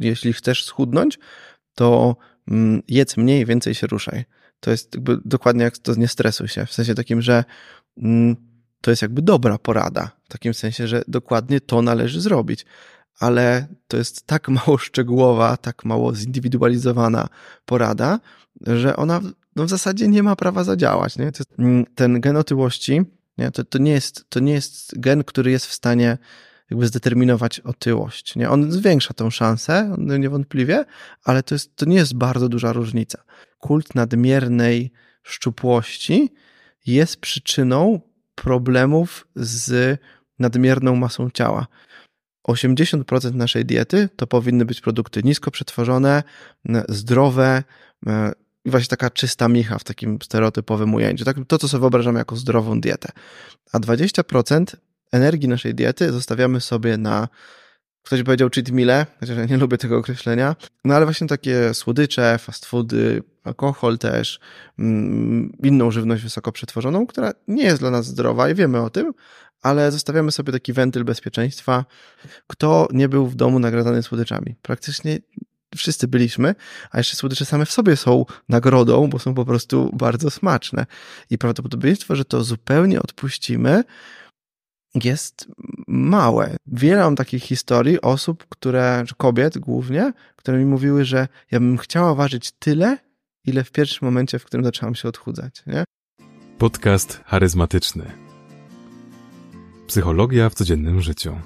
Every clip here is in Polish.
jeśli chcesz schudnąć, to mm, jedz mniej, więcej się ruszaj. To jest jakby dokładnie jak to nie stresuj się. W sensie takim, że mm, to jest jakby dobra porada. W takim sensie, że dokładnie to należy zrobić. Ale to jest tak mało szczegółowa, tak mało zindywidualizowana porada, że ona no w zasadzie nie ma prawa zadziałać. Nie? Mm, ten gen otyłości nie? To, to, nie jest, to nie jest gen, który jest w stanie jakby zdeterminować otyłość. Nie? On zwiększa tą szansę, niewątpliwie, ale to, jest, to nie jest bardzo duża różnica. Kult nadmiernej szczupłości jest przyczyną problemów z nadmierną masą ciała. 80% naszej diety to powinny być produkty nisko przetworzone, zdrowe, właśnie taka czysta micha w takim stereotypowym ujęciu. Tak, to, co sobie wyobrażamy jako zdrową dietę. A 20% energii naszej diety zostawiamy sobie na Ktoś powiedział cheat meal, chociaż ja nie lubię tego określenia. No ale właśnie takie słodycze, fast foody, alkohol też, mm, inną żywność wysoko przetworzoną, która nie jest dla nas zdrowa i wiemy o tym, ale zostawiamy sobie taki wentyl bezpieczeństwa. Kto nie był w domu nagradzany słodyczami? Praktycznie wszyscy byliśmy, a jeszcze słodycze same w sobie są nagrodą, bo są po prostu bardzo smaczne. I prawdopodobieństwo, że to zupełnie odpuścimy, jest małe. Wiele mam takich historii osób, które, czy kobiet głównie, które mi mówiły, że ja bym chciała ważyć tyle, ile w pierwszym momencie, w którym zaczęłam się odchudzać. Nie? Podcast charyzmatyczny. Psychologia w codziennym życiu.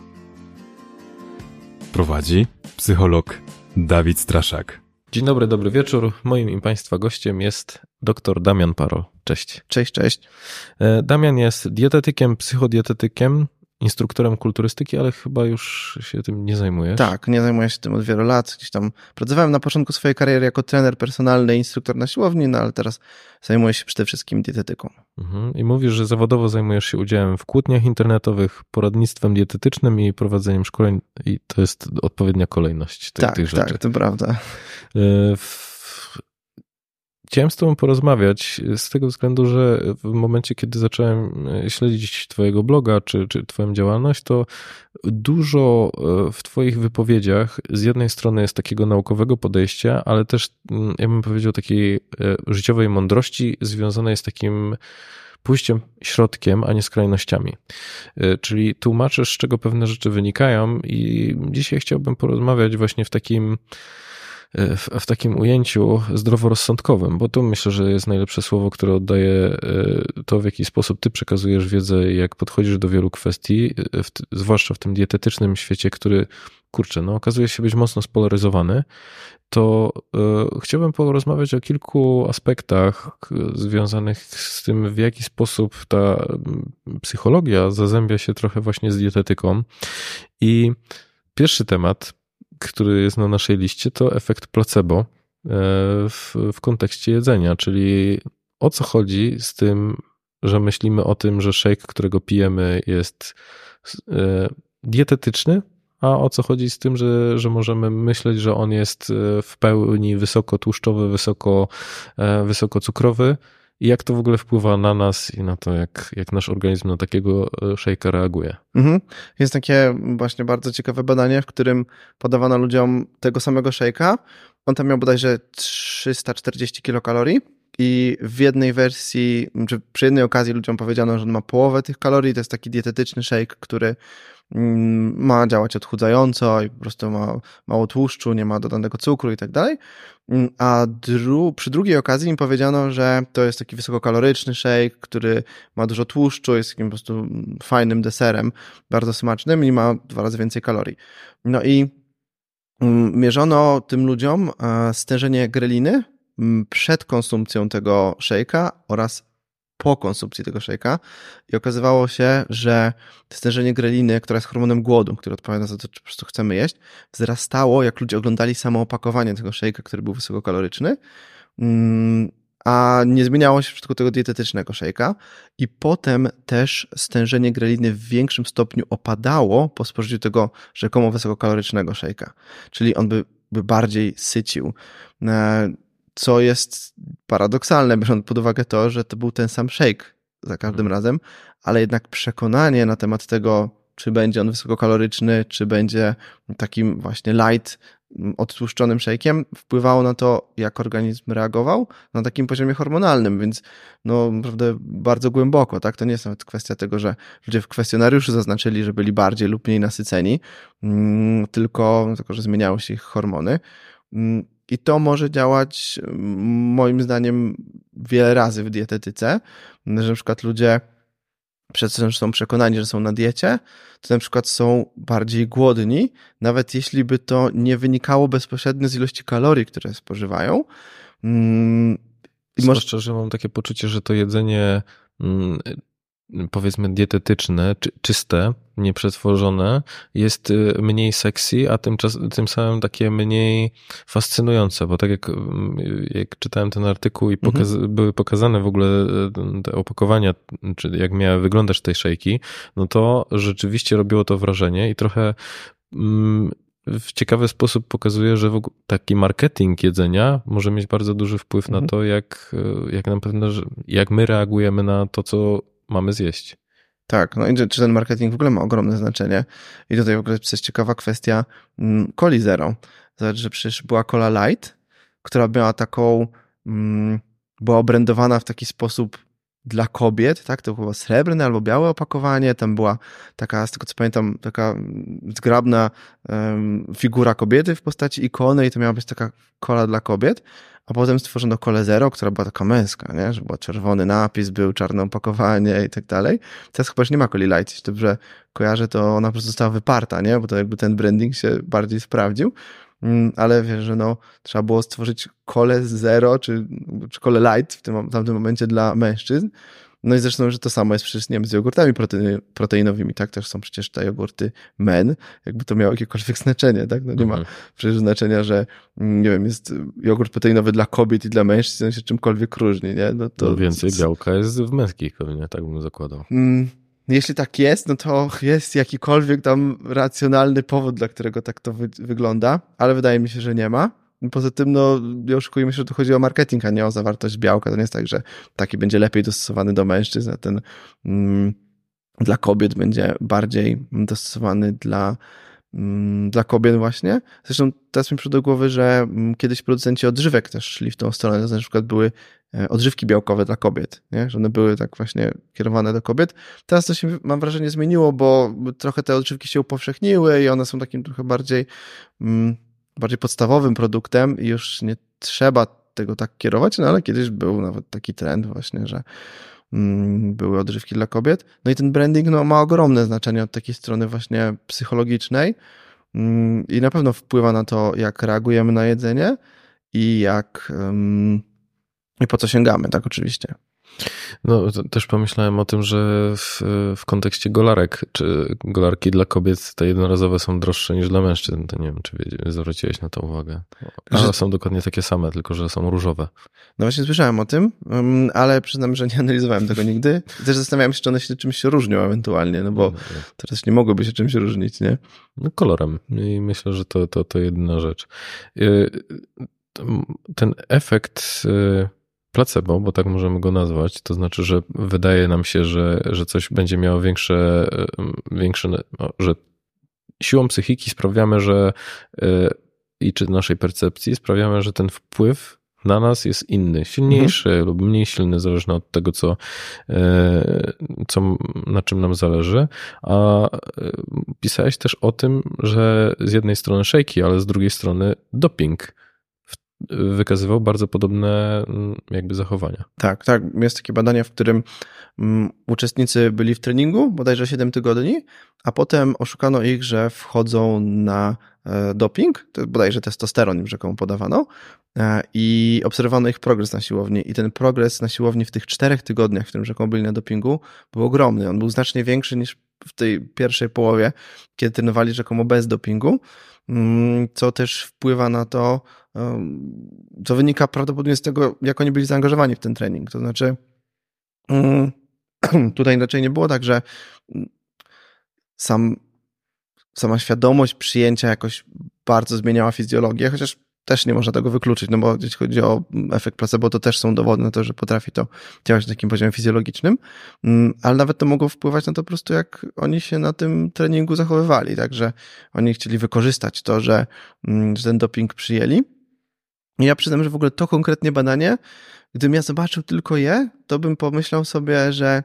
Prowadzi psycholog Dawid Straszak. Dzień dobry, dobry wieczór. Moim i Państwa gościem jest dr Damian Paro. Cześć. Cześć, cześć. E, Damian jest dietetykiem, psychodietetykiem, instruktorem kulturystyki, ale chyba już się tym nie zajmujesz. Tak, nie zajmuję się tym od wielu lat. Gdzieś tam pracowałem na początku swojej kariery jako trener personalny, instruktor na siłowni, no ale teraz zajmuję się przede wszystkim dietetyką. Mhm. I mówisz, że zawodowo zajmujesz się udziałem w kłótniach internetowych, poradnictwem dietetycznym i prowadzeniem szkoleń i to jest odpowiednia kolejność tych, tak, tych rzeczy. Tak, to prawda. E, w Chciałem z Tobą porozmawiać z tego względu, że w momencie, kiedy zacząłem e, śledzić Twojego bloga czy, czy Twoją działalność, to dużo e, w Twoich wypowiedziach z jednej strony jest takiego naukowego podejścia, ale też, mm, ja bym powiedział, takiej e, życiowej mądrości związanej z takim pójściem środkiem, a nie skrajnościami. Czyli tłumaczysz, z czego pewne rzeczy wynikają, i dzisiaj chciałbym porozmawiać właśnie w takim w, w, takim ujęciu zdroworozsądkowym, bo to myślę, że jest najlepsze słowo, które oddaje e, to, w jaki sposób ty przekazujesz wiedzę, jak podchodzisz do wielu kwestii, e, w, zwłaszcza w tym dietetycznym świecie, który, kurczę, no okazuje się być mocno spolaryzowany, to y, chciałbym porozmawiać o kilku aspektach związanych z tym, w jaki sposób ta psychologia zazębia się trochę właśnie z dietetyką. I pierwszy temat, który jest na naszej liście, to efekt placebo e, w, w kontekście jedzenia, czyli o co chodzi z tym, że myślimy o tym, że shake, którego pijemy, jest e, dietetyczny, a o co chodzi z tym, że, że możemy myśleć, że on jest e, w pełni wysokotłuszczowy, wysoko, wysokocukrowy i jak to w ogóle wpływa na nas i na to, jak, jak nasz organizm na takiego e, szejka reaguje. Mhm. Jest takie właśnie bardzo ciekawe badanie, w którym podawano ludziom tego samego szejka. On tam miał bodajże 340 kilokalorii i w jednej wersji, czy przy jednej okazji ludziom powiedziano, że on ma połowę tych kalorii. To jest taki dietetyczny shake, który mm, ma działać odchudzająco i po prostu ma mało tłuszczu, nie ma dodanego cukru i tak dalej. Mm, a dru przy drugiej okazji im powiedziano, że to jest taki wysokokaloryczny shake, który ma dużo tłuszczu, jest takim po prostu fajnym deserem, bardzo smacznym i ma dwa razy więcej kalorii. No i mm, mierzono tym ludziom e, stężenie greliny przed konsumpcją tego shake'a oraz po konsumpcji tego shake'a i okazywało się, że stężenie greliny, która jest hormonem głodu, który odpowiada za to, prostu chcemy jeść, wzrastało, jak ludzie oglądali samo opakowanie tego shake'a, który był wysokokaloryczny, a nie zmieniało się w przypadku tego dietetycznego shake'a i potem też stężenie greliny w większym stopniu opadało po spożyciu tego rzekomo wysokokalorycznego shake'a, czyli on by, by bardziej sycił. Co jest paradoksalne, biorąc pod uwagę to, że to był ten sam shake za każdym mhm. razem, ale jednak przekonanie na temat tego, czy będzie on wysokokaloryczny, czy będzie takim właśnie light, mm, odtłuszczonym szejkiem wpływało na to, jak organizm reagował na takim poziomie hormonalnym, więc no naprawdę bardzo głęboko, tak? To nie jest nawet kwestia tego, że ludzie w kwestionariuszu zaznaczyli, że byli bardziej lub mniej nasyceni, mm, tylko tylko, że zmieniały się ich hormony. Mm, I to może działać moim zdaniem wiele razy w dietetyce, że na przykład ludzie przez to, że są przekonani, że są na diecie, to na przykład są bardziej głodni, nawet jeśli by to nie wynikało bezpośrednio z ilości kalorii, które spożywają. Mm, I może... szczerze, mam takie poczucie, że to jedzenie mm, powiedzmy dietetyczne, czy, czyste, nieprzetworzone, jest y, mniej sexy, a tym, czas, tym samym takie mniej fascynujące, bo tak jak, mm, jak czytałem ten artykuł i mhm. pokaz mhm. były pokazane w ogóle y, te opakowania, czy jak miały wyglądać tej szejki, no to rzeczywiście robiło to wrażenie i trochę mm, w ciekawy sposób pokazuje, że taki marketing jedzenia może mieć bardzo duży wpływ mhm. na to, jak, y, jak na pewno, jak my reagujemy na to, co mamy zjeść. Tak, no i czy ten marketing w ogóle ma ogromne znaczenie. I tutaj w ogóle jest ciekawa kwestia mm, coli zero. Zobacz, że przecież była cola light, która była taką, mm, była obrędowana w taki sposób dla kobiet, tak? To było srebrne albo białe opakowanie. Tam była taka, z tego co pamiętam, taka zgrabna um, figura kobiety w postaci ikony i to miała być taka kola dla kobiet. A potem stworzono Kole Zero, która była taka męska, nie? że był czerwony napis, był czarne opakowanie i tak dalej. Teraz chyba już nie ma Coli Light, jeśli dobrze kojarzę, to ona po prostu została wyparta, nie? bo to jakby ten branding się bardziej sprawdził. Mm, ale wiesz, że no, trzeba było stworzyć kole zero, czy, czy kole light w tym, tamtym momencie dla mężczyzn. No i zresztą, że to samo jest przecież, nie wiem, z jogurtami proteinowymi, tak? Też są przecież te jogurty men, jakby to miało jakiekolwiek znaczenie, tak? No nie ma mhm. przecież znaczenia, że, mm, nie wiem, jest jogurt proteinowy dla kobiet i dla mężczyzn, on się czymkolwiek różni, nie? No to... No więcej białka jest w męskich pewnie, tak bym zakładał. Mm, jeśli tak jest, no to jest jakikolwiek tam racjonalny powód, dla którego tak to wy wygląda, ale wydaje mi się, że nie ma. Poza tym, no, nie oszukujmy się, że tu chodzi o marketing, a nie o zawartość białka. To nie jest tak, że taki będzie lepiej dostosowany do mężczyzn, a ten mm, dla kobiet będzie bardziej dostosowany dla, dla kobiet właśnie. Zresztą teraz mi przyszło do głowy, że mm, kiedyś producenci odżywek też szli w tą stronę. To na przykład były e, odżywki białkowe dla kobiet, nie? że one były tak właśnie kierowane do kobiet. Teraz to się, mam wrażenie, zmieniło, bo trochę te odżywki się upowszechniły i one są takim trochę bardziej mm, bardziej podstawowym produktem i już nie trzeba tego tak kierować, no ale kiedyś był nawet taki trend właśnie, że mm, były odżywki dla kobiet. No i ten branding no, ma ogromne znaczenie od takiej strony właśnie psychologicznej mm, i na pewno wpływa na to, jak reagujemy na jedzenie i jak i po co sięgamy, tak oczywiście. No, też pomyślałem o tym, że w, w kontekście golarek, czy golarki dla kobiet te jednorazowe są droższe niż dla mężczyzn. To nie wiem, czy zwróciłeś na to uwagę. Ale że... są dokładnie takie same, tylko że są różowe. No właśnie słyszałem o tym, mm, ale przyznam, że nie analizowałem tego nigdy. Też zastanawiałem się, czy one się czymś się różnią ewentualnie, no bo no, no. teraz nie mogłyby się czymś różnić, nie? No kolorem. I myślę, że to, to, to jedyna rzecz. Y, ten efekt y, placebo, bo tak możemy go nazwać, to znaczy, że wydaje nam się, że, że coś będzie miało większe, większe, no, że siłą psychiki sprawiamy, że e, i czy naszej percepcji sprawiamy, że ten wpływ na nas jest inny, silniejszy mhm. lub mniej silny, zależny od tego, co, e, co, na czym nam zależy. A e, pisałeś też o tym, że z jednej strony szejki, ale z drugiej strony doping wykazywał bardzo podobne mm, jakby zachowania. Tak, tak. Jest takie badanie, w którym um, uczestnicy byli w treningu bodajże 7 tygodni, a potem oszukano ich, że wchodzą na e, doping, to bodajże testosteron im rzekomo podawano e, i obserwowano ich progres na siłowni i ten progres na siłowni w tych czterech tygodniach, w którym rzekomo byli na dopingu, był ogromny. On był znacznie większy niż w tej pierwszej połowie, kiedy trenowali rzekomo bez dopingu, mm, co też wpływa na to, co wynika prawdopodobnie z tego, jak oni byli zaangażowani w ten trening. To znaczy, mm, tutaj raczej nie było tak, że sam, sama świadomość przyjęcia jakoś bardzo zmieniała fizjologię, chociaż też nie można tego wykluczyć, no bo jeśli chodzi o efekt placebo, to też są dowody na to, że potrafi to działać na takim poziomie fizjologicznym, mm, ale nawet to mogło wpływać na to po prostu, jak oni się na tym treningu zachowywali, także oni chcieli wykorzystać to, że, mm, że ten doping przyjęli. Ja przyznam, że w ogóle to konkretnie badanie, gdybym ja zobaczył tylko je, to bym pomyślał sobie, że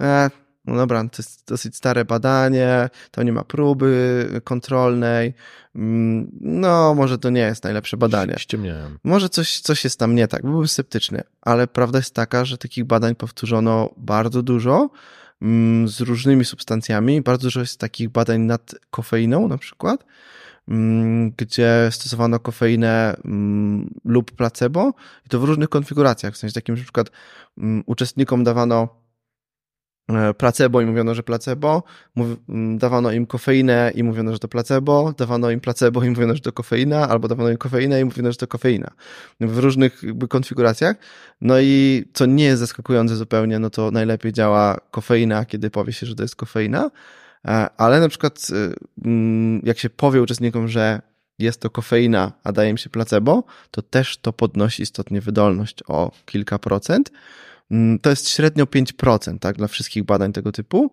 e, no dobra, to jest dosyć stare badanie, to nie ma próby kontrolnej, mm, no może to nie jest najlepsze badanie. Ściemniałem. Może coś, coś jest tam nie tak, byłbym sceptyczny, ale prawda jest taka, że takich badań powtórzono bardzo dużo mm, z różnymi substancjami, bardzo dużo jest takich badań nad kofeiną na przykład, gdzie stosowano kofeinę lub placebo i to w różnych konfiguracjach, w sensie takim, że na przykład uczestnikom dawano E, placebo i mówiono, że placebo, dawano im kofeinę i mówiono, że to placebo, dawano im placebo i mówiono, że to kofeina, albo dawano im kofeinę i mówiono, że to kofeina. W różnych konfiguracjach. No i co nie jest zaskakujące zupełnie, no to najlepiej działa kofeina, kiedy powie się, że to jest kofeina, ale na przykład e, jak się powie uczestnikom, że jest to kofeina, a daje im się placebo, to też to podnosi istotnie wydolność o kilka procent. Mm, to jest średnio 5% tak, dla wszystkich badań tego typu.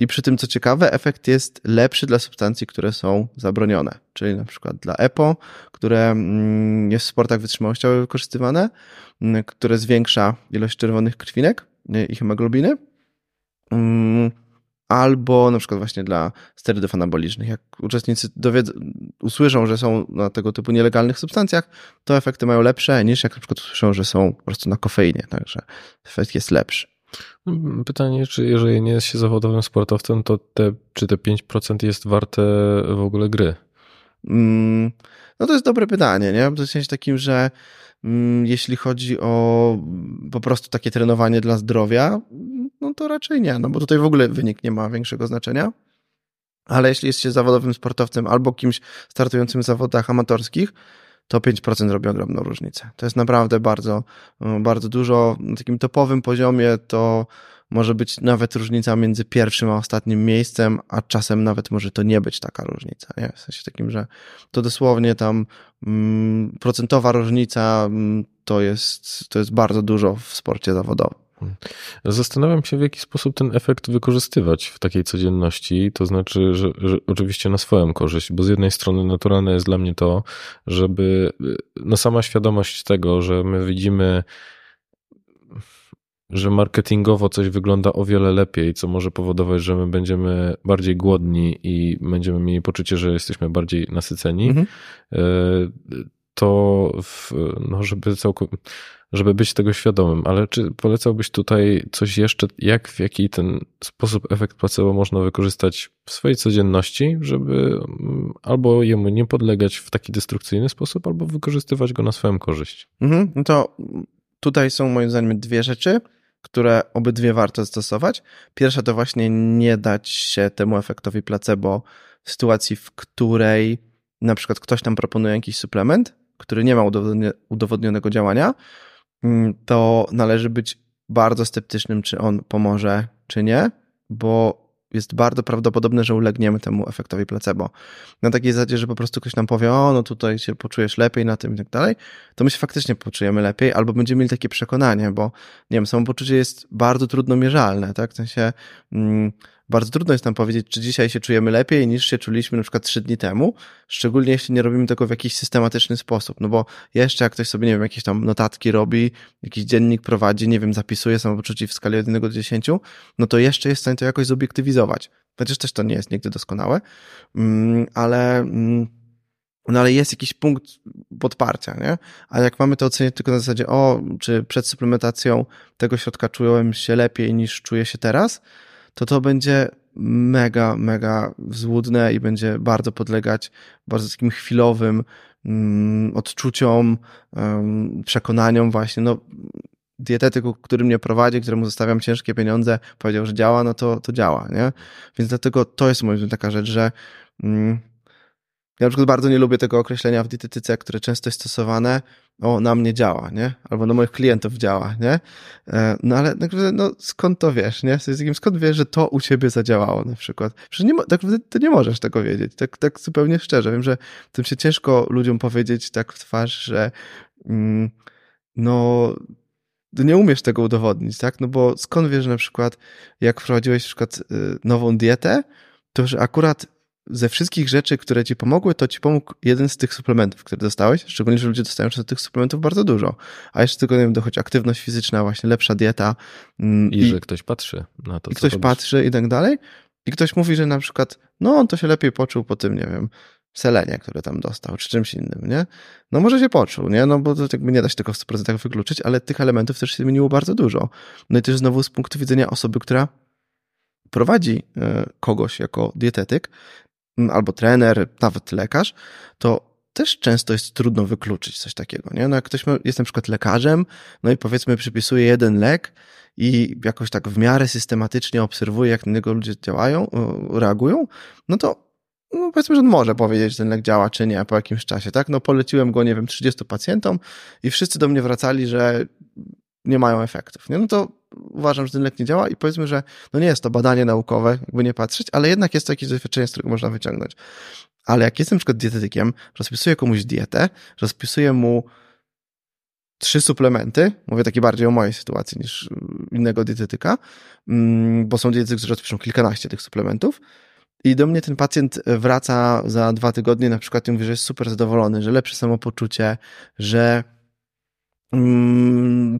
I przy tym, co ciekawe, efekt jest lepszy dla substancji, które są zabronione, czyli na przykład dla EPO, które mm, jest w sportach wytrzymałościowych wykorzystywane, mm, które zwiększa ilość czerwonych krwinek i hemoglobiny albo na przykład właśnie dla sterydów anabolicznych. Jak uczestnicy usłyszą, że są na tego typu nielegalnych substancjach, to efekty mają lepsze niż jak na przykład usłyszą, że są po prostu na kofeinie, także efekt jest lepszy. Pytanie, czy jeżeli nie jest się zawodowym sportowcem, to te, czy te 5% jest warte w ogóle gry? Mm, no to jest dobre pytanie, nie? W sensie takim, że jeśli chodzi o po prostu takie trenowanie dla zdrowia, no to raczej nie, no bo tutaj w ogóle wynik nie ma większego znaczenia. Ale jeśli jest się zawodowym sportowcem albo kimś startującym w zawodach amatorskich, to 5% robi ogromną różnicę. To jest naprawdę bardzo, bardzo dużo. Na takim topowym poziomie to może być nawet różnica między pierwszym a ostatnim miejscem, a czasem nawet może to nie być taka różnica. Nie? W sensie takim, że to dosłownie tam mm, procentowa różnica mm, to, jest, to jest bardzo dużo w sporcie zawodowym. Zastanawiam się, w jaki sposób ten efekt wykorzystywać w takiej codzienności. To znaczy, że, że, oczywiście na swoją korzyść, bo z jednej strony naturalne jest dla mnie to, żeby no sama świadomość tego, że my widzimy że marketingowo coś wygląda o wiele lepiej, co może powodować, że my będziemy bardziej głodni i będziemy mieli poczucie, że jesteśmy bardziej nasyceni, mhm. E, to w, no, żeby całkowicie żeby być tego świadomym, ale czy polecałbyś tutaj coś jeszcze, jak, w jaki ten sposób efekt placebo można wykorzystać w swojej codzienności, żeby mm, albo jemu nie podlegać w taki destrukcyjny sposób, albo wykorzystywać go na swoją korzyść? Mhm, no to tutaj są moim zdaniem dwie rzeczy, które obydwie warto stosować. Pierwsza to właśnie nie dać się temu efektowi placebo w sytuacji, w której na przykład ktoś nam proponuje jakiś suplement, który nie ma udowodnionego działania, Mm, to należy być bardzo sceptycznym, czy on pomoże, czy nie, bo jest bardzo prawdopodobne, że ulegniemy temu efektowi placebo. Na takiej zasadzie, że po prostu ktoś nam powie, o, no tutaj się poczujesz lepiej na tym i tak dalej, to my się faktycznie poczujemy lepiej, albo będziemy mieli takie przekonanie, bo, nie wiem, samopoczucie jest bardzo trudno mierzalne, tak? W sensie, mm, bardzo trudno jest nam powiedzieć, czy dzisiaj się czujemy lepiej niż się czuliśmy na przykład trzy dni temu, szczególnie jeśli nie robimy tego w jakiś systematyczny sposób, no bo jeszcze jak ktoś sobie, nie wiem, jakieś tam notatki robi, jakiś dziennik prowadzi, nie wiem, zapisuje samopoczucie w skali od 1 do 10, no to jeszcze jest w stanie to jakoś zobiektywizować. Chociaż też to nie jest nigdy doskonałe, mm, ale mm, no ale jest jakiś punkt podparcia, nie? A jak mamy to oceniać tylko na zasadzie, o, czy przed suplementacją tego środka czułem się lepiej niż czuję się teraz, to to będzie mega, mega złudne i będzie bardzo podlegać bardzo takim chwilowym mm, odczuciom, przekonaniom właśnie, no dietetyk, który mnie prowadzi, któremu zostawiam ciężkie pieniądze, powiedział, że działa, no to, to działa, nie? Więc dlatego to jest moim zdaniem taka rzecz, że mm, Ja na przykład bardzo nie lubię tego określenia w dietetyce, które często jest stosowane, o, na mnie działa, nie? Albo na moich klientów działa, nie? E, no ale tak naprawdę, no skąd to wiesz, nie? Skąd wiesz, że to u ciebie zadziałało na przykład? Przecież nie, tak naprawdę ty nie możesz tego wiedzieć, tak, tak zupełnie szczerze. Wiem, że tym się ciężko ludziom powiedzieć tak w twarz, że mm, no nie umiesz tego udowodnić, tak? No bo skąd wiesz, na przykład jak wprowadziłeś na przykład y, nową dietę, to że akurat ze wszystkich rzeczy, które ci pomogły, to ci pomógł jeden z tych suplementów, które dostałeś, szczególnie, że ludzie dostają często tych suplementów bardzo dużo. A jeszcze tylko, nie wiem, dochodzi aktywność fizyczna, właśnie lepsza dieta. Mm, I, I że ktoś patrzy na to, I ktoś robisz. patrzy i tak dalej. I ktoś mówi, że na przykład, no on to się lepiej poczuł po tym, nie wiem, selenie, które tam dostał, czy czymś innym, nie? No może się poczuł, nie? No bo to jakby nie da się tego w 100% wykluczyć, ale tych elementów też się zmieniło bardzo dużo. No i też znowu z punktu widzenia osoby, która prowadzi e, kogoś jako dietetyk, albo trener, nawet lekarz, to też często jest trudno wykluczyć coś takiego, nie? No jak ktoś ma, jest na przykład lekarzem, no i powiedzmy przypisuje jeden lek i jakoś tak w miarę systematycznie obserwuje, jak na niego ludzie działają, reagują, no to no powiedzmy, że on może powiedzieć, że ten lek działa, czy nie po jakimś czasie, tak? No poleciłem go, nie wiem, 30 pacjentom i wszyscy do mnie wracali, że nie mają efektów, nie? No to uważam, że ten lek nie działa i powiedzmy, że no nie jest to badanie naukowe, jakby nie patrzeć, ale jednak jest to jakieś doświadczenie, z którego można wyciągnąć. Ale jak jestem na przykład dietetykiem, rozpisuję komuś dietę, rozpisuję mu trzy suplementy, mówię takie bardziej o mojej sytuacji niż innego dietetyka, mm, bo są dietetycy, którzy rozpiszą kilkanaście tych suplementów, i do mnie ten pacjent wraca za dwa tygodnie, na przykład i mówi, że jest super zadowolony, że lepsze samopoczucie, że Mm,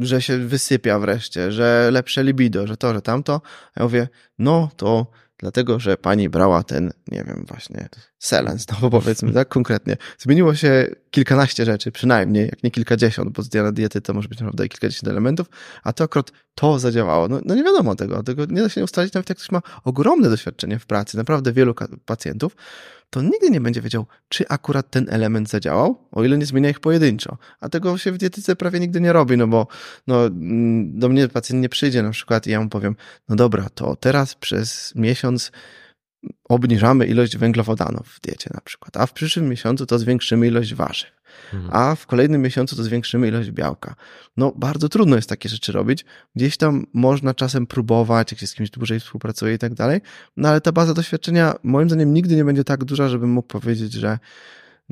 że się wysypia wreszcie, że lepsze libido, że to, że tamto. A ja mówię, no to dlatego, że pani brała ten, nie wiem, właśnie selens, no powiedzmy tak konkretnie. Zmieniło się kilkanaście rzeczy, przynajmniej, jak nie kilkadziesiąt, bo z diety to może być naprawdę kilkadziesiąt elementów, a to akurat to zadziałało. No, no nie wiadomo tego, tego nie da się ustalić, nawet jak ktoś ma ogromne doświadczenie w pracy, naprawdę wielu pacjentów, to nigdy nie będzie wiedział, czy akurat ten element zadziałał, o ile nie zmienia ich pojedynczo. A tego się w dietyce prawie nigdy nie robi, no bo no, mm, do mnie pacjent nie przyjdzie na przykład i ja mu powiem, no dobra, to teraz przez miesiąc obniżamy ilość węglowodanów w diecie na przykład, a w przyszłym miesiącu to zwiększymy ilość warzyw, mhm. a w kolejnym miesiącu to zwiększymy ilość białka. No bardzo trudno jest takie rzeczy robić. Gdzieś tam można czasem próbować, jak się z kimś dłużej współpracuje i tak dalej, no ale ta baza doświadczenia moim zdaniem nigdy nie będzie tak duża, żebym mógł powiedzieć, że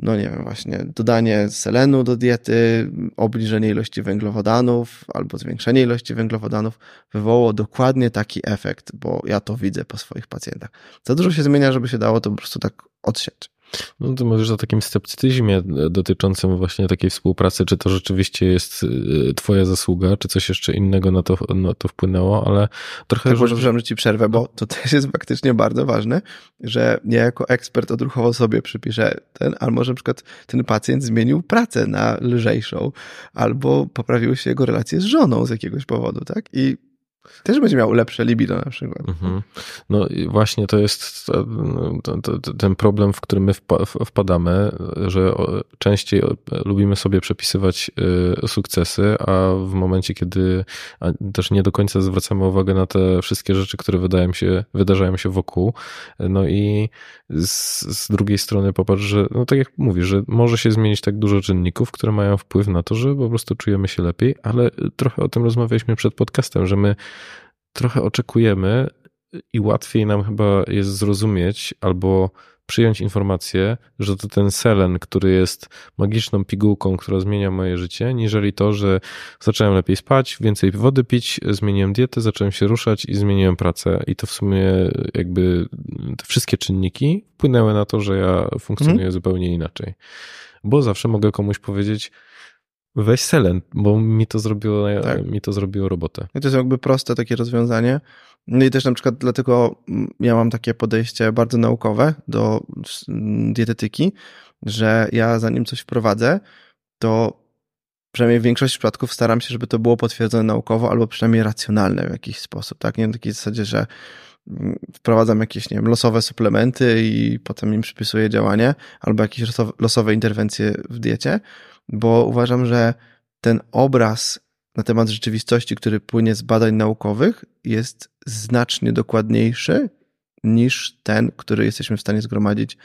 no nie wiem, właśnie dodanie selenu do diety, obniżenie ilości węglowodanów albo zwiększenie ilości węglowodanów wywołało dokładnie taki efekt, bo ja to widzę po swoich pacjentach. Za dużo się zmienia, żeby się dało to po prostu tak odsiać. No ty mówisz o takim sceptycyzmie dotyczącym właśnie takiej współpracy, czy to rzeczywiście jest y, twoja zasługa, czy coś jeszcze innego na to, na to wpłynęło, ale trochę... Tak, że... że ci przerwę, bo to też jest faktycznie bardzo ważne, że ja jako ekspert odruchowo sobie przypiszę ten, albo może na przykład ten pacjent zmienił pracę na lżejszą, albo poprawiły się jego relacje z żoną z jakiegoś powodu, tak? I też będzie miał lepsze libido na przykład. Mhm. No i właśnie to jest to, ten problem, w którym my wpadamy, że częściej lubimy sobie przepisywać y, sukcesy, a w momencie, kiedy też nie do końca zwracamy uwagę na te wszystkie rzeczy, które wydają się, wydarzają się wokół, no i z, z drugiej strony popatrz, że no tak jak mówisz, że może się zmienić tak dużo czynników, które mają wpływ na to, że po prostu czujemy się lepiej, ale trochę o tym rozmawialiśmy przed podcastem, że my trochę oczekujemy i łatwiej nam chyba jest zrozumieć albo przyjąć informację, że to ten selen, który jest magiczną pigułką, która zmienia moje życie, niżeli to, że zacząłem lepiej spać, więcej wody pić, zmieniłem dietę, zacząłem się ruszać i zmieniłem pracę. I to w sumie jakby te wszystkie czynniki wpłynęły na to, że ja funkcjonuję mhm. zupełnie inaczej. Bo zawsze mogę komuś powiedzieć, weź selen, bo mi to zrobiło, tak. mi to zrobiło robotę. I to jest jakby proste takie rozwiązanie. No i też na przykład dlatego ja mam takie podejście bardzo naukowe do dietetyki, że ja zanim coś wprowadzę, to przynajmniej w większości przypadków staram się, żeby to było potwierdzone naukowo albo przynajmniej racjonalne w jakiś sposób, tak? Nie na takiej zasadzie, że wprowadzam jakieś, nie wiem, losowe suplementy i potem im przypisuję działanie albo jakieś losowe interwencje w diecie, bo uważam, że ten obraz na temat rzeczywistości, który płynie z badań naukowych, jest znacznie dokładniejszy niż ten, który jesteśmy w stanie zgromadzić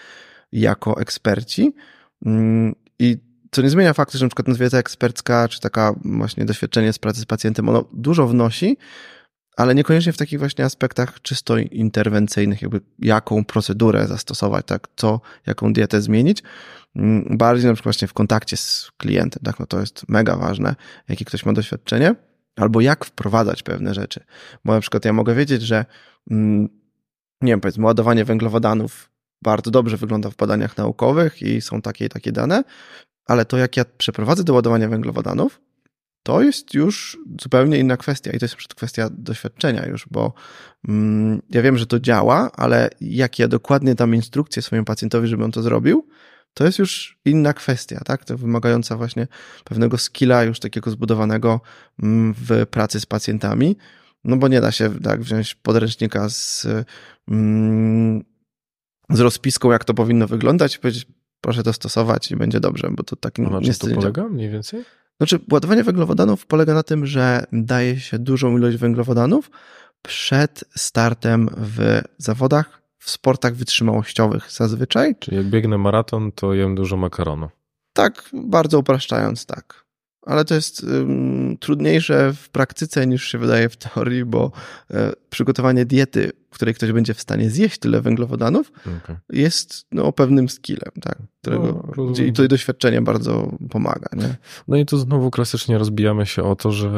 jako eksperci. Mm, I co nie zmienia faktu, że przykład wiedza ekspercka, czy taka właśnie doświadczenie z pracy z pacjentem, ono dużo wnosi, ale niekoniecznie w takich właśnie aspektach czysto interwencyjnych, jakby jaką procedurę zastosować, tak, co, jaką dietę zmienić. Mm, bardziej na przykład właśnie w kontakcie z klientem, tak, no to jest mega ważne, jakie ktoś ma doświadczenie, albo jak wprowadzać pewne rzeczy. Bo na przykład ja mogę wiedzieć, że mm, nie wiem, powiedzmy, ładowanie węglowodanów bardzo dobrze wygląda w badaniach naukowych i są takie i takie dane, ale to jak ja przeprowadzę do ładowania węglowodanów, to jest już zupełnie inna kwestia i to jest kwestia doświadczenia już, bo mm, ja wiem, że to działa, ale jak ja dokładnie dam instrukcję swojemu pacjentowi, żeby on to zrobił, to jest już inna kwestia, tak? To wymagająca właśnie pewnego skilla już takiego zbudowanego mm, w pracy z pacjentami, no bo nie da się tak wziąć podręcznika z, mm, z rozpiską, jak to powinno wyglądać i powiedzieć, proszę to stosować i będzie dobrze, bo to tak nie Na czym to polega mniej więcej? Znaczy, ładowanie węglowodanów polega na tym, że daje się dużą ilość węglowodanów przed startem w zawodach, w sportach wytrzymałościowych zazwyczaj. Czyli jak biegnę maraton, to jem dużo makaronu. Tak, bardzo upraszczając, tak ale to jest um, trudniejsze w praktyce niż się wydaje w teorii, bo e, przygotowanie diety, w której ktoś będzie w stanie zjeść tyle węglowodanów, okay. jest no, pewnym skillem, tak, którego, no, gdzie, i tutaj doświadczenie bardzo pomaga. Nie? No i tu znowu klasycznie rozbijamy się o to, że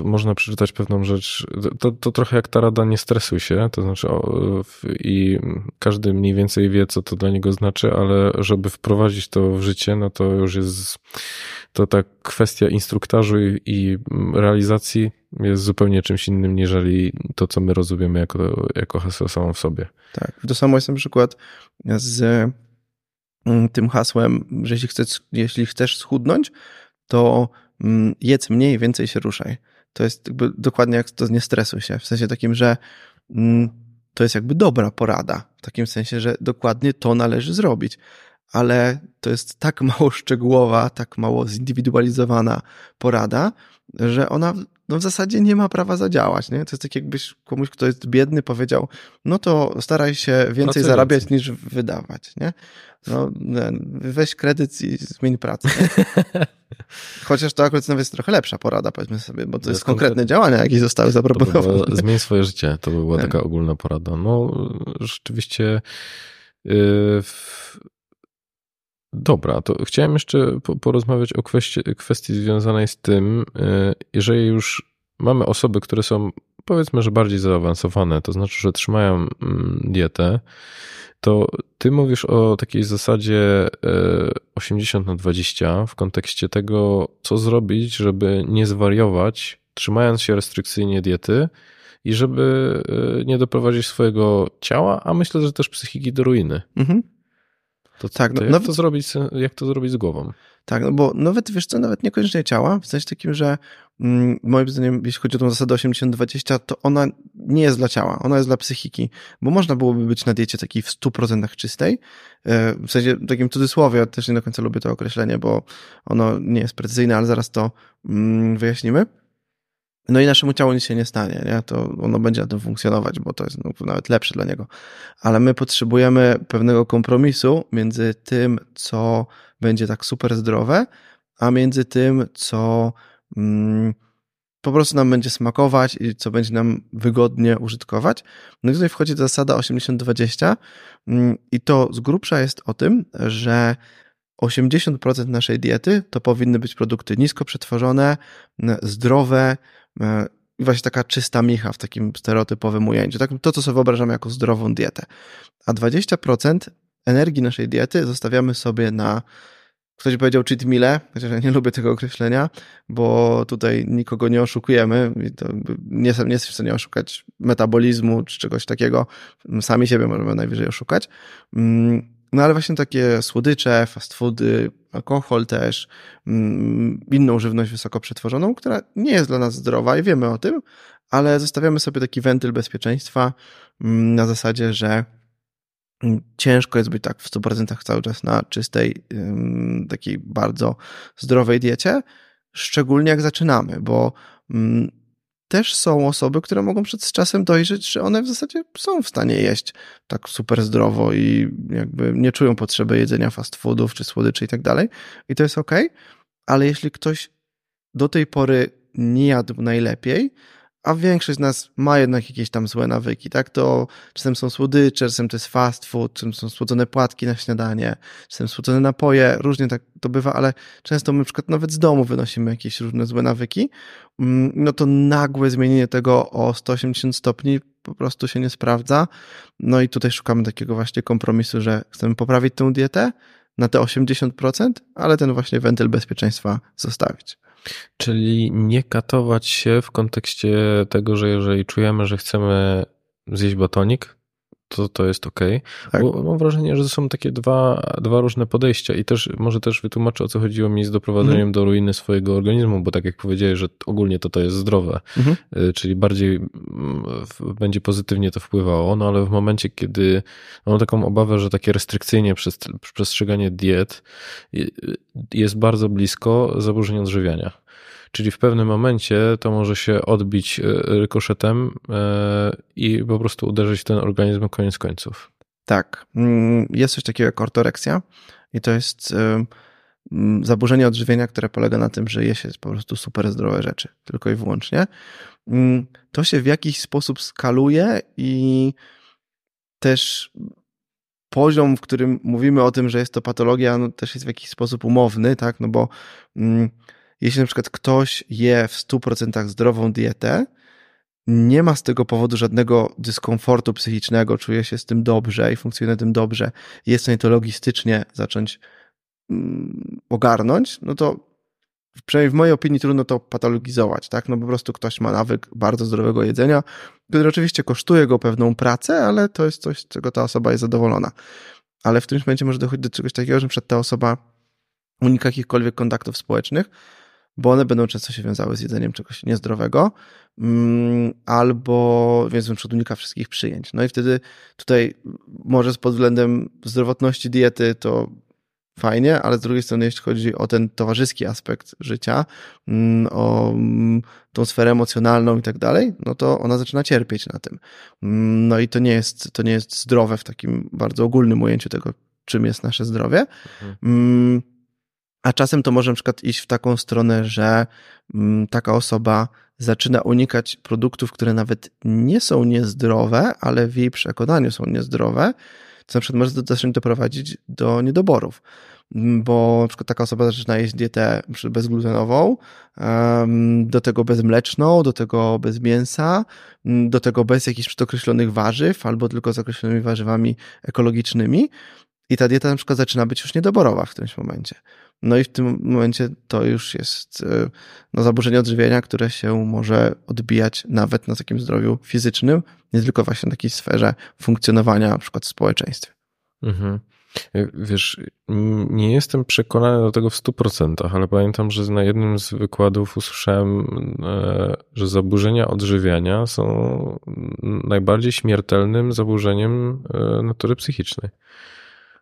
y, można przeczytać pewną rzecz, to, to trochę jak ta rada nie stresuj się, to znaczy o, i każdy mniej więcej wie, co to dla niego znaczy, ale żeby wprowadzić to w życie, no to już jest to ta kwestia instruktażu i realizacji jest zupełnie czymś innym, niżeli to, co my rozumiemy jako, jako hasło samą w sobie. Tak. To samo jest na przykład z mm, tym hasłem, że jeśli chcesz, jeśli chcesz schudnąć, to mm, jedz mniej, więcej się ruszaj. To jest dokładnie jak to nie stresuj się. W sensie takim, że mm, to jest jakby dobra porada. W takim sensie, że dokładnie to należy zrobić ale to jest tak mało szczegółowa, tak mało zindywidualizowana porada, że ona no w zasadzie nie ma prawa zadziałać. Nie? To jest tak jakbyś komuś, kto jest biedny, powiedział, no to staraj się więcej zarabiać niż wydawać. Nie? No, weź kredyt i zmień pracę. Chociaż to akurat nawet jest trochę lepsza porada, powiedzmy sobie, bo to, to jest, jest konkretne działania, jakie zostały zaproponowane. By zmień swoje życie, to by była taka ogólna porada. No, rzeczywiście yy, Dobra, to chciałem jeszcze porozmawiać o kwestii, kwestii związanej z tym, e, jeżeli już mamy osoby, które są powiedzmy, że bardziej zaawansowane, to znaczy, że trzymają mm, dietę, to ty mówisz o takiej zasadzie 80 e, na 20 w kontekście tego, co zrobić, żeby nie zwariować, trzymając się restrykcyjnie diety i żeby e, nie doprowadzić swojego ciała, a myślę, że też psychiki do ruiny. Mhm. To, tak, no, jak, nawet, to zrobić, jak to zrobić z głową? Tak, no bo nawet, wiesz co, nawet niekoniecznie ciała, w sensie takim, że mm, moim zdaniem, jeśli chodzi o tą zasadę 80-20, to ona nie jest dla ciała, ona jest dla psychiki, bo można byłoby być na diecie takiej w 100% czystej, e, w sensie takim cudzysłowie, też nie do końca lubię to określenie, bo ono nie jest precyzyjne, ale zaraz to mm, wyjaśnimy. No i naszemu ciału nic się nie stanie, nie? To ono będzie na tym funkcjonować, bo to jest no, nawet lepsze dla niego. Ale my potrzebujemy pewnego kompromisu między tym, co będzie tak super zdrowe, a między tym, co mm, po prostu nam będzie smakować i co będzie nam wygodnie użytkować. No i tutaj wchodzi ta zasada 80-20 mm, i to z grubsza jest o tym, że 80% naszej diety to powinny być produkty nisko przetworzone, zdrowe, i właśnie taka czysta micha w takim stereotypowym ujęciu. Tak, to, co sobie wyobrażamy jako zdrową dietę. A 20% energii naszej diety zostawiamy sobie na Ktoś powiedział cheat meal, chociaż ja nie lubię tego określenia, bo tutaj nikogo nie oszukujemy i to nie, nie jesteś w stanie oszukać metabolizmu czy czegoś takiego. Sami siebie możemy najwyżej oszukać. No ale właśnie takie słodycze, fast foody, alkohol też, mm, inną żywność wysoko przetworzoną, która nie jest dla nas zdrowa i wiemy o tym, ale zostawiamy sobie taki wentyl bezpieczeństwa mm, na zasadzie, że mm, ciężko jest być tak w 100% cały czas na czystej, takiej bardzo zdrowej diecie, szczególnie jak zaczynamy, bo też są osoby, które mogą przed czasem dojrzeć, że one w zasadzie są w stanie jeść tak super zdrowo i jakby nie czują potrzeby jedzenia fast foodów czy słodyczy i tak dalej. I to jest ok, ale jeśli ktoś do tej pory nie jadł najlepiej, a większość z nas ma jednak jakieś tam złe nawyki, tak? To czasem są słodycze, czasem to jest fast food, czasem są słodzone płatki na śniadanie, czasem słodzone napoje, różnie tak to bywa, ale często my na przykład nawet z domu wynosimy jakieś różne złe nawyki, mm, no to nagłe zmienienie tego o 180 stopni po prostu się nie sprawdza. No i tutaj szukamy takiego właśnie kompromisu, że chcemy poprawić tę dietę na te 80%, ale ten właśnie wentyl bezpieczeństwa zostawić. Czyli nie katować się w kontekście tego, że jeżeli czujemy, że chcemy zjeść batonik, to to jest ok. Tak. Mam wrażenie, że to są takie dwa, dwa różne podejścia i też może też wytłumaczę o co chodziło mi z doprowadzeniem mhm. do ruiny swojego organizmu, bo tak jak powiedziałeś, że ogólnie to to jest zdrowe, mhm. Y, czyli bardziej mm, będzie pozytywnie to wpływało, no ale w momencie, kiedy mam taką obawę, że takie restrykcyjnie przestrzeganie diet y, jest bardzo blisko zaburzeń odżywiania. Czyli w pewnym momencie to może się odbić e, rykoszetem e, i po prostu uderzyć w ten organizm koniec końców. Tak. Mm, jest coś takiego jak ortoreksja i to jest e, mm, zaburzenie odżywienia, które polega na tym, że je się po prostu super zdrowe rzeczy, tylko i wyłącznie. Mm, to się w jakiś sposób skaluje i też poziom, w którym mówimy o tym, że jest to patologia, no też jest w jakiś sposób umowny, tak, no bo jeśli na przykład ktoś je w 100% zdrową dietę, nie ma z tego powodu żadnego dyskomfortu psychicznego, czuje się z tym dobrze i funkcjonuje tym dobrze, jest w stanie to logistycznie zacząć mm, ogarnąć, no to przynajmniej w mojej opinii trudno to patologizować, tak? No po prostu ktoś ma nawyk bardzo zdrowego jedzenia, który oczywiście kosztuje go pewną pracę, ale to jest coś, z czego ta osoba jest zadowolona. Ale w którymś momencie może dochodzić do czegoś takiego, że przed ta osoba unika jakichkolwiek kontaktów społecznych, bo one będą często się wiązały z jedzeniem czegoś niezdrowego, mm, albo więc przykład unika wszystkich przyjęć. No i wtedy tutaj może pod względem zdrowotności diety to fajnie, ale z drugiej strony, jeśli chodzi o ten towarzyski aspekt życia, mm, o mm, tą sferę emocjonalną i tak dalej, no to ona zaczyna cierpieć na tym. No i to nie jest, to nie jest zdrowe w takim bardzo ogólnym ujęciu tego, czym jest nasze zdrowie. Mhm. A czasem to może na przykład iść w taką stronę, że mm, taka osoba zaczyna unikać produktów, które nawet nie są niezdrowe, ale w jej przekonaniu są niezdrowe, co na przykład może zacząć doprowadzić do niedoborów. Mm, bo na przykład taka osoba zaczyna jeść dietę bezglutenową, do tego bezmleczną, do tego bez mięsa, mm, do tego bez jakichś przedokreślonych warzyw, albo tylko z określonymi warzywami ekologicznymi. I ta dieta na przykład zaczyna być już niedoborowa w którymś momencie. No i w tym momencie to już jest e, no, zaburzenie odżywienia, które się może odbijać nawet na takim zdrowiu fizycznym, nie tylko właśnie na takiej sferze funkcjonowania na przykład w społeczeństwie. Mhm. E, wiesz, nie jestem przekonany do tego w 100%, ale pamiętam, że na jednym z wykładów usłyszałem, e, że zaburzenia odżywiania są najbardziej śmiertelnym zaburzeniem natury psychicznej,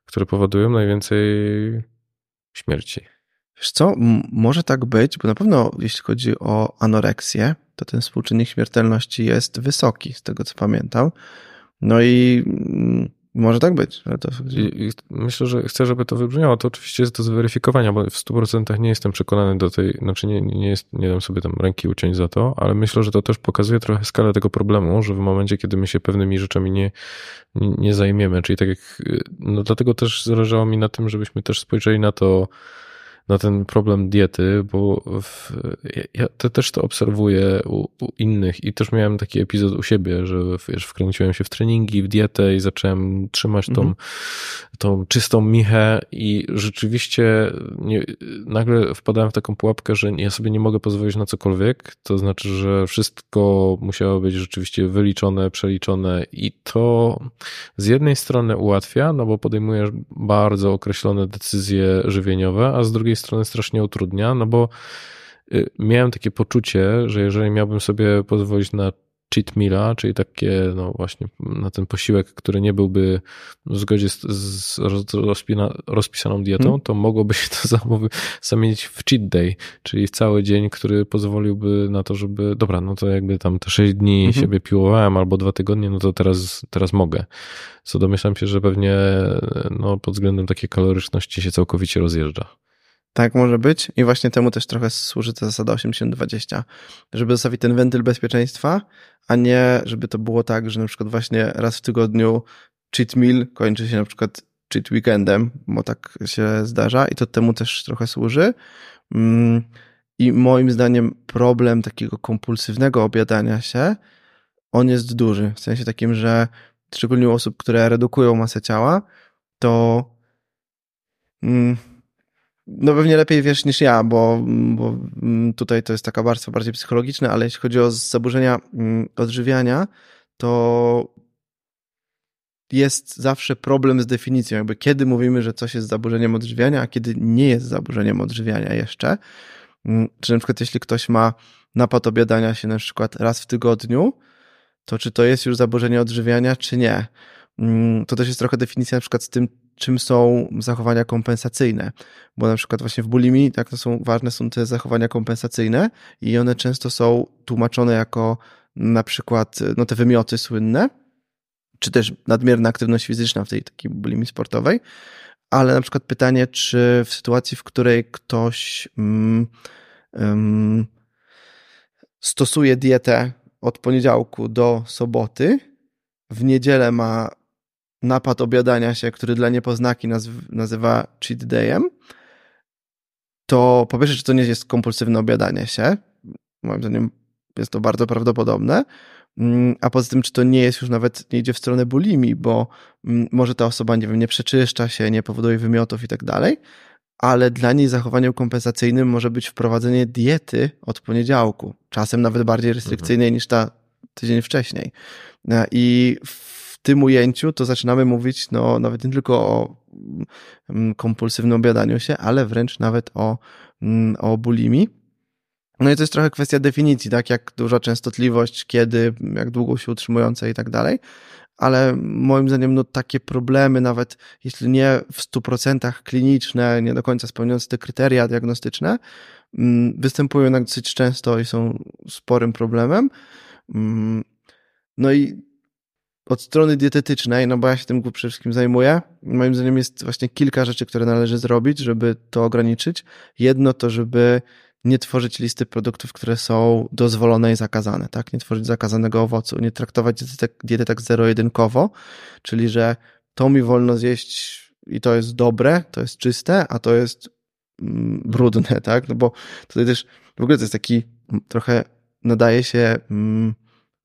które powodują najwięcej śmierci. Wiesz co, może tak być, bo na pewno jeśli chodzi o anoreksję, to ten współczynnik śmiertelności jest wysoki, z tego co pamiętam. No i może tak być. To... I, myślę, że chcę, żeby to wybrzmiało. To oczywiście jest do zweryfikowania, bo w 100% nie jestem przekonany do tej, znaczy nie, nie, jest, nie dam sobie tam ręki uciąć za to, ale myślę, że to też pokazuje trochę skalę tego problemu, że w momencie, kiedy my się pewnymi rzeczami nie, nie, nie zajmiemy, czyli tak jak, no dlatego też zależało mi na tym, żebyśmy też spojrzeli na to, na ten problem diety, bo w, ja te, też to obserwuję u, u, innych i też miałem taki epizod u siebie, że wiesz, wkręciłem się w treningi, w dietę i zacząłem trzymać tą, mhm. tą czystą michę i rzeczywiście nie, nagle wpadałem w taką pułapkę, że ja sobie nie mogę pozwolić na cokolwiek, to znaczy, że wszystko musiało być rzeczywiście wyliczone, przeliczone i to z jednej strony ułatwia, no bo podejmujesz bardzo określone decyzje żywieniowe, a z drugiej drugiej strony strasznie utrudnia, no bo y, miałem takie poczucie, że jeżeli miałbym sobie pozwolić na cheat meala, czyli takie, no właśnie, na ten posiłek, który nie byłby w zgodzie z, z rozpina, rozpisaną dietą, hmm. to mogłoby się to zamienić w cheat day, czyli w cały dzień, który pozwoliłby na to, żeby, dobra, no to jakby tam te 6 dni hmm. siebie piłowałem albo dwa tygodnie, no to teraz, teraz mogę. Co domyślam się, że pewnie no, pod względem takiej kaloryczności się całkowicie rozjeżdża. Tak może być i właśnie temu też trochę służy ta zasada 80-20, żeby zostawić ten wentyl bezpieczeństwa, a nie żeby to było tak, że na przykład właśnie raz w tygodniu cheat meal kończy się na przykład cheat weekendem, bo tak się zdarza i to temu też trochę służy. Mm, I moim zdaniem problem takiego kompulsywnego obiadania się, on jest duży, w sensie takim, że szczególnie u osób, które redukują masę ciała, to mm, no pewnie lepiej wiesz niż ja, bo, bo tutaj to jest taka warstwa bardziej psychologiczna, ale jeśli chodzi o zaburzenia mm, odżywiania, to jest zawsze problem z definicją, jakby kiedy mówimy, że coś jest zaburzeniem odżywiania, a kiedy nie jest zaburzeniem odżywiania jeszcze. Mm, czy na przykład jeśli ktoś ma napad obiadania się na przykład raz w tygodniu, to czy to jest już zaburzenie odżywiania, czy nie? Mm, to też jest trochę definicja na przykład z tym, czym są zachowania kompensacyjne. Bo na przykład właśnie w bulimii, tak, to są ważne są te zachowania kompensacyjne i one często są tłumaczone jako na przykład no, te wymioty słynne, czy też nadmierna aktywność fizyczna w tej takiej bulimii sportowej. Ale na przykład pytanie, czy w sytuacji, w której ktoś mm, mm, stosuje dietę od poniedziałku do soboty, w niedzielę ma napad obiadania się, który dla niepoznaki nazywa cheat dayem, to po pierwsze, czy to nie jest kompulsywne obiadanie się, moim zdaniem jest to bardzo prawdopodobne, mm, a poza tym, czy to nie jest już nawet, nie idzie w stronę bulimii, bo mm, może ta osoba, nie wiem, nie przeczyszcza się, nie powoduje wymiotów i tak dalej, ale dla niej zachowaniem kompensacyjnym może być wprowadzenie diety od poniedziałku, czasem nawet bardziej restrykcyjnej mhm. niż ta tydzień wcześniej. I w tym ujęciu to zaczynamy mówić no, nawet nie tylko o mm, kompulsywnym obiadaniu się, ale wręcz nawet o, mm, o bulimii. No i to jest trochę kwestia definicji, tak? Jak duża częstotliwość, kiedy, jak długo się utrzymująca i tak dalej. Ale moim zdaniem, no takie problemy, nawet jeśli nie w 100% kliniczne, nie do końca spełniające te kryteria diagnostyczne, mm, występują jednak dosyć często i są sporym problemem. No i od strony dietetycznej, no bo ja się tym przede wszystkim zajmuję, moim zdaniem jest właśnie kilka rzeczy, które należy zrobić, żeby to ograniczyć. Jedno to, żeby nie tworzyć listy produktów, które są dozwolone i zakazane, tak? Nie tworzyć zakazanego owocu, nie traktować diety diety tak zero-jedynkowo, czyli że to mi wolno zjeść i to jest dobre, to jest czyste, a to jest mm, brudne, tak? No bo tutaj też w ogóle to jest taki trochę nadaje się mm,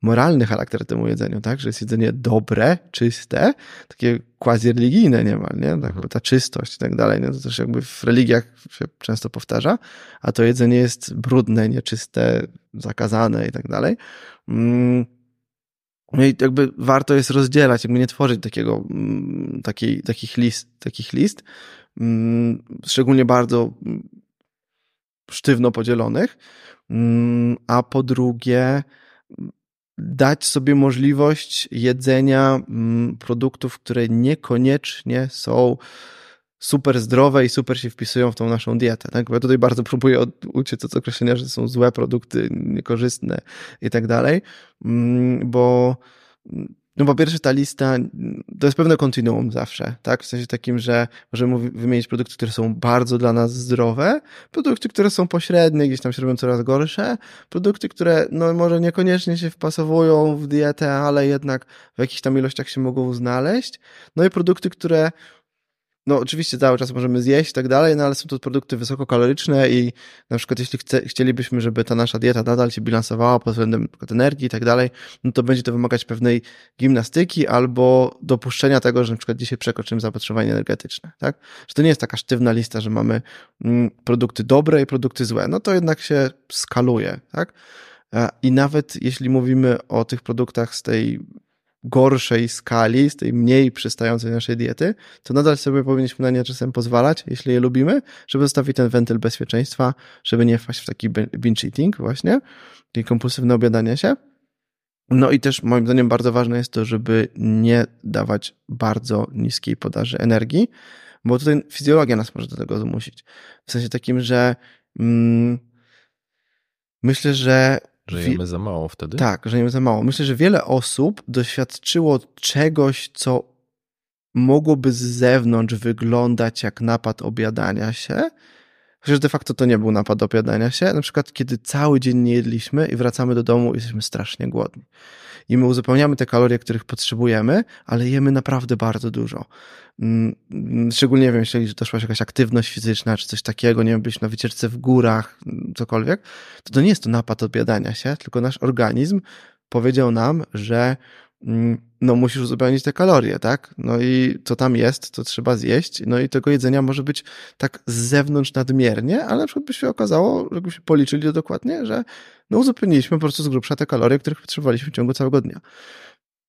moralny charakter temu jedzeniu, tak? Że jest jedzenie dobre, czyste, takie quasi-religijne niemal, nie? Tak, ta czystość i tak dalej, nie? To też jakby w religiach się często powtarza, a to jedzenie jest brudne, nieczyste, zakazane i tak dalej. Mm, no i jakby warto jest rozdzielać, jakby nie tworzyć takiego, mm, takiej, takich list, takich list, mm, szczególnie bardzo sztywno podzielonych, a po drugie, dać sobie możliwość jedzenia mm, produktów, które niekoniecznie są super zdrowe i super się wpisują w tą naszą dietę. Tak? Bo ja tutaj bardzo próbuję uciec od określenia, że są złe produkty, niekorzystne i tak dalej, mm, bo no po pierwsze ta lista to jest pewne kontinuum zawsze, tak? W sensie takim, że możemy wymienić produkty, które są bardzo dla nas zdrowe, produkty, które są pośrednie, gdzieś tam się robią coraz gorsze, produkty, które no może niekoniecznie się wpasowują w dietę, ale jednak w jakichś tam ilościach się mogą znaleźć, no i produkty, które no oczywiście cały czas możemy zjeść i tak dalej, no ale są to produkty wysokokaloryczne i na przykład jeśli chce, chcielibyśmy, żeby ta nasza dieta nadal się bilansowała pod względem energii i tak dalej, no to będzie to wymagać pewnej gimnastyki albo dopuszczenia tego, że na przykład dzisiaj przekroczymy zapotrzebowanie energetyczne, tak? Że to nie jest taka sztywna lista, że mamy mm, produkty dobre i produkty złe, no to jednak się skaluje, tak? I nawet jeśli mówimy o tych produktach z tej gorszej skali, z tej mniej przystającej naszej diety, to nadal sobie powinniśmy na nie czasem pozwalać, jeśli je lubimy, żeby zostawić ten wentyl bezpieczeństwa, żeby nie wpaść w taki binge eating właśnie, czyli kompulsywne obiadanie się. No i też moim zdaniem bardzo ważne jest to, żeby nie dawać bardzo niskiej podaży energii, bo tutaj fizjologia nas może do tego zmusić. W sensie takim, że mm, myślę, że. Że jemy za mało wtedy? Tak, że jemy za mało. Myślę, że wiele osób doświadczyło czegoś, co mogłoby z zewnątrz wyglądać jak napad obiadania się, chociaż de facto to nie był napad obiadania się. Na przykład, kiedy cały dzień nie jedliśmy i wracamy do domu i jesteśmy strasznie głodni. I my uzupełniamy te kalorie, których potrzebujemy, ale jemy naprawdę bardzo dużo. Mm, szczególnie, nie wiem, jeśli doszła jakaś aktywność fizyczna, czy coś takiego, nie wiem, byliśmy na wycieczce w górach, cokolwiek, to to nie jest to napad obiadania się, tylko nasz organizm powiedział nam, że Mm, no musisz uzupełnić te kalorie, tak? No i co tam jest, to trzeba zjeść. No i tego jedzenia może być tak z zewnątrz nadmiernie, ale na przykład by się okazało, jakbyśmy policzyli to dokładnie, że no uzupełniliśmy po prostu z grubsza te kalorie, których potrzebowaliśmy w ciągu całego dnia.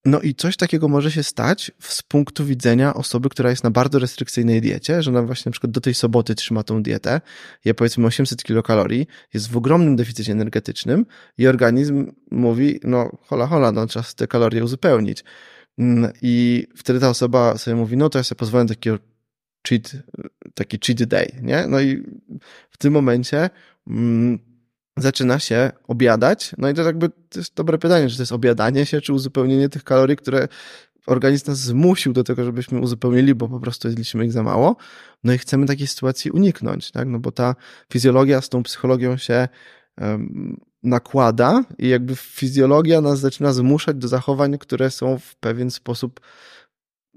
No i coś takiego może się stać z punktu widzenia osoby, która jest na bardzo restrykcyjnej diecie, że ona właśnie na przykład do tej soboty trzyma tą dietę, je powiedzmy 800 kilokalorii, jest w ogromnym deficycie energetycznym i organizm mówi, no hola hola, no czas te kalorie uzupełnić. Mm, I wtedy ta osoba sobie mówi, no to ja sobie pozwolę takiego cheat, taki cheat day, nie? No i w tym momencie mm, zaczyna się obiadać. No i to jakby to jest dobre pytanie, czy to jest obiadanie się, czy uzupełnienie tych kalorii, które organizm nas zmusił do tego, żebyśmy uzupełnili, bo po prostu jedliśmy ich za mało. No i chcemy takiej sytuacji uniknąć, tak? No bo ta fizjologia z tą psychologią się um, nakłada i jakby fizjologia nas zaczyna zmuszać do zachowań, które są w pewien sposób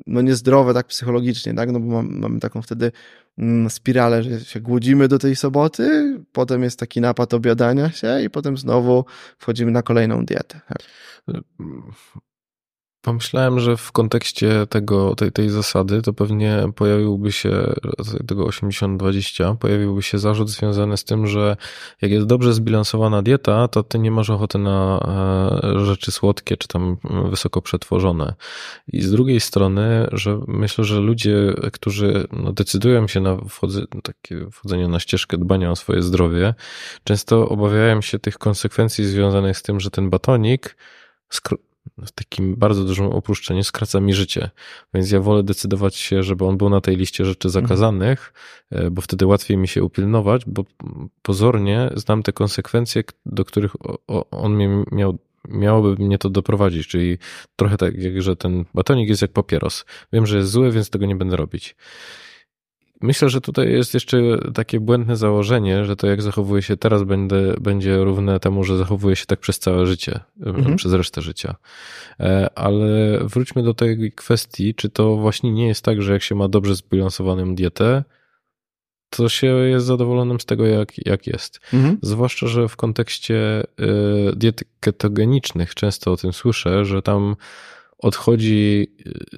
no niezdrowe tak psychologicznie, tak? No bo mamy taką wtedy mm, spiralę, że się głodzimy do tej soboty, potem jest taki napad obiadania się i potem znowu wchodzimy na kolejną dietę. Tak? Pomyślałem, że w kontekście tego, tej, tej zasady to pewnie pojawiłby się, tego 80-20, pojawiłby się zarzut związany z tym, że jak jest dobrze zbilansowana dieta, to ty nie masz ochoty na e, rzeczy słodkie czy tam wysoko przetworzone. I z drugiej strony, że myślę, że ludzie, którzy no, decydują się na wchodzenie, takie wchodzenie na ścieżkę dbania o swoje zdrowie, często obawiają się tych konsekwencji związanych z tym, że ten batonik w takim bardzo dużym opuszczeniu skraca mi życie. Więc ja wolę decydować się, żeby on był na tej liście rzeczy mhm. zakazanych, mhm. bo wtedy łatwiej mi się upilnować, bo pozornie znam te konsekwencje, do których on mnie miał miałoby mnie to doprowadzić, czyli trochę tak, jak że ten batonik jest jak papieros. Wiem, że jest zły, więc tego nie będę robić. Myślę, że tutaj jest jeszcze takie błędne założenie, że to jak zachowuje się teraz będę, będzie równe temu, że zachowuje się tak przez całe życie, mhm. przez resztę życia. E, ale wróćmy do tej kwestii, czy to właśnie nie jest tak, że jak się ma dobrze zbilansowaną dietę, to się jest zadowolonym z tego, jak, jak jest. Mhm. Zwłaszcza, że w kontekście y, diet ketogenicznych często o tym słyszę, że tam odchodzi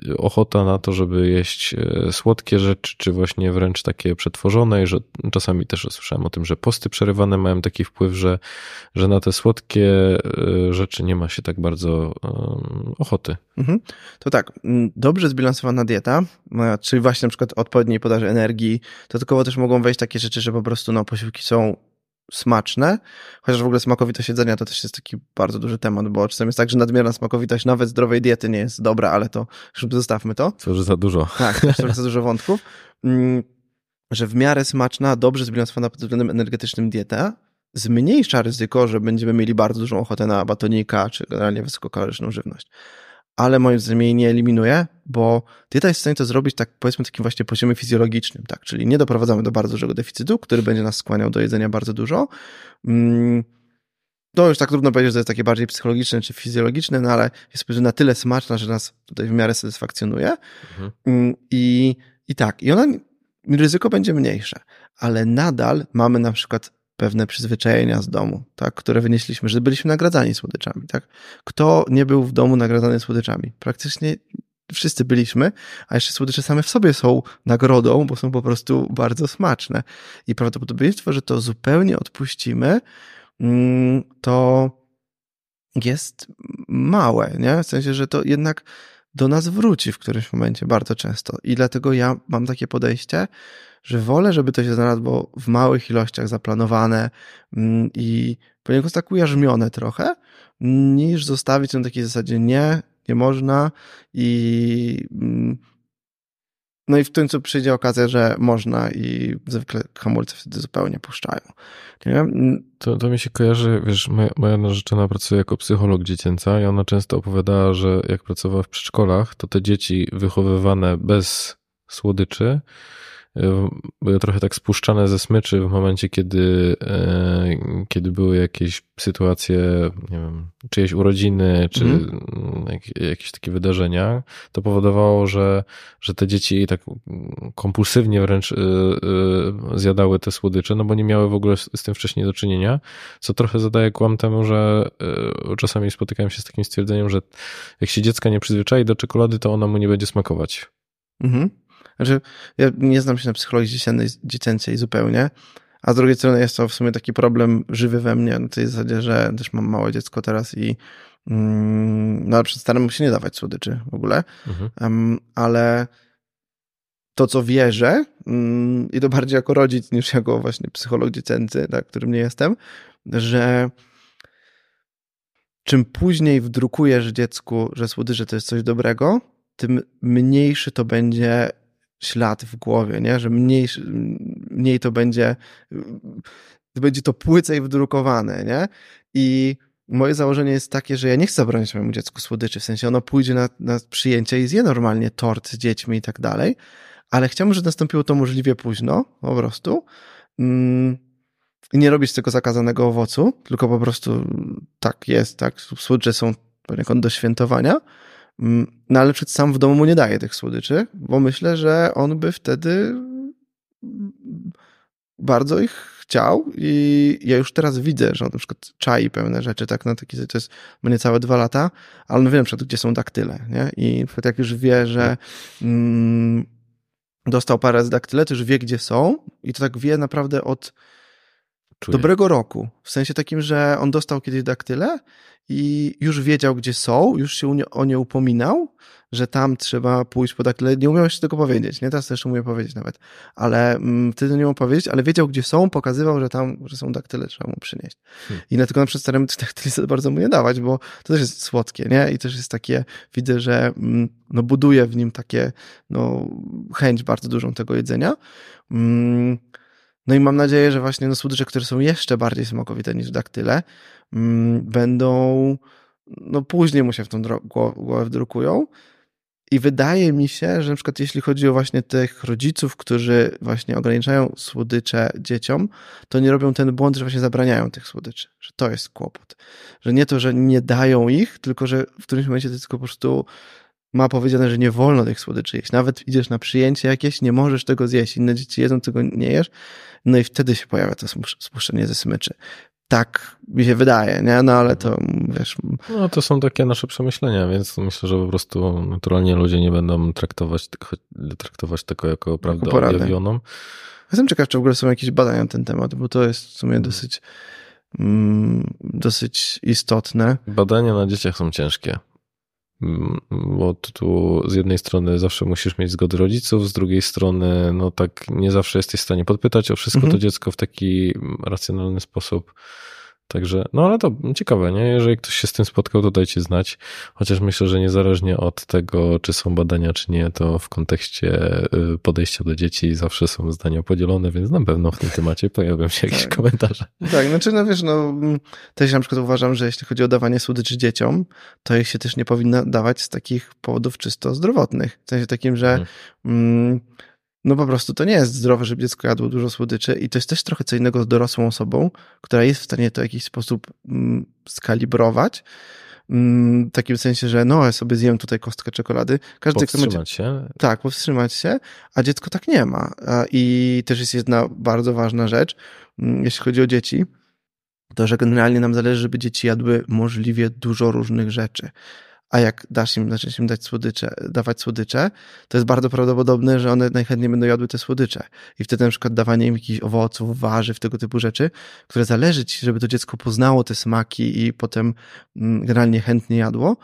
y, ochota na to, żeby jeść y, słodkie rzeczy, czy właśnie wręcz takie przetworzone, i że czasami też słyszałem o tym, że posty przerywane mają taki wpływ, że, że na te słodkie y, rzeczy nie ma się tak bardzo ochoty. Mhm. To tak, mm, dobrze zbilansowana dieta, czyli właśnie na przykład odpowiedniej podaży energii, to tylko też mogą wejść takie rzeczy, że po prostu no, posiłki są smaczne, chociaż w ogóle smakowitość jedzenia to też jest taki bardzo duży temat, bo czasem jest tak, że nadmierna smakowitość nawet zdrowej diety nie jest dobra, ale to zostawmy to. To już za dużo. Tak, to już za dużo wątków. Mm, że w miarę smaczna, dobrze zbilansowana pod względem energetycznym dieta zmniejsza ryzyko, że będziemy mieli bardzo dużą ochotę na batonika, czy generalnie wysokokaloryczną żywność ale moim zdaniem jej nie eliminuje, bo dieta jest w stanie to zrobić tak powiedzmy takim właśnie poziomie fizjologicznym, tak, czyli nie doprowadzamy do bardzo dużego deficytu, który będzie nas skłaniał do jedzenia bardzo dużo. To już tak trudno powiedzieć, że to jest takie bardziej psychologiczne czy fizjologiczne, no ale jest na tyle smaczna, że nas tutaj w miarę satysfakcjonuje. Mhm. Mm, I, I tak, i ona, ryzyko będzie mniejsze, ale nadal mamy na przykład pewne przyzwyczajenia z domu, tak, które wynieśliśmy, że byliśmy nagradzani słodyczami, tak. Kto nie był w domu nagradzany słodyczami? Praktycznie wszyscy byliśmy, a jeszcze słodycze same w sobie są nagrodą, bo są po prostu bardzo smaczne. I prawdopodobieństwo, że to zupełnie odpuścimy, mm, to jest małe, nie? W sensie, że to jednak do nas wróci w którymś momencie bardzo często. I dlatego ja mam takie podejście, że wolę, żeby to się znalazło w małych ilościach zaplanowane mm, i poniekąd tak ujarzmione trochę, niż zostawić na takiej zasadzie nie, nie można i mm, no i w końcu przyjdzie okazja, że można i zwykle hamulce wtedy zupełnie puszczają. Nie? To, to mi się kojarzy, wiesz, moja, moja narzeczona pracuje jako psycholog dziecięca i ona często opowiadała, że jak pracowała w przedszkolach, to te dzieci wychowywane bez słodyczy były trochę tak spuszczane ze smyczy w momencie, kiedy, e, kiedy były jakieś sytuacje, nie wiem, czyjeś urodziny, czy mm. jakieś takie wydarzenia, to powodowało, że, że te dzieci tak kompulsywnie wręcz e, e, zjadały te słodycze, no bo nie miały w ogóle z tym wcześniej do czynienia, co trochę zadaje kłam temu, że czasami spotykałem się z takim stwierdzeniem, że jak się dziecka nie przyzwyczai do czekolady, to ona mu nie będzie smakować. Mhm. Znaczy, ja nie znam się na psychologii dziecięcej zupełnie, a z drugiej strony jest to w sumie taki problem żywy we mnie, na tej zasadzie, że też mam małe dziecko teraz i mm, no, staram mu się nie dawać słodyczy w ogóle, mhm. um, ale to, co wierzę, um, i to bardziej jako rodzic niż jako właśnie psycholog dziecięcy, tak, którym nie jestem, że czym później wdrukujesz dziecku, że słodycze to jest coś dobrego, tym mniejszy to będzie ślad w głowie, nie? że mniej, mniej to będzie, będzie to płycej wdrukowane, nie? I moje założenie jest takie, że ja nie chcę zabronić mojemu dziecku słodyczy, w sensie ono pójdzie na, na przyjęcie i zje normalnie tort z dziećmi i tak dalej, ale chciałbym, żeby nastąpiło to możliwie późno, po prostu. Mm, I nie robić tego zakazanego owocu, tylko po prostu tak jest, tak, słodycze są poniekąd do świętowania, no ale przed sam w domu mu nie daje tych słodyczy, bo myślę, że on by wtedy bardzo ich chciał i ja już teraz widzę, że on na przykład czai pewne rzeczy, tak, na taki, to jest ma niecałe dwa lata, ale on wie na przykład, gdzie są daktyle, nie? I na przykład jak już wie, że mm, dostał parę z daktyle, to już wie, gdzie są i to tak wie naprawdę od Czuję. dobrego roku. W sensie takim, że on dostał kiedyś daktyle i już wiedział, gdzie są, już się o nie upominał, że tam trzeba pójść po daktyle. Nie umiał się tego powiedzieć, nie? Teraz też umie powiedzieć nawet, ale mm, wtedy nie umiał powiedzieć, ale wiedział, gdzie są, pokazywał, że tam, że są daktyle, trzeba mu przynieść. Hmm. I dlatego na przykład staramy tych daktyli za bardzo mu nie dawać, bo to też jest słodkie, nie? I też jest takie, widzę, że mm, no, buduje w nim takie, no, chęć bardzo dużą tego jedzenia. Mm, no i mam nadzieję, że właśnie no, słodycze, które są jeszcze bardziej smakowite niż daktyle, mm, będą, no później mu się w tą głowę wdrukują. I wydaje mi się, że na przykład jeśli chodzi o właśnie tych rodziców, którzy właśnie ograniczają słodycze dzieciom, to nie robią ten błąd, że właśnie zabraniają tych słodyczy. Że to jest kłopot. Że nie to, że nie dają ich, tylko że w którymś momencie to jest tylko po prostu ma powiedziane, że nie wolno tych słodyczy jeść. Nawet idziesz na przyjęcie jakieś, nie możesz tego zjeść. Inne dzieci jedzą, tego nie jesz. No i wtedy się pojawia to spuszczenie ze smyczy. Tak mi się wydaje, nie? No ale to wiesz. No to są takie nasze przemyślenia, więc myślę, że po prostu naturalnie ludzie nie będą traktować, traktować tego jako prawdę objawioną. Jestem ciekaw, czy w ogóle są jakieś badania na ten temat, bo to jest w sumie mhm. dosyć, mm, dosyć istotne. Badania na dzieciach są ciężkie. Bo tu z jednej strony zawsze musisz mieć zgodę rodziców, z drugiej strony no tak nie zawsze jesteś w stanie podpytać o wszystko mhm. to dziecko w taki racjonalny sposób. Także, no ale to ciekawe, nie? Jeżeli ktoś się z tym spotkał, to dajcie znać. Chociaż myślę, że niezależnie od tego, czy są badania, czy nie, to w kontekście y, podejścia do dzieci zawsze są zdania podzielone, więc na pewno w tym temacie pojawią się jakieś tak. komentarze. Tak, znaczy, no wiesz, no też na przykład uważam, że jeśli chodzi o dawanie słodyczy dzieciom, to ich się też nie powinno dawać z takich powodów czysto zdrowotnych. W sensie takim, że hmm. mm, no po prostu to nie jest zdrowe, żeby dziecko jadło dużo słodyczy i to jest też trochę co innego z dorosłą osobą, która jest w stanie to w jakiś sposób mm, skalibrować. Mm, w takim sensie, że no, ja sobie zjem tutaj kostkę czekolady. Każdy powstrzymać się. Tak, powstrzymać się, a dziecko tak nie ma. I też jest jedna bardzo ważna rzecz, mm, jeśli chodzi o dzieci, to, że generalnie nam zależy, żeby dzieci jadły możliwie dużo różnych rzeczy a jak dasz im, zaczniesz im dać słodycze, dawać słodycze, to jest bardzo prawdopodobne, że one najchętniej będą jadły te słodycze. I wtedy na przykład dawanie im jakichś owoców, warzyw, tego typu rzeczy, które zależy ci, żeby to dziecko poznało te smaki i potem mm, generalnie chętnie jadło,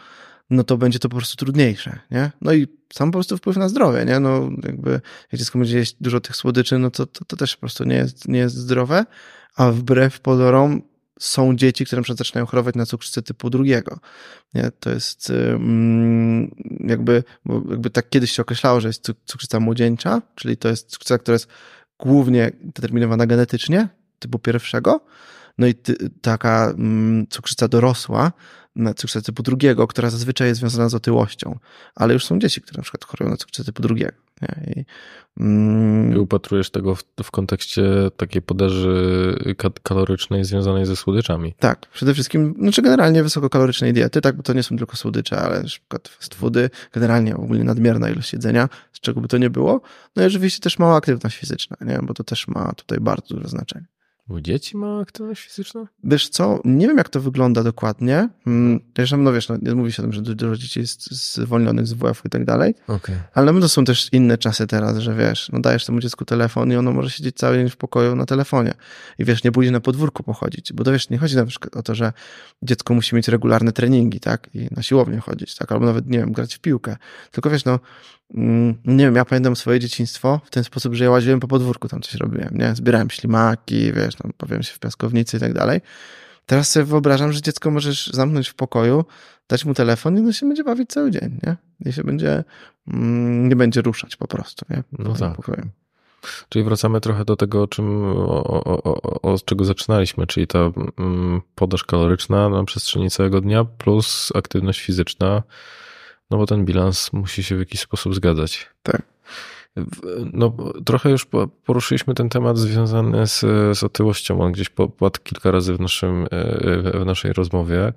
no to będzie to po prostu trudniejsze, nie? No i sam po prostu wpływ na zdrowie, nie? No jakby jak dziecko będzie jeść dużo tych słodyczy, no to, to, to też po prostu nie jest, nie jest zdrowe, a wbrew pozorom są dzieci, które przykład zaczynają chorować na cukrzycę typu drugiego. Nie? To jest mm, jakby, jakby tak kiedyś się określało, że jest cukrzyca młodzieńcza, czyli to jest cukrzyca, która jest głównie determinowana genetycznie, typu pierwszego, no i ty, taka mm, cukrzyca dorosła, cukrzycę typu drugiego, która zazwyczaj jest związana z otyłością, ale już są dzieci, które na przykład chorują na cukrzycę typu drugiego. Nie? I, mm, I upatrujesz tego w, w kontekście takiej podaży kalorycznej związanej ze słodyczami. Tak, przede wszystkim, znaczy generalnie wysokokalorycznej diety, tak, bo to nie są tylko słodycze, ale na przykład fast foody, generalnie ogólnie nadmierna ilość jedzenia, z czego by to nie było. No i oczywiście też mała aktywność fizyczna, nie? bo to też ma tutaj bardzo duże znaczenie. U dzieci ma aktywność fizyczną? Wiesz co, nie wiem jak to wygląda dokładnie. Zresztą, no wiesz, no, mówi się o tym, że dużo dzieci jest zwolnionych z WF i tak dalej. Okay. Ale to są też inne czasy teraz, że wiesz, no dajesz temu dziecku telefon i ono może siedzieć cały dzień w pokoju na telefonie. I wiesz, nie pójdzie na podwórku pochodzić, bo to wiesz, nie chodzi na przykład o to, że dziecko musi mieć regularne treningi, tak? I na siłownię chodzić, tak? Albo nawet, nie wiem, grać w piłkę. Tylko wiesz, no, nie wiem, ja pamiętam swoje dzieciństwo w ten sposób, że ja łaziłem po podwórku, tam coś robiłem, nie? Zbierałem ślimaki, wiesz, tam powiem się w piaskownicy i tak dalej. Teraz sobie wyobrażam, że dziecko możesz zamknąć w pokoju, dać mu telefon i ono się będzie bawić cały dzień, nie? I się będzie, mm, nie będzie ruszać po prostu, nie? No tak. Pokoju. Czyli wracamy trochę do tego, o czym, o, o, o, od czego zaczynaliśmy, czyli ta mm, podaż kaloryczna na przestrzeni całego dnia plus aktywność fizyczna, no bo ten bilans musi się w jakiś sposób zgadzać. Tak. No, trochę już poruszyliśmy ten temat związany z, z otyłością. On gdzieś padł kilka razy w, naszym, e, w naszej rozmowie.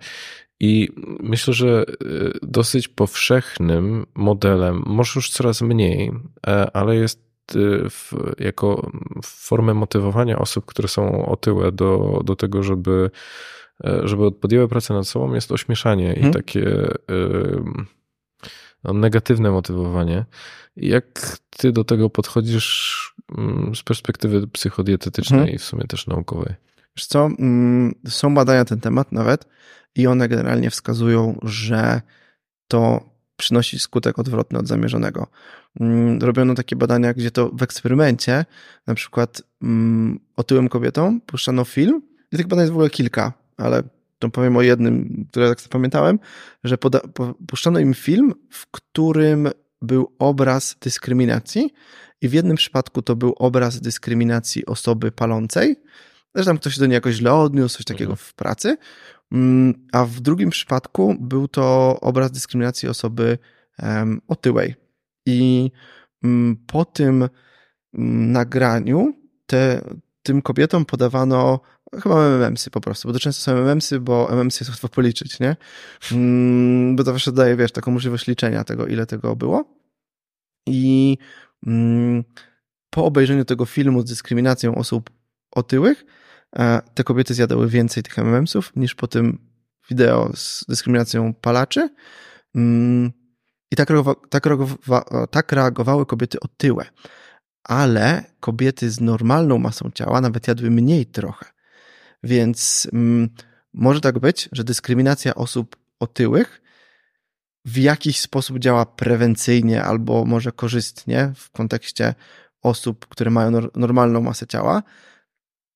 I myślę, że e, dosyć powszechnym modelem, może już coraz mniej, e, ale jest w, jako formę motywowania osób, które są otyłe do, do tego, żeby, żeby podjęły pracę nad sobą, jest ośmieszanie hmm. i mhm. takie negatywne motywowanie. Jak ty do tego podchodzisz mm, z perspektywy psychodietetycznej mhm. i w sumie też naukowej? Wiesz co, mm, są badania na ten temat nawet i one generalnie wskazują, że to przynosi skutek odwrotny od zamierzonego. Mm, robiono takie badania, gdzie to w eksperymencie, na przykład otyłym kobietom puszczano film i tych badań jest w ogóle kilka, ale to powiem o jednym, które tak zapamiętałem, że poda, puszczono im film, w którym był obraz dyskryminacji i w jednym przypadku to był obraz dyskryminacji osoby palącej, że tam ktoś do niej jakoś źle odniósł, coś takiego mhm. w pracy, mm, a w drugim przypadku był to obraz dyskryminacji osoby um, otyłej. I um, po tym um, nagraniu te, tym kobietom podawano Chyba MMSy po prostu, bo to często są MMSy, bo MMSy jest łatwo policzyć, nie? Mm, bo to właśnie daje, wiesz, taką możliwość liczenia tego, ile tego było. I mm, po obejrzeniu tego filmu z dyskryminacją osób otyłych, e, te kobiety zjadały więcej tych MMSów niż po tym wideo z dyskryminacją palaczy. Mm, I tak, reagowa, tak, reagowa, tak reagowały kobiety otyłe. Ale kobiety z normalną masą ciała nawet jadły mniej trochę. Więc mm, może tak być, że dyskryminacja osób otyłych w jakiś sposób działa prewencyjnie albo może korzystnie w kontekście osób, które mają normalną masę ciała,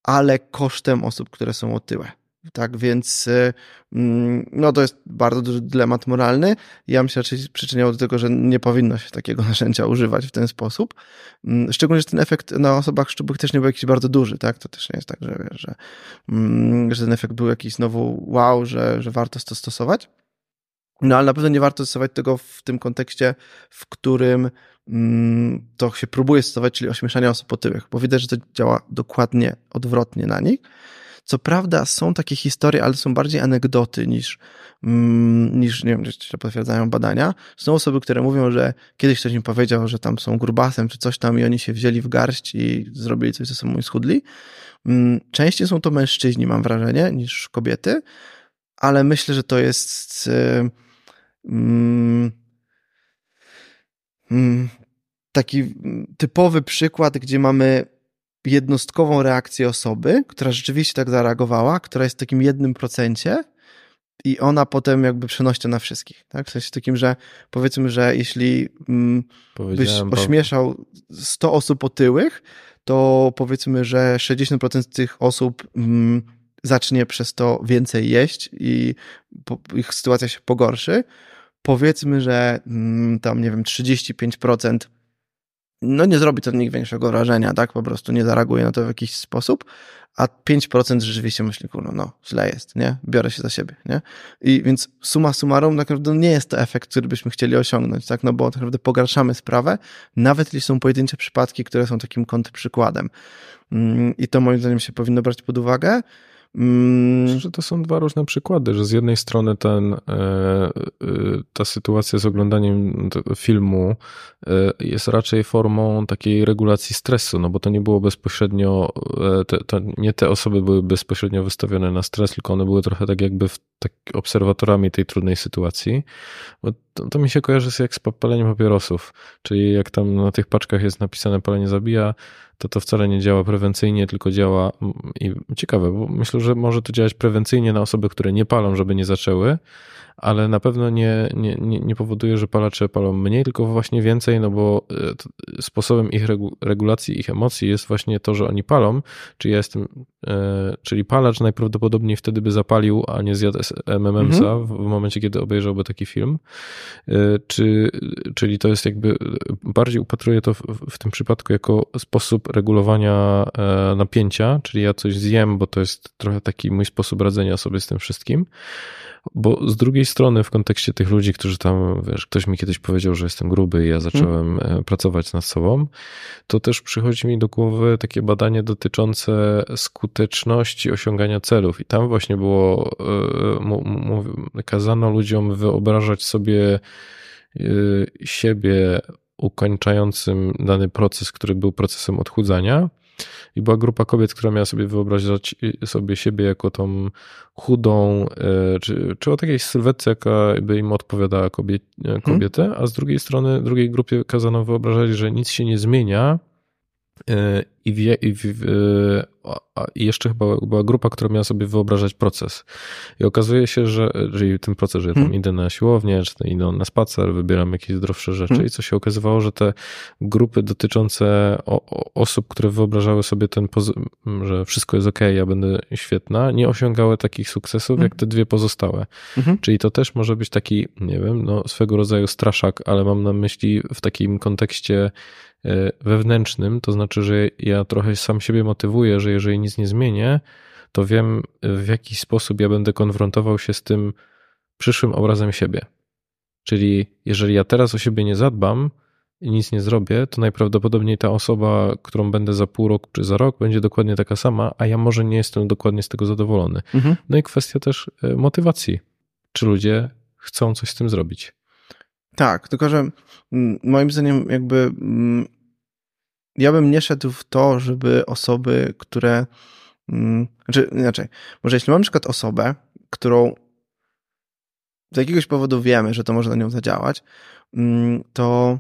ale kosztem osób, które są otyłe. Tak więc y, mm, no to jest bardzo duży dylemat moralny. Ja myślę, że przyczyniało do tego, że nie powinno się takiego narzędzia używać w ten sposób. Mm, szczególnie, że ten efekt na osobach szczupłych też nie był jakiś bardzo duży, tak? To też nie jest tak, że, że, mm, że ten efekt był jakiś znowu wow, że, że warto to stosować. No ale na pewno nie warto stosować tego w tym kontekście, w którym to się próbuje stosować, czyli ośmieszania osób otyłych, bo widać, że to działa dokładnie odwrotnie na nich. Co prawda są takie historie, ale są bardziej anegdoty niż, mm, niż nie wiem, czy potwierdzają badania. Są osoby, które mówią, że kiedyś ktoś im powiedział, że tam są grubasem czy coś tam i oni się wzięli w garść i zrobili coś ze sobą i schudli. Mm, częściej są to mężczyźni, mam wrażenie, niż kobiety, ale myślę, że to jest y, mm, taki typowy przykład, gdzie mamy jednostkową reakcję osoby, która rzeczywiście tak zareagowała, która jest w takim jednym procencie i ona potem jakby przenosi to na wszystkich. Tak? W sensie takim, że powiedzmy, że jeśli mm, byś ośmieszał 100 osób otyłych, to powiedzmy, że 60% tych osób mm, zacznie przez to więcej jeść i ich sytuacja się pogorszy. Powiedzmy, że mm, tam, nie wiem, 35% no nie zrobi to nich większego wrażenia, tak? Po prostu nie zareaguje na to w jakiś sposób, a 5% rzeczywiście myśli, kurno, no, źle jest, nie? Biorę się za siebie, nie? I więc suma summarum, tak naprawdę nie jest to efekt, który byśmy chcieli osiągnąć, tak? No bo tak naprawdę pogarszamy sprawę, nawet jeśli są pojedyncze przypadki, które są takim kontrprzykładem. Mm, I to moim zdaniem się powinno brać pod uwagę. Mm. Że to są dwa różne przykłady, że z jednej strony ten, e, e, ta sytuacja z oglądaniem filmu e, jest raczej formą takiej regulacji stresu, no bo to nie było bezpośrednio, to nie te osoby były bezpośrednio wystawione na stres, tylko one były trochę tak jakby tak obserwatorami tej trudnej sytuacji. To, to mi się kojarzy z jak z paleniem papierosów, czyli jak tam na tych paczkach jest napisane palenie zabija, to to wcale nie działa prewencyjnie, tylko działa i ciekawe, bo myślę, że może to działać prewencyjnie na osoby, które nie palą, żeby nie zaczęły, ale na pewno nie, nie, nie, powoduje, że palacze palą mniej, tylko właśnie więcej, no bo e, sposobem ich regulacji ich emocji jest właśnie to, że oni palą, czyli ja jestem, e, czyli palacz najprawdopodobniej wtedy by zapalił, a nie zjadł MMMsa mhm. w momencie, kiedy obejrzałby taki film, e, czy, czyli to jest jakby, bardziej upatruję to w, w tym przypadku jako sposób regulowania napięcia, czyli ja coś zjem, bo to jest trochę taki mój sposób radzenia sobie z tym wszystkim, bo z drugiej strony, w kontekście tych ludzi, którzy tam, wiesz, ktoś mi kiedyś powiedział, że jestem gruby i ja zacząłem hmm. pracować nad sobą, to też przychodzi mi do głowy takie badanie dotyczące skuteczności osiągania celów. I tam właśnie było, e, kazano ludziom wyobrażać sobie e, siebie ukończającym dany proces, który był procesem odchudzania i była grupa kobiet, która miała sobie wyobrazić sobie siebie jako tą chudą, e, czy, czy o takiej sylwetce, jaka by im odpowiadała e, kobietę, a z drugiej strony, drugiej grupie kazano wyobrażać, że nic się nie zmienia, i, wie, i, i, jeszcze chyba była grupa, która miała sobie wyobrażać proces. I okazuje się, że czyli ten proces, że ja tam hmm. idę na siłownię, czy idę na spacer, wybieram jakieś zdrowsze rzeczy hmm. i co się okazywało, że te grupy dotyczące o, o osób, które wyobrażały sobie ten, że wszystko jest ok, ja będę świetna, nie osiągały takich sukcesów, hmm. jak te dwie pozostałe. Mhm. Czyli to też może być taki, nie wiem, no swego rodzaju straszak, ale mam na myśli w takim kontekście E, wewnętrznym, to znaczy, że ja trochę sam siebie motywuję, że jeżeli nic nie zmienię, to wiem w jaki sposób ja będę konfrontował się z tym przyszłym obrazem siebie. Czyli jeżeli ja teraz o siebie nie zadbam i nic nie zrobię, to najprawdopodobniej ta osoba, którą będę za pół roku czy za rok, będzie dokładnie taka sama, a ja może nie jestem dokładnie z tego zadowolony. Mhm. No i kwestia też e, motywacji. Czy ludzie chcą coś z tym zrobić? Tak, tylko że mm, moim zdaniem jakby mm, ja bym nie szedł w to, żeby osoby, które mm, znaczy inaczej, może jeśli mam na przykład osobę, którą z jakiegoś powodu wiemy, że to może na nią zadziałać, to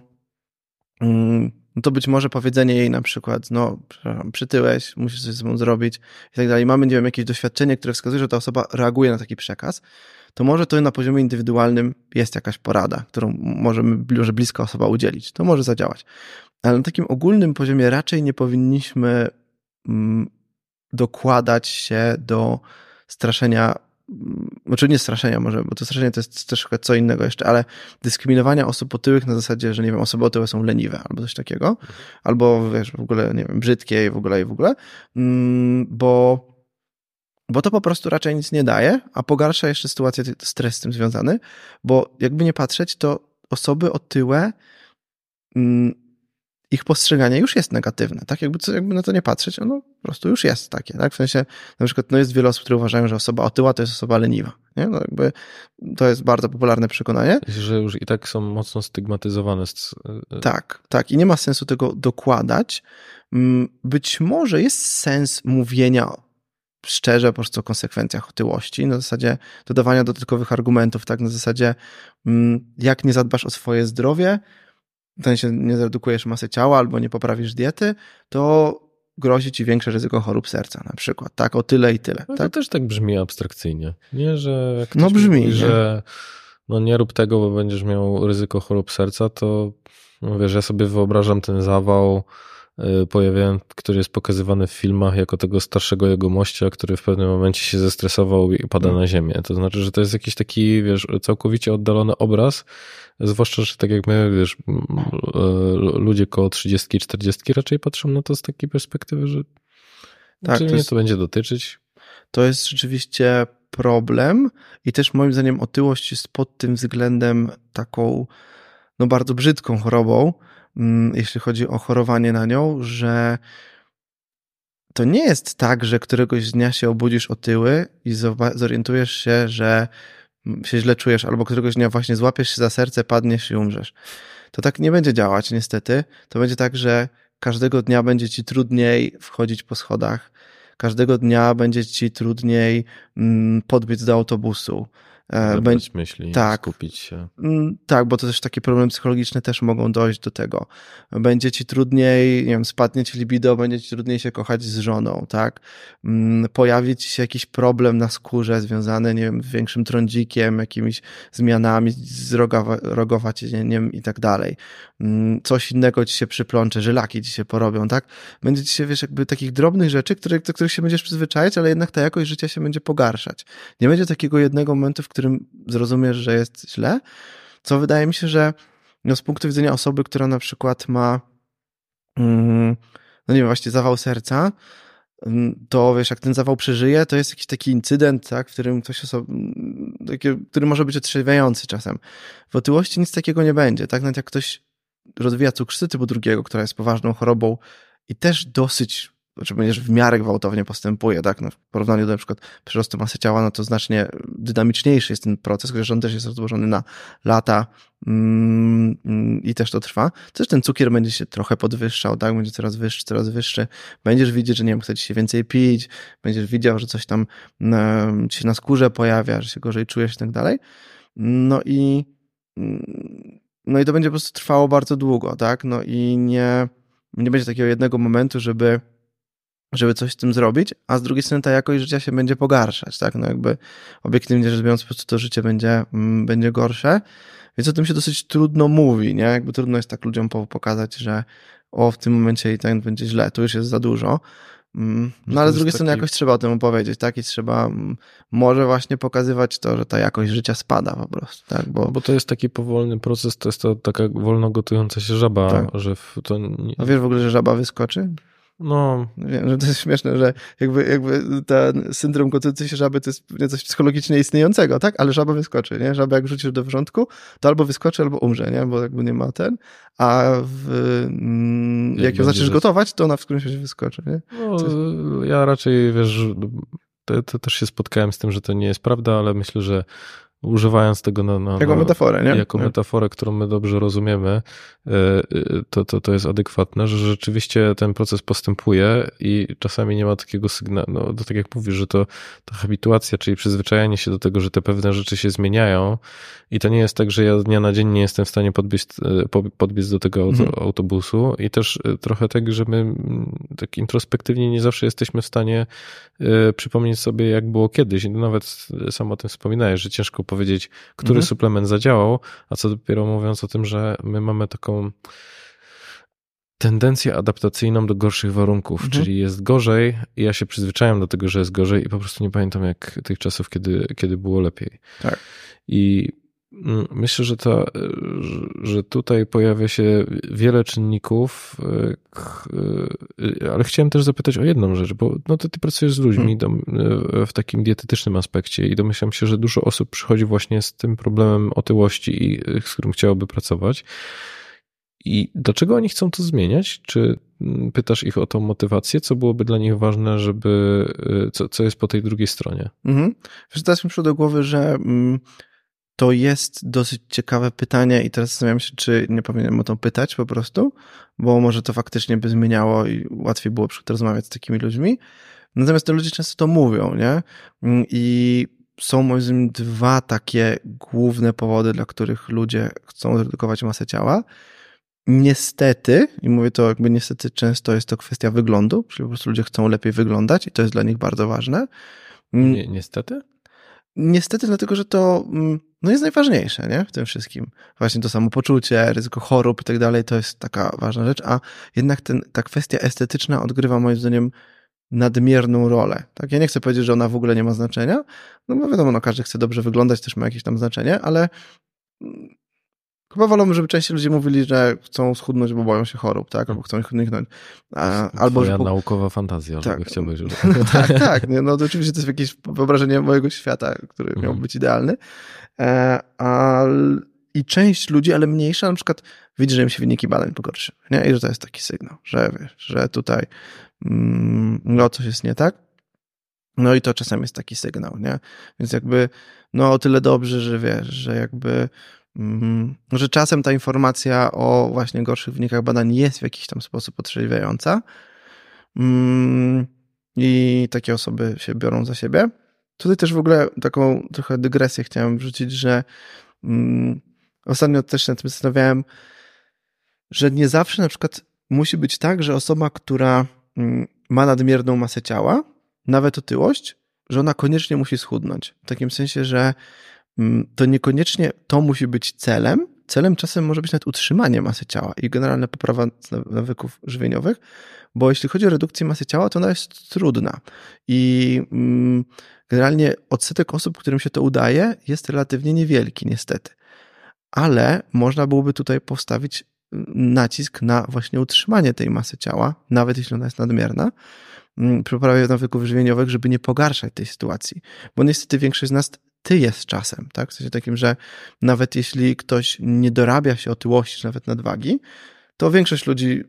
no to być może powiedzenie jej na przykład, no, przytyłeś, musisz coś ze sobą zrobić i tak dalej. Mamy, nie wiem, jakieś doświadczenie, które wskazuje, że ta osoba reaguje na taki przekaz, to może to na poziomie indywidualnym jest jakaś porada, którą możemy, może bliska osoba udzielić. To może zadziałać. Ale na takim ogólnym poziomie raczej nie powinniśmy mm, dokładać się do straszenia, znaczy nie straszenia może, bo to straszenie to jest troszkę co innego jeszcze, ale dyskryminowania osób otyłych na zasadzie, że nie wiem, osoby otyłe są leniwe albo coś takiego, albo wiesz, w ogóle, nie wiem, brzydkie i w ogóle i w ogóle, mm, bo bo to po prostu raczej nic nie daje, a pogarsza jeszcze sytuację, stres z tym związany, bo jakby nie patrzeć, to osoby otyłe, mm, ich postrzeganie już jest negatywne, tak? Jakby, co, jakby na to nie patrzeć, ono po prostu już jest takie, tak? W sensie, na przykład, no jest wiele osób, które uważają, że osoba otyła to jest osoba leniwa, nie? No jakby to jest bardzo popularne przekonanie. Że już i tak są mocno stygmatyzowane. E, tak, tak. I nie ma sensu tego dokładać. Mm, być może jest sens mówienia szczerze po prostu o konsekwencjach otyłości, na zasadzie dodawania dodatkowych argumentów, tak, na zasadzie mm, jak nie zadbasz o swoje zdrowie, w sensie nie zredukujesz masy ciała albo nie poprawisz diety, to grozi ci większe ryzyko chorób serca na przykład, tak, o tyle i tyle. No tak? To też tak brzmi abstrakcyjnie, nie, że no brzmi, mówi, że no nie rób tego, bo będziesz miał ryzyko chorób serca, to no wiesz, ja sobie wyobrażam ten zawał y, pojawiają, który jest pokazywany w filmach jako tego starszego jego mościa, który w pewnym momencie się zestresował i pada Mm. na ziemię. To znaczy, że to jest jakiś taki, wiesz, całkowicie oddalony obraz, zwłaszcza, że tak jak my, wiesz, e, ludzie koło 30, 40 raczej patrzą na to z takiej perspektywy, że Tak, to mnie jest- to będzie dotyczyć. To jest rzeczywiście problem i też moim zdaniem otyłość jest pod tym względem taką no bardzo brzydką chorobą, mm, jeśli chodzi o chorowanie na nią, że to nie jest tak, że któregoś dnia się obudzisz otyły i zorientujesz się, że się źle czujesz, albo któregoś dnia właśnie złapiesz się za serce, padniesz i umrzesz. To tak nie będzie działać, niestety. To będzie tak, że każdego dnia będzie ci trudniej wchodzić po schodach, każdego dnia będzie ci trudniej mm, podbiec do autobusu. E, Zabrać myśli, tak. skupić się. Mm, Tak, bo to też takie problemy psychologiczne też mogą dojść do tego. Będzie ci trudniej, nie wiem, spadnie ci libido, będzie ci trudniej się kochać z żoną, tak? Mm, Pojawi ci się jakiś problem na skórze związany, nie wiem, większym trądzikiem, jakimiś zmianami z rogowa, rogowacieniem i tak dalej. Mm, Coś innego ci się przyplącze, żylaki ci się porobią, tak? Będzie ci się, wiesz, jakby takich drobnych rzeczy, które, do których się będziesz przyzwyczajać, ale jednak ta jakość życia się będzie pogarszać. Nie będzie takiego jednego momentu, w którym zrozumiesz, że jest źle, co wydaje mi się, że no z punktu widzenia osoby, która na przykład ma, mm, no nie wiem, właśnie zawał serca, mm, to wiesz, jak ten zawał przeżyje, to jest jakiś taki incydent, tak, w którym ktoś osob... mm, który może być otrzeźwiający czasem. W otyłości nic takiego nie będzie, tak, nawet jak ktoś rozwija cukrzycę typu drugiego, która jest poważną chorobą i też dosyć znaczy będziesz w miarę gwałtownie postępuje, tak? No, w porównaniu do na przykład przyrostu masy ciała, no to znacznie dynamiczniejszy jest ten proces, chociaż on też jest rozłożony na lata mm, mm, i też to trwa. Też ten cukier będzie się trochę podwyższał, tak? Będzie coraz wyższy, coraz wyższy. Będziesz widzieć, że nie wiem, chce ci się więcej pić, będziesz widział, że coś tam mm, ci się na skórze pojawia, że się gorzej czujesz i tak dalej. No i mm, no i to będzie po prostu trwało bardzo długo, tak? No i nie, nie będzie takiego jednego momentu, żeby żeby coś z tym zrobić, a z drugiej strony ta jakość życia się będzie pogarszać, tak? No jakby obiektywnie rzecz biorąc, po prostu to życie będzie, mm, będzie gorsze, więc o tym się dosyć trudno mówi, nie? Jakby trudno jest tak ludziom po- pokazać, że o, w tym momencie i tak będzie źle, tu już jest za dużo. Mm, No ale to z drugiej jest strony taki- jakoś trzeba o tym opowiedzieć, tak? I trzeba mm, może właśnie pokazywać to, że ta jakość życia spada po prostu, tak? Bo, Bo to jest taki powolny proces, to jest to taka wolno gotująca się żaba, Tak. że to nie, a wiesz w ogóle, że żaba wyskoczy? No Wiem, że to jest śmieszne, że jakby, jakby ten syndrom się żaby to jest coś psychologicznie istniejącego, tak? Ale żaba wyskoczy, nie? Żaba jak rzucisz do wrzątku, to albo wyskoczy, albo umrze, nie? Bo jakby nie ma ten, a w, mm, jak, Jak ją zaczniesz gotować, to ona w którymś razie wyskoczy, nie? No, ja raczej, wiesz, to, to też się spotkałem z tym, że to nie jest prawda, ale myślę, że używając tego na, na, Jako metaforę, nie? jako Nie. metaforę, którą my dobrze rozumiemy, e, e, to, to, to jest adekwatne, że rzeczywiście ten proces postępuje i czasami nie ma takiego sygnału, no to tak jak mówisz, że to ta habituacja, czyli przyzwyczajanie się do tego, że te pewne rzeczy się zmieniają i to nie jest tak, że ja z dnia na dzień nie jestem w stanie podbiec, e, podbiec do tego auto, Mhm. autobusu i też trochę tak, że my tak introspektywnie nie zawsze jesteśmy w stanie przypomnieć sobie, jak było kiedyś. I Nawet sam o tym wspominałeś, że ciężko powiedzieć, który Mhm. suplement zadziałał, a co dopiero mówiąc o tym, że my mamy taką tendencję adaptacyjną do gorszych warunków, Mhm. czyli jest gorzej i ja się przyzwyczajam do tego, że jest gorzej i po prostu nie pamiętam jak tych czasów, kiedy, kiedy było lepiej. Tak. I myślę, że, ta, że- że tutaj pojawia się wiele czynników, y, y, ale chciałem też zapytać o jedną rzecz, bo no to ty pracujesz z ludźmi y, w takim dietetycznym aspekcie i domyślam się, że dużo osób przychodzi właśnie z tym problemem otyłości, i, y, z którym chciałoby pracować. I dlaczego oni chcą to zmieniać? Czy mm, pytasz ich o tą motywację? Co byłoby dla nich ważne, żeby, y, co, co jest po tej drugiej stronie? Mhm. Wiesz, teraz mi przyszło do głowy, że mm, to jest dosyć ciekawe pytanie i teraz zastanawiam się, czy nie powinienem o to pytać po prostu, bo może to faktycznie by zmieniało i łatwiej było rozmawiać z takimi ludźmi. Natomiast te ludzie często to mówią, nie? Mm, I są moim zdaniem dwa takie główne powody, dla których ludzie chcą zredukować masę ciała. Niestety, i mówię to jakby niestety często jest to kwestia wyglądu, czyli po prostu ludzie chcą lepiej wyglądać i to jest dla nich bardzo ważne. Mm, Nie, niestety? Niestety dlatego, że to mm, no jest najważniejsze nie? w tym wszystkim. Właśnie to samopoczucie, ryzyko chorób i tak dalej, to jest taka ważna rzecz, a jednak ten, ta kwestia estetyczna odgrywa moim zdaniem nadmierną rolę. Tak? Ja nie chcę powiedzieć, że ona w ogóle nie ma znaczenia, no bo wiadomo, no każdy chce dobrze wyglądać, też ma jakieś tam znaczenie, ale mm, chyba wolałbym, żeby częściej ludzie mówili, że chcą schudnąć, bo boją się chorób, tak? Albo chcą ich uniknąć. A, albo że... naukowa fantazja, tak. żeby chciałbyś, żeby... tak, tak. No to oczywiście to jest jakieś wyobrażenie mojego świata, który miał mhm. być idealny. E, a, I część ludzi, ale mniejsza, na przykład widzi, że im się wyniki badań pogorszyły, nie? I że to jest taki sygnał, że wiesz, że tutaj mm, no coś jest nie tak. No i to czasem jest taki sygnał, nie? Więc jakby, no o tyle dobrze, że wiesz, że jakby, że czasem ta informacja o właśnie gorszych wynikach badań jest w jakiś tam sposób otrzeźwiająca mm, i takie osoby się biorą za siebie. Tutaj też w ogóle taką trochę dygresję chciałem wrzucić, że mm, ostatnio też nad tym zastanawiałem, że nie zawsze na przykład musi być tak, że osoba, która mm, ma nadmierną masę ciała, nawet otyłość, że ona koniecznie musi schudnąć. W takim sensie, że to niekoniecznie to musi być celem. Celem czasem może być nawet utrzymanie masy ciała i generalna poprawa nawyków żywieniowych, bo jeśli chodzi o redukcję masy ciała, to ona jest trudna. I mm, generalnie odsetek osób, którym się to udaje, jest relatywnie niewielki, niestety. Ale można byłoby tutaj postawić nacisk na właśnie utrzymanie tej masy ciała, nawet jeśli ona jest nadmierna, mm, przy poprawie nawyków żywieniowych, żeby nie pogarszać tej sytuacji. Bo niestety większość z nas tyje z czasem, tak? W sensie takim, że nawet jeśli ktoś nie dorabia się otyłości, czy nawet nadwagi, to większość ludzi,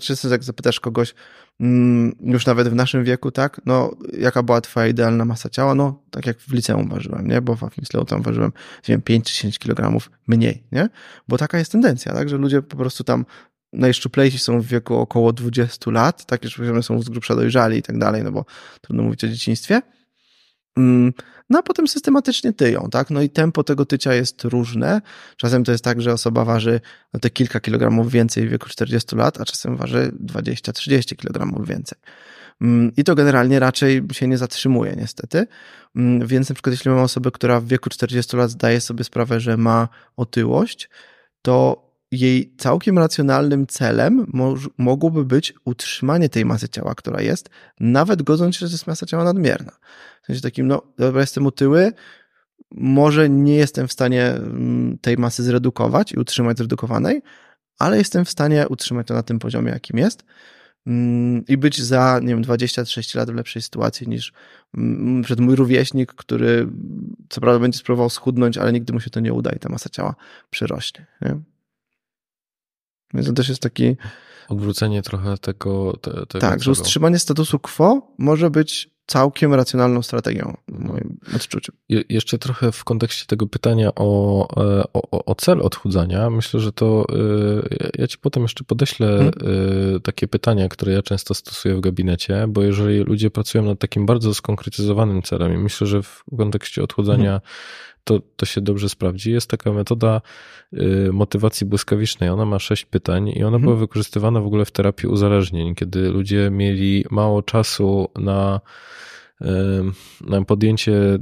często jak zapytasz kogoś, mm, już nawet w naszym wieku, tak, no, jaka była twoja idealna masa ciała? No, tak jak w liceum ważyłem, nie? Bo w Afimslewu tam ważyłem, wiem, 5 czy 10 kg mniej, nie? Bo taka jest tendencja, tak, że ludzie po prostu tam najszczuplejsi są w wieku około 20 lat, tak, że są z grubsza dojrzali i tak dalej, no bo trudno mówić o dzieciństwie. Mm, no a potem systematycznie tyją, tak? No i tempo tego tycia jest różne. Czasem to jest tak, że osoba waży no te kilka kilogramów więcej w wieku 40 lat, a czasem waży 20-30 kilogramów więcej. Mm, I to generalnie raczej się nie zatrzymuje, niestety. Mm, więc na przykład, jeśli mamy osobę, która w wieku 40 lat zdaje sobie sprawę, że ma otyłość, to jej całkiem racjonalnym celem mogłoby być utrzymanie tej masy ciała, która jest, nawet godząc się, że jest masa ciała nadmierna. W sensie takim, no, dobra, jestem otyły, może nie jestem w stanie mm, tej masy zredukować i utrzymać zredukowanej, ale jestem w stanie utrzymać to na tym poziomie, jakim jest mm, i być za, nie wiem, 20-30 lat w lepszej sytuacji niż mm, przed mój rówieśnik, który co prawda będzie spróbował schudnąć, ale nigdy mu się to nie uda i ta masa ciała przyrośnie. Nie? Więc to też jest taki. Odwrócenie trochę tego. Te, tego tak, że utrzymanie statusu quo może być całkiem racjonalną strategią, w moim odczuciu. Je, jeszcze trochę w kontekście tego pytania o, e, o, o cel odchudzania, myślę, że to e, ja ci potem jeszcze podeślę hmm. takie pytania, które ja często stosuję w gabinecie, bo jeżeli ludzie pracują nad takim bardzo skonkretyzowanym celem i myślę, że w kontekście odchudzania hmm to, to się dobrze sprawdzi. Jest taka metoda y, motywacji błyskawicznej. Ona ma sześć pytań i ona mhm. była wykorzystywana w ogóle w terapii uzależnień, kiedy ludzie mieli mało czasu na na podjęcie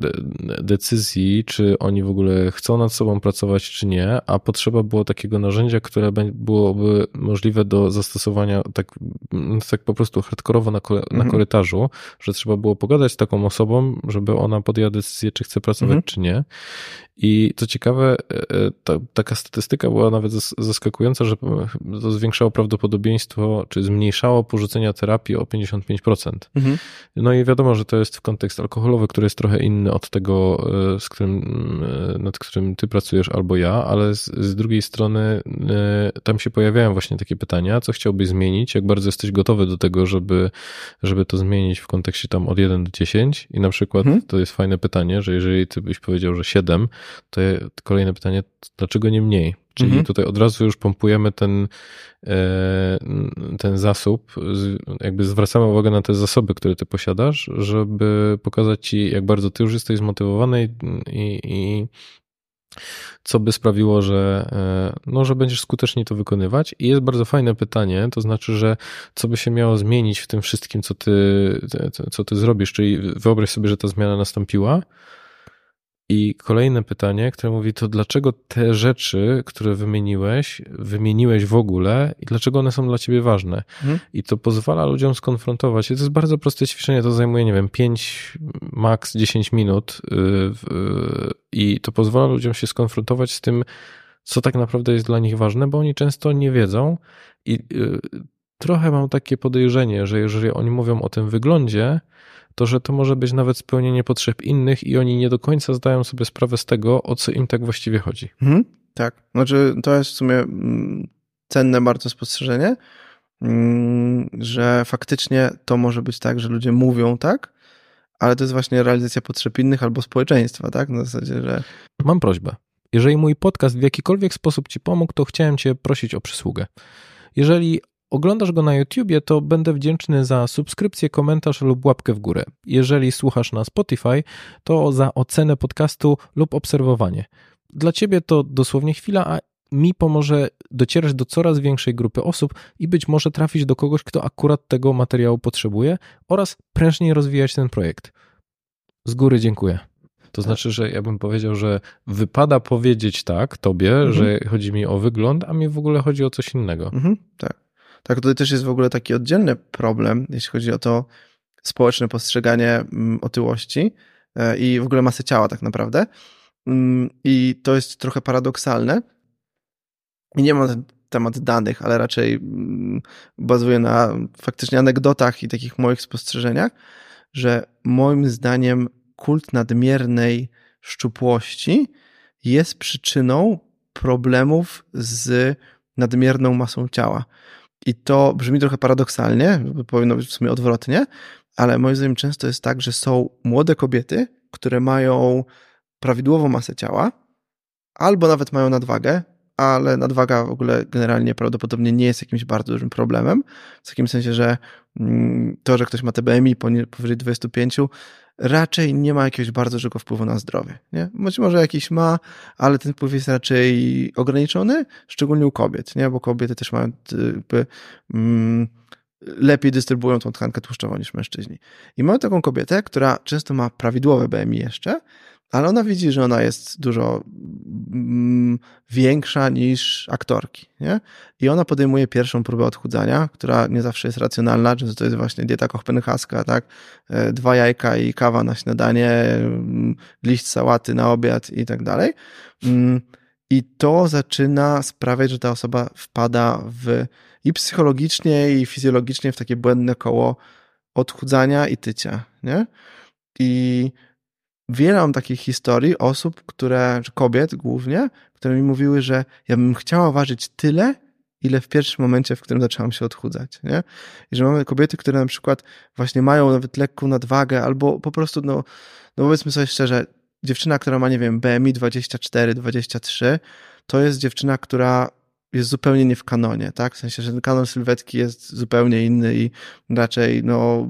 decyzji, czy oni w ogóle chcą nad sobą pracować, czy nie, a potrzeba było takiego narzędzia, które byłoby możliwe do zastosowania tak, tak po prostu hardkorowo na, na mhm. korytarzu, że trzeba było pogadać z taką osobą, żeby ona podjęła decyzję, czy chce pracować, mhm. czy nie. I co ciekawe, e, e, ta, taka statystyka była nawet zaskakująca, że to zwiększało prawdopodobieństwo, czy zmniejszało porzucenia terapii o 55%. Mhm. No i wiadomo, że to jest w kontekst alkoholowy, który jest trochę inny od tego, e, z którym, nad którym ty pracujesz albo ja, ale z, z drugiej strony tam się pojawiają właśnie takie pytania, co chciałbyś zmienić, jak bardzo jesteś gotowy do tego, żeby, żeby to zmienić w kontekście tam od 1 do 10 i na przykład mhm. to jest fajne pytanie, że jeżeli ty byś powiedział, że 7, to kolejne pytanie, dlaczego nie mniej? Czyli mhm. tutaj od razu już pompujemy ten, e, ten zasób, jakby zwracamy uwagę na te zasoby, które ty posiadasz, żeby pokazać ci, jak bardzo ty już jesteś zmotywowany i, i co by sprawiło, że, e, no, że będziesz skutecznie to wykonywać. I jest bardzo fajne pytanie, to znaczy, że co by się miało zmienić w tym wszystkim, co ty, co ty zrobisz, czyli wyobraź sobie, że ta zmiana nastąpiła i kolejne pytanie, które mówi, to dlaczego te rzeczy, które wymieniłeś, wymieniłeś w ogóle i dlaczego one są dla ciebie ważne? Hmm. I to pozwala ludziom skonfrontować. I to jest bardzo proste ćwiczenie, to zajmuje, nie wiem, 5, maks 10 minut yy, yy, i to pozwala ludziom się skonfrontować z tym, co tak naprawdę jest dla nich ważne, bo oni często nie wiedzą i yy, trochę mam takie podejrzenie, że jeżeli oni mówią o tym wyglądzie, to że to może być nawet spełnienie potrzeb innych i oni nie do końca zdają sobie sprawę z tego, o co im tak właściwie chodzi. Mhm, tak, znaczy to jest w sumie mm, cenne bardzo spostrzeżenie, mm, że faktycznie to może być tak, że ludzie mówią tak, ale to jest właśnie realizacja potrzeb innych albo społeczeństwa, tak? Na zasadzie, że. Mam prośbę. Jeżeli mój podcast w jakikolwiek sposób Ci pomógł, to chciałem Cię prosić o przysługę. Jeżeli oglądasz go na YouTubie, to będę wdzięczny za subskrypcję, komentarz lub łapkę w górę. Jeżeli słuchasz na Spotify, to za ocenę podcastu lub obserwowanie. Dla ciebie to dosłownie chwila, a mi pomoże docierać do coraz większej grupy osób i być może trafić do kogoś, kto akurat tego materiału potrzebuje oraz prężniej rozwijać ten projekt. Z góry dziękuję. To znaczy, że ja bym powiedział, że wypada powiedzieć tak tobie, mhm. że chodzi mi o wygląd, a mi w ogóle chodzi o coś innego. Mhm, tak. Tak, tutaj też jest w ogóle taki oddzielny problem, jeśli chodzi o to społeczne postrzeganie mm, otyłości e, i w ogóle masy ciała tak naprawdę. Mm, I to jest trochę paradoksalne. I nie mam temat danych, ale raczej mm, bazuje na faktycznie anegdotach i takich moich spostrzeżeniach, że moim zdaniem kult nadmiernej szczupłości jest przyczyną problemów z nadmierną masą ciała. I to brzmi trochę paradoksalnie, powinno być w sumie odwrotnie, ale moim zdaniem często jest tak, że są młode kobiety, które mają prawidłową masę ciała, albo nawet mają nadwagę, ale nadwaga w ogóle generalnie prawdopodobnie nie jest jakimś bardzo dużym problemem. W takim sensie, że mm, to, że ktoś ma TBMI powyżej 25, raczej nie ma jakiegoś bardzo dużego wpływu na zdrowie. Nie? Być może jakiś ma, ale ten wpływ jest raczej ograniczony, szczególnie u kobiet, nie? bo kobiety też mają jakby, mm, lepiej dystrybuują tą tkankę tłuszczową niż mężczyźni. I mamy taką kobietę, która często ma prawidłowe BMI jeszcze, ale ona widzi, że ona jest dużo mm, większa niż aktorki, nie? I ona podejmuje pierwszą próbę odchudzania, która nie zawsze jest racjonalna, często to jest właśnie dieta kochpenhaska, tak? E, dwa jajka i kawa na śniadanie, mm, liść sałaty na obiad i tak dalej. Mm, I to zaczyna sprawiać, że ta osoba wpada w i psychologicznie, i fizjologicznie w takie błędne koło odchudzania i tycia, nie? I wiele mam takich historii osób, które, kobiet głównie, które mi mówiły, że ja bym chciała ważyć tyle, ile w pierwszym momencie, w którym zaczęłam się odchudzać, nie? I że mamy kobiety, które na przykład właśnie mają nawet lekką nadwagę, albo po prostu, no, no powiedzmy sobie szczerze, dziewczyna, która ma, nie wiem, BMI 24, 23, to jest dziewczyna, która jest zupełnie nie w kanonie, tak? W sensie, że ten kanon sylwetki jest zupełnie inny i raczej no,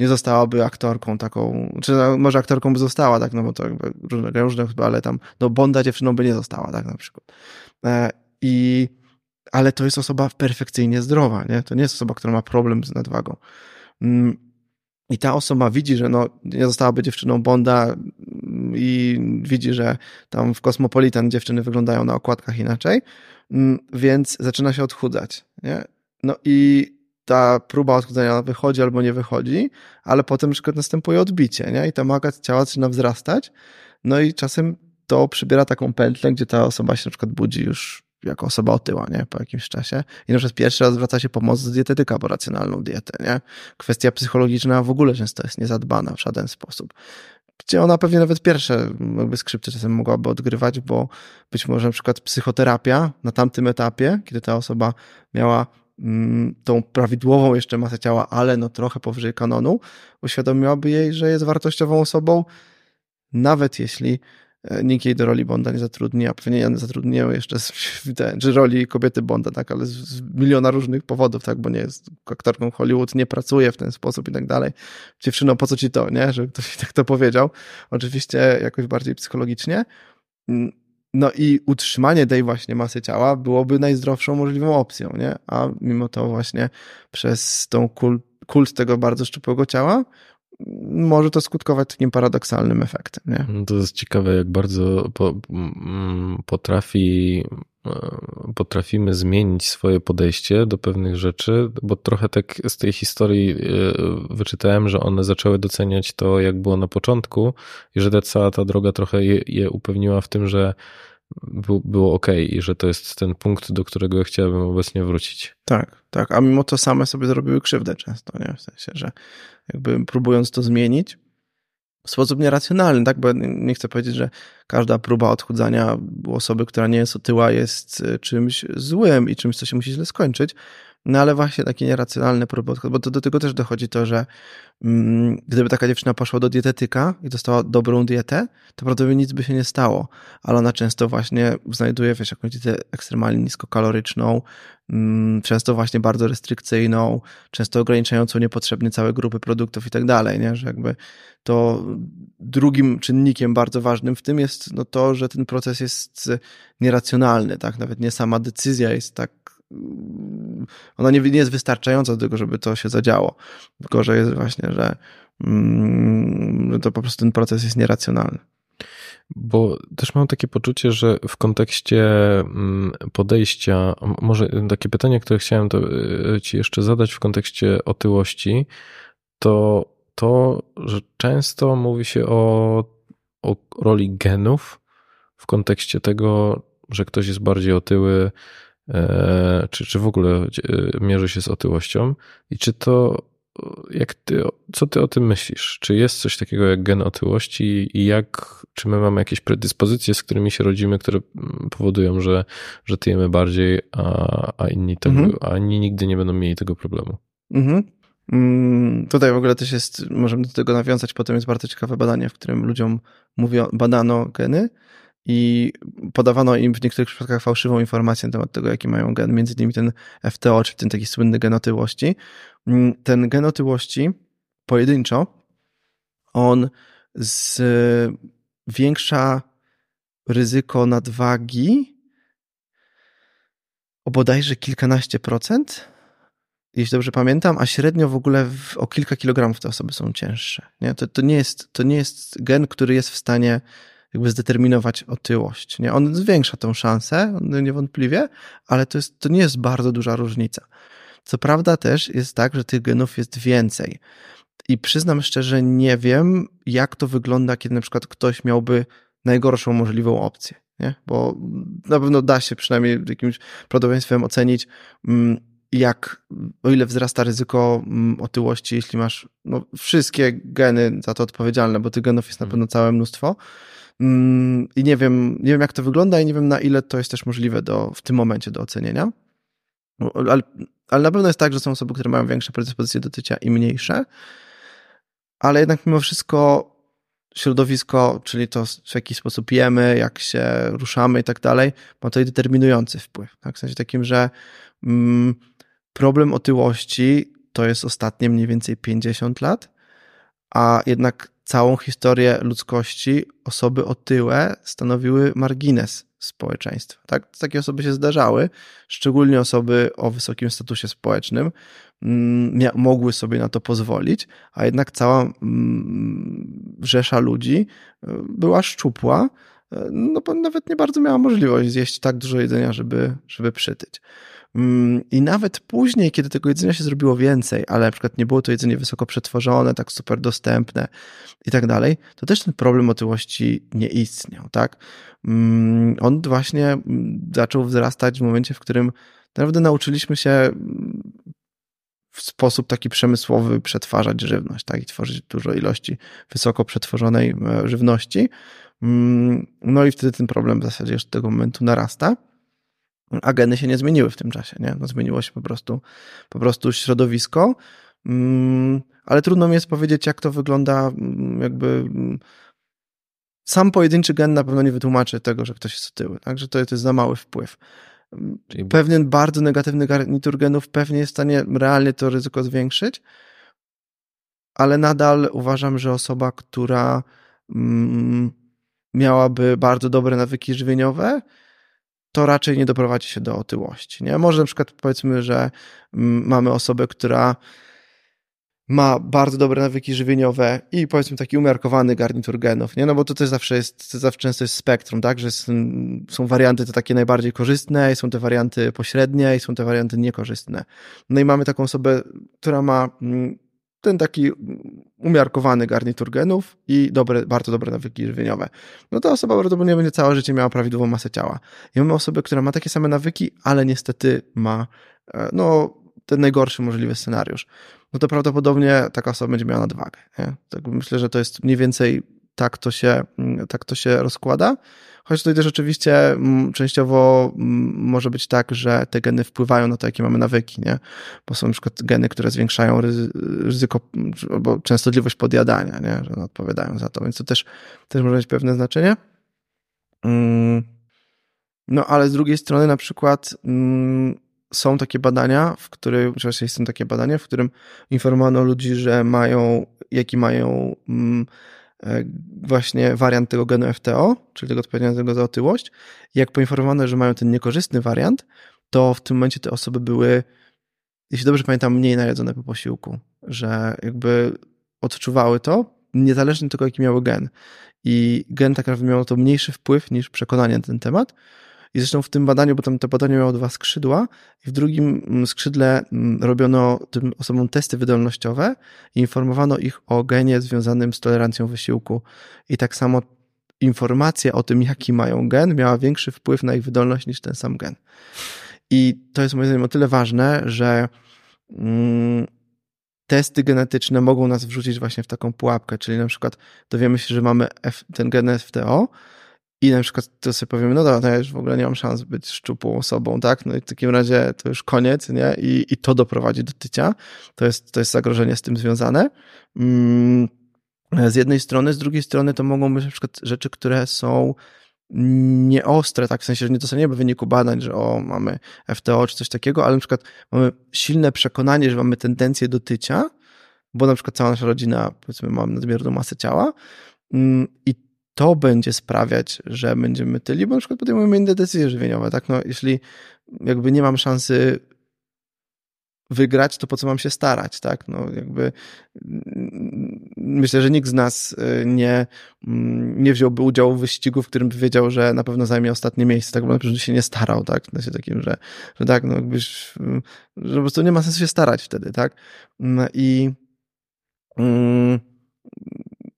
nie zostałaby aktorką taką, czy no, może aktorką by została, tak? No bo to jakby różne, różne ale tam, no Bonda dziewczyną by nie została, tak? Na przykład. E, I, ale to jest osoba perfekcyjnie zdrowa, nie? To nie jest osoba, która ma problem z nadwagą. Mm, I ta osoba widzi, że no, nie zostałaby dziewczyną Bonda i widzi, że tam w Cosmopolitan dziewczyny wyglądają na okładkach inaczej, Mm, więc zaczyna się odchudzać. Nie? No i ta próba odchudzania wychodzi albo nie wychodzi, ale potem na przykład następuje odbicie, nie? I ta maga ciała zaczyna wzrastać, no i czasem to przybiera taką pętlę, gdzie ta osoba się na przykład budzi już jako osoba otyła, nie? Po jakimś czasie. I na przykład pierwszy raz zwraca się pomoc z dietetyka, bo racjonalną dietę, nie? Kwestia psychologiczna w ogóle często jest niezadbana w żaden sposób gdzie ona pewnie nawet pierwsze jakby skrzypce czasem mogłaby odgrywać, bo być może na przykład psychoterapia na tamtym etapie, kiedy ta osoba miała mm, tą prawidłową jeszcze masę ciała, ale no trochę powyżej kanonu, uświadomiłaby jej, że jest wartościową osobą, nawet jeśli nikt jej do roli Bonda nie zatrudni, a pewnie nie zatrudniają jeszcze z, czy roli kobiety Bonda, tak, ale z, z, miliona różnych powodów, tak, bo nie jest aktorką Hollywood, nie pracuje w ten sposób i tak dalej. Dziewczyno, po co ci to, nie, że ktoś tak to powiedział. Oczywiście jakoś bardziej psychologicznie. Mm, no i utrzymanie tej właśnie masy ciała byłoby najzdrowszą możliwą opcją, nie? A mimo to właśnie przez tą kult, kult tego bardzo szczupłego ciała może to skutkować takim paradoksalnym efektem. Nie? No to jest ciekawe, jak bardzo po, mm, potrafi, e, potrafimy zmienić swoje podejście do pewnych rzeczy, bo trochę tak z tej historii e, wyczytałem, że one zaczęły doceniać to, jak było na początku i że ta cała ta droga trochę je, je upewniła w tym, że było ok i że to jest ten punkt, do którego chciałbym obecnie wrócić. Tak, tak, a mimo to same sobie zrobiły krzywdę często, nie? W sensie, że jakby próbując to zmienić w sposób nieracjonalny, tak? Bo nie chcę powiedzieć, że każda próba odchudzania osoby, która nie jest otyła, jest e, czymś złym i czymś, co się musi źle skończyć, no ale właśnie takie nieracjonalne próby odchudzania, bo to, do tego też dochodzi to, że mm, gdyby taka dziewczyna poszła do dietetyka i dostała dobrą dietę, to prawdopodobnie nic by się nie stało, ale ona często właśnie znajduje, wiesz, jakąś dietę ekstremalnie niskokaloryczną, mm, często właśnie bardzo restrykcyjną, często ograniczającą niepotrzebnie całe grupy produktów i tak dalej, nie? Że jakby to drugim czynnikiem bardzo ważnym w tym jest no to, że ten proces jest nieracjonalny, tak? Nawet nie sama decyzja jest tak ona nie, nie jest wystarczająca do tego, żeby to się zadziało. Że jest właśnie, że, mm, że to po prostu ten proces jest nieracjonalny. Bo też mam takie poczucie, że w kontekście mm, podejścia, może takie pytanie, które chciałem e, Ci jeszcze zadać w kontekście otyłości, to to, że często mówi się o, o roli genów w kontekście tego, że ktoś jest bardziej otyły, czy, czy w ogóle e, mierzy się z otyłością i czy to, jak ty, co ty o tym myślisz? Czy jest coś takiego jak gen otyłości i jak, czy my mamy jakieś predyspozycje, z którymi się rodzimy, które mm, powodują, że, że tyjemy bardziej, a, a, inni tego, mhm. a inni nigdy nie będą mieli tego problemu? Mhm. Mm, tutaj w ogóle też jest, możemy do tego nawiązać, potem jest bardzo ciekawe badanie, w którym ludziom mówią, badano geny i podawano im w niektórych przypadkach fałszywą informację na temat tego, jaki mają gen, między innymi ten FTO, czyli ten taki słynny gen otyłości. Mm, ten gen otyłości pojedynczo, on zwiększa ryzyko nadwagi o bodajże kilkanaście procent, jeśli dobrze pamiętam, a średnio w ogóle w, o kilka kilogramów te osoby są cięższe. Nie? To, to, nie jest, to nie jest gen, który jest w stanie jakby zdeterminować otyłość. Nie? On zwiększa tą szansę, niewątpliwie, ale to, jest, to nie jest bardzo duża różnica. Co prawda też jest tak, że tych genów jest więcej. I przyznam szczerze, nie wiem, jak to wygląda, kiedy na przykład ktoś miałby najgorszą możliwą opcję. Nie? Bo na pewno da się przynajmniej jakimś prawdopodobieństwem ocenić, mm, jak, o ile wzrasta ryzyko mm, otyłości, jeśli masz no, wszystkie geny za to odpowiedzialne, bo tych genów jest na pewno całe mnóstwo, Mm, I nie wiem, nie wiem, jak to wygląda i nie wiem, na ile to jest też możliwe do, w tym momencie do ocenienia. Ale, ale na pewno jest tak, że są osoby, które mają większe predyspozycje do tycia i mniejsze. Ale jednak mimo wszystko środowisko, czyli to w jaki sposób jemy, jak się ruszamy i tak dalej, ma tutaj determinujący wpływ. Tak? W sensie takim, że mm, problem otyłości to jest ostatnie mniej więcej 50 lat, a jednak całą historię ludzkości osoby otyłe stanowiły margines społeczeństwa. Tak? Takie osoby się zdarzały, szczególnie osoby o wysokim statusie społecznym mm, mogły sobie na to pozwolić, a jednak cała mm, rzesza ludzi y, była szczupła, y, no bo nawet nie bardzo miała możliwość zjeść tak dużo jedzenia, żeby, żeby przytyć. Mm, I nawet później, kiedy tego jedzenia się zrobiło więcej, ale na przykład nie było to jedzenie wysoko przetworzone, tak super dostępne i tak dalej, to też ten problem otyłości nie istniał, tak? Mm, on właśnie mm, zaczął wzrastać w momencie, w którym naprawdę nauczyliśmy się w sposób taki przemysłowy przetwarzać żywność, tak? I tworzyć dużo ilości wysoko przetworzonej e, żywności. No i wtedy ten problem w zasadzie już od tego momentu narasta a geny się nie zmieniły w tym czasie, nie? No zmieniło się po prostu, po prostu środowisko, mm, ale trudno mi jest powiedzieć, jak to wygląda, mm, jakby mm, sam pojedynczy gen na pewno nie wytłumaczy tego, że ktoś jest otyły, także to, to jest za mały wpływ. Czyli... Pewien bardzo negatywny garnitur genów pewnie jest w stanie realnie to ryzyko zwiększyć, ale nadal uważam, że osoba, która miałaby bardzo dobre nawyki żywieniowe, to raczej nie doprowadzi się do otyłości. Nie? Może na przykład powiedzmy, że mm, mamy osobę, która ma bardzo dobre nawyki żywieniowe i powiedzmy taki umiarkowany garnitur genów, nie? No bo to też zawsze jest, to zawsze często jest spektrum, tak? Że są, warianty te takie najbardziej korzystne, są te warianty pośrednie i są te warianty niekorzystne. No i mamy taką osobę, która ma mm, ten taki umiarkowany garnitur genów i dobre, bardzo dobre nawyki żywieniowe. No ta osoba prawdopodobnie będzie całe życie miała prawidłową masę ciała. I mamy osobę, która ma takie same nawyki, ale niestety ma e, no, ten najgorszy możliwy scenariusz. No to prawdopodobnie taka osoba będzie miała nadwagę. Nie? Tak myślę, że to jest mniej więcej tak to się, tak to się rozkłada. Choć tutaj też oczywiście mm, częściowo mm, może być tak, że te geny wpływają na to, jakie mamy nawyki, nie? Bo są na przykład geny, które zwiększają ryzyko albo częstotliwość podjadania, nie? Że one odpowiadają za to, więc to też, też może mieć pewne znaczenie. Mm. No ale z drugiej strony na przykład są takie badania, w których, oczywiście są takie badania, w którym informowano ludzi, że mają, jaki mają właśnie wariant tego genu FTO, czyli tego odpowiedzialnego za otyłość. Jak poinformowano, że mają ten niekorzystny wariant, to w tym momencie te osoby były, jeśli dobrze pamiętam, mniej najedzone po posiłku, że jakby odczuwały to, niezależnie tego, jaki miały gen. I gen tak naprawdę miał to mniejszy wpływ niż przekonanie na ten temat. I zresztą w tym badaniu, bo tam to badanie miało dwa skrzydła, i w drugim mm, skrzydle mm, robiono tym osobom testy wydolnościowe i informowano ich o genie związanym z tolerancją wysiłku. I tak samo informacja o tym, jaki mają gen, miała większy wpływ na ich wydolność niż ten sam gen. I to jest moim zdaniem o tyle ważne, że mm, testy genetyczne mogą nas wrzucić właśnie w taką pułapkę, czyli na przykład dowiemy się, że mamy F, ten gen FTO, i na przykład to sobie powiemy, no dobra, to ja już w ogóle nie mam szans być szczupłą osobą, tak? No i w takim razie to już koniec, nie? I, i to doprowadzi do tycia. To jest, to jest zagrożenie z tym związane. Mm, z jednej strony, z drugiej strony to mogą być na przykład rzeczy, które są nieostre, tak w sensie, że nie dostaniemy wyniku badań, że o, mamy FTO czy coś takiego, ale na przykład mamy silne przekonanie, że mamy tendencję do tycia, bo na przykład cała nasza rodzina, powiedzmy, ma nadmierną masę ciała mm, i to będzie sprawiać, że będziemy tyli, bo na przykład podejmujemy inne decyzje żywieniowe, tak? No, jeśli jakby nie mam szansy wygrać, to po co mam się starać, tak? No, jakby mm, myślę, że nikt z nas y, nie, mm, nie wziąłby udziału w wyścigu, w którym by wiedział, że na pewno zajmie ostatnie miejsce, tak? Bo na pewno się nie starał, tak? W sensie takim, że, że tak, no jakbyś, że po prostu nie ma sensu się starać wtedy, tak? No I, mm,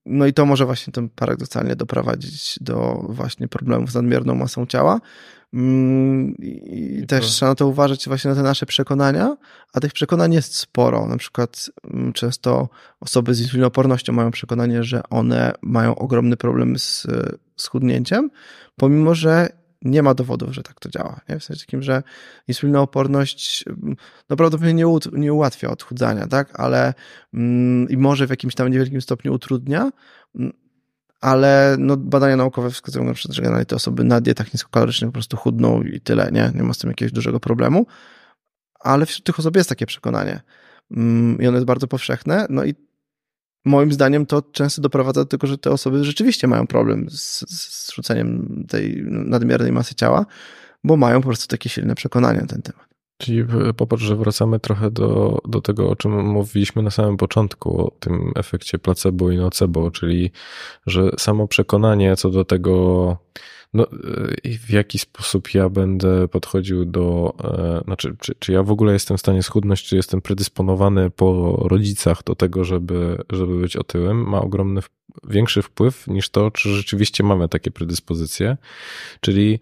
no i to może właśnie tym paradoksalnie doprowadzić do właśnie problemów z nadmierną masą ciała. Mm, I, I też to... trzeba na to uważać właśnie na te nasze przekonania, a tych przekonań jest sporo. Na przykład mm, często osoby z insulinopornością mają przekonanie, że one mają ogromny problem z schudnięciem, pomimo że nie ma dowodów, że tak to działa. Nie? W sensie takim, że insulinooporność no prawdopodobnie nie, u, nie ułatwia odchudzania, tak? Ale mm, i może w jakimś tam niewielkim stopniu utrudnia, mm, ale no, badania naukowe wskazują na przykład, że generalnie te osoby na dietach niskokalorycznych po prostu chudną i tyle, nie? Nie ma z tym jakiegoś dużego problemu. Ale wśród tych osób jest takie przekonanie. Mm, I ono jest bardzo powszechne. No i moim zdaniem to często doprowadza do tego, że te osoby rzeczywiście mają problem z, z rzuceniem tej nadmiernej masy ciała, bo mają po prostu takie silne przekonania na ten temat. Czyli popatrz, że wracamy trochę do, do tego, o czym mówiliśmy na samym początku, o tym efekcie placebo i nocebo, czyli że samo przekonanie co do tego, no, w jaki sposób ja będę podchodził do, e, znaczy, czy, czy ja w ogóle jestem w stanie schudnąć, czy jestem predysponowany po rodzicach do tego, żeby, żeby być otyłym, ma ogromny, większy wpływ niż to, czy rzeczywiście mamy takie predyspozycje. Czyli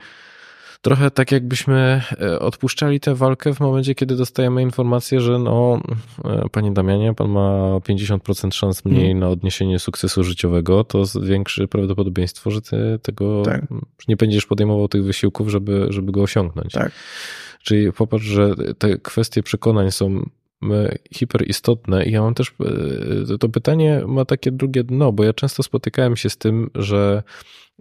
trochę tak jakbyśmy e, odpuszczali tę walkę w momencie, kiedy dostajemy informację, że no, e, panie Damianie, pan ma 50% szans mniej hmm. na odniesienie sukcesu życiowego, to zwiększy prawdopodobieństwo, że ty tego tak. nie będziesz podejmował tych wysiłków, żeby, żeby go osiągnąć. Tak. Czyli popatrz, że te kwestie przekonań są hiperistotne i ja mam też, to pytanie ma takie drugie dno, bo ja często spotykałem się z tym, że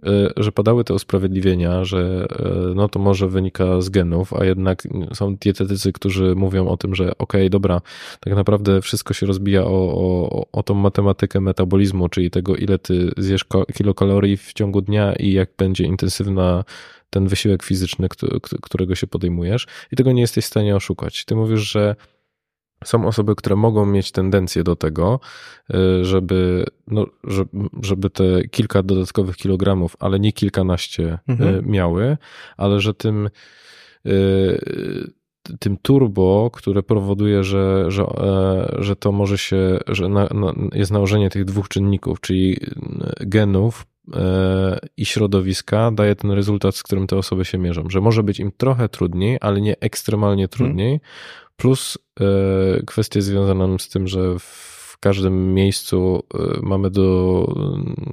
E, że padały te usprawiedliwienia, że e, no to może wynika z genów, a jednak są dietetycy, którzy mówią o tym, że okej, okay, dobra, tak naprawdę wszystko się rozbija o, o, o tą matematykę metabolizmu, czyli tego, ile ty zjesz kilokalorii w ciągu dnia i jak będzie intensywna ten wysiłek fizyczny, którego się podejmujesz i tego nie jesteś w stanie oszukać. Ty mówisz, że są osoby, które mogą mieć tendencję do tego, y, żeby, no, żeby te kilka dodatkowych kilogramów, ale nie kilkanaście y, mhm. miały, ale że tym, y, tym turbo, które powoduje, że, że, e, że to może się, że na, na, jest nałożenie tych dwóch czynników, czyli genów e, i środowiska, daje ten rezultat, z którym te osoby się mierzą. Że może być im trochę trudniej, ale nie ekstremalnie mhm. trudniej, Plus e, kwestie związane z tym, że w każdym miejscu e, mamy do,